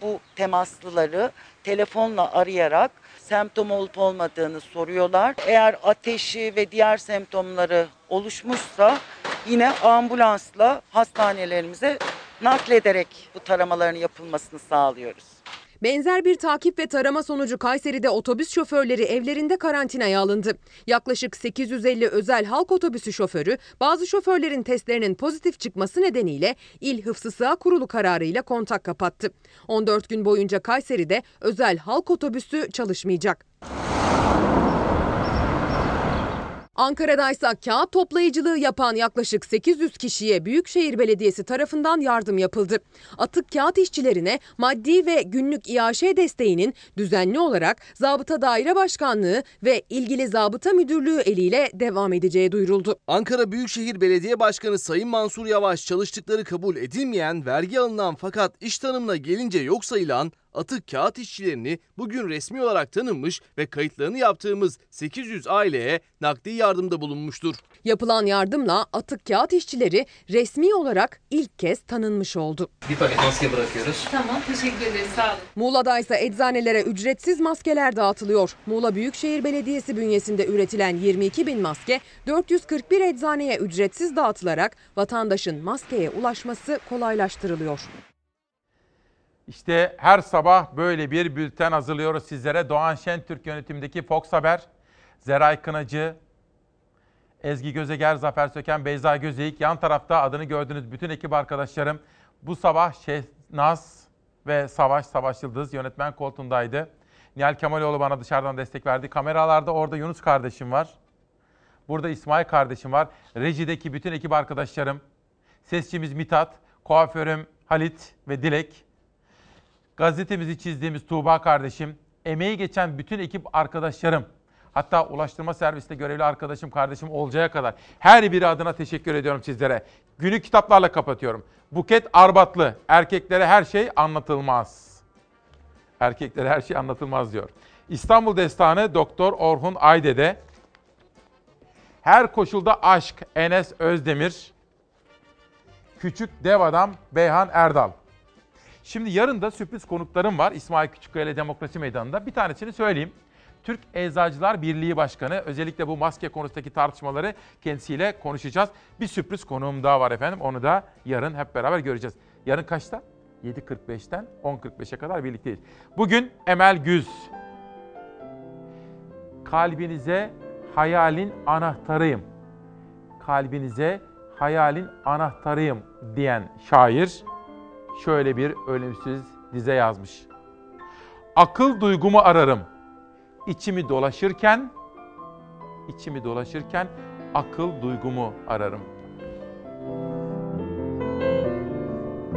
bu temaslıları telefonla arayarak semptom olup olmadığını soruyorlar. Eğer ateşi ve diğer semptomları oluşmuşsa yine ambulansla hastanelerimize naklederek bu taramaların yapılmasını sağlıyoruz. Benzer bir takip ve tarama sonucu Kayseri'de otobüs şoförleri evlerinde karantinaya alındı. Yaklaşık 850 özel halk otobüsü şoförü bazı şoförlerin testlerinin pozitif çıkması nedeniyle İl Hıfzı Sığa Kurulu kararıyla kontak kapattı. 14 gün boyunca Kayseri'de özel halk otobüsü çalışmayacak. Ankara'da ise kağıt toplayıcılığı yapan yaklaşık 800 kişiye Büyükşehir Belediyesi tarafından yardım yapıldı. Atık kağıt işçilerine maddi ve günlük İAŞ desteğinin düzenli olarak Zabıta Daire Başkanlığı ve ilgili Zabıta Müdürlüğü eliyle devam edeceği duyuruldu. Ankara Büyükşehir Belediye Başkanı Sayın Mansur Yavaş çalıştıkları kabul edilmeyen, vergi alınan fakat iş tanımına gelince yok sayılan atık kağıt işçilerini bugün resmi olarak tanınmış ve kayıtlarını yaptığımız 800 aileye nakdi yardımda bulunmuştur. Yapılan yardımla atık kağıt işçileri resmi olarak ilk kez tanınmış oldu. Bir paket maske bırakıyoruz. Tamam teşekkür ederiz sağ olun. Muğla'da ise eczanelere ücretsiz maskeler dağıtılıyor. Muğla Büyükşehir Belediyesi bünyesinde üretilen 22 bin maske 441 eczaneye ücretsiz dağıtılarak vatandaşın maskeye ulaşması kolaylaştırılıyor. İşte her sabah böyle bir bülten hazırlıyoruz sizlere. Doğan Şentürk yönetimindeki Fox Haber, Zeray Kınacı, Ezgi Gözeger, Zafer Söken, Beyza Gözeyik. Yan tarafta adını gördüğünüz bütün ekip arkadaşlarım. Bu sabah Şehnaz ve Savaş, Savaş Yıldız yönetmen koltuğundaydı. Nihal Kemaloğlu bana dışarıdan destek verdi. Kameralarda orada Yunus kardeşim var. Burada İsmail kardeşim var. Rejideki bütün ekip arkadaşlarım. Sesçimiz Mitat, kuaförüm Halit ve Dilek. Gazetemizi çizdiğimiz Tuğba kardeşim, emeği geçen bütün ekip arkadaşlarım, hatta ulaştırma servisinde görevli arkadaşım, kardeşim Olcay'a kadar her biri adına teşekkür ediyorum sizlere. Günü kitaplarla kapatıyorum. Buket Arbatlı, erkeklere her şey anlatılmaz. Erkeklere her şey anlatılmaz diyor. İstanbul Destanı Doktor Orhun Aydede. Her koşulda aşk Enes Özdemir. Küçük Dev Adam Beyhan Erdal. Şimdi yarın da sürpriz konuklarım var İsmail Küçükkaya ile Demokrasi Meydanı'nda. Bir tanesini söyleyeyim. Türk Eczacılar Birliği Başkanı özellikle bu maske konusundaki tartışmaları kendisiyle konuşacağız. Bir sürpriz konuğum daha var efendim. Onu da yarın hep beraber göreceğiz. Yarın kaçta? 7.45'ten 10.45'e kadar birlikteyiz. Bugün Emel Güz. Kalbinize hayalin anahtarıyım. Kalbinize hayalin anahtarıyım diyen şair şöyle bir ölümsüz dize yazmış. Akıl duygumu ararım. İçimi dolaşırken içimi dolaşırken akıl duygumu ararım.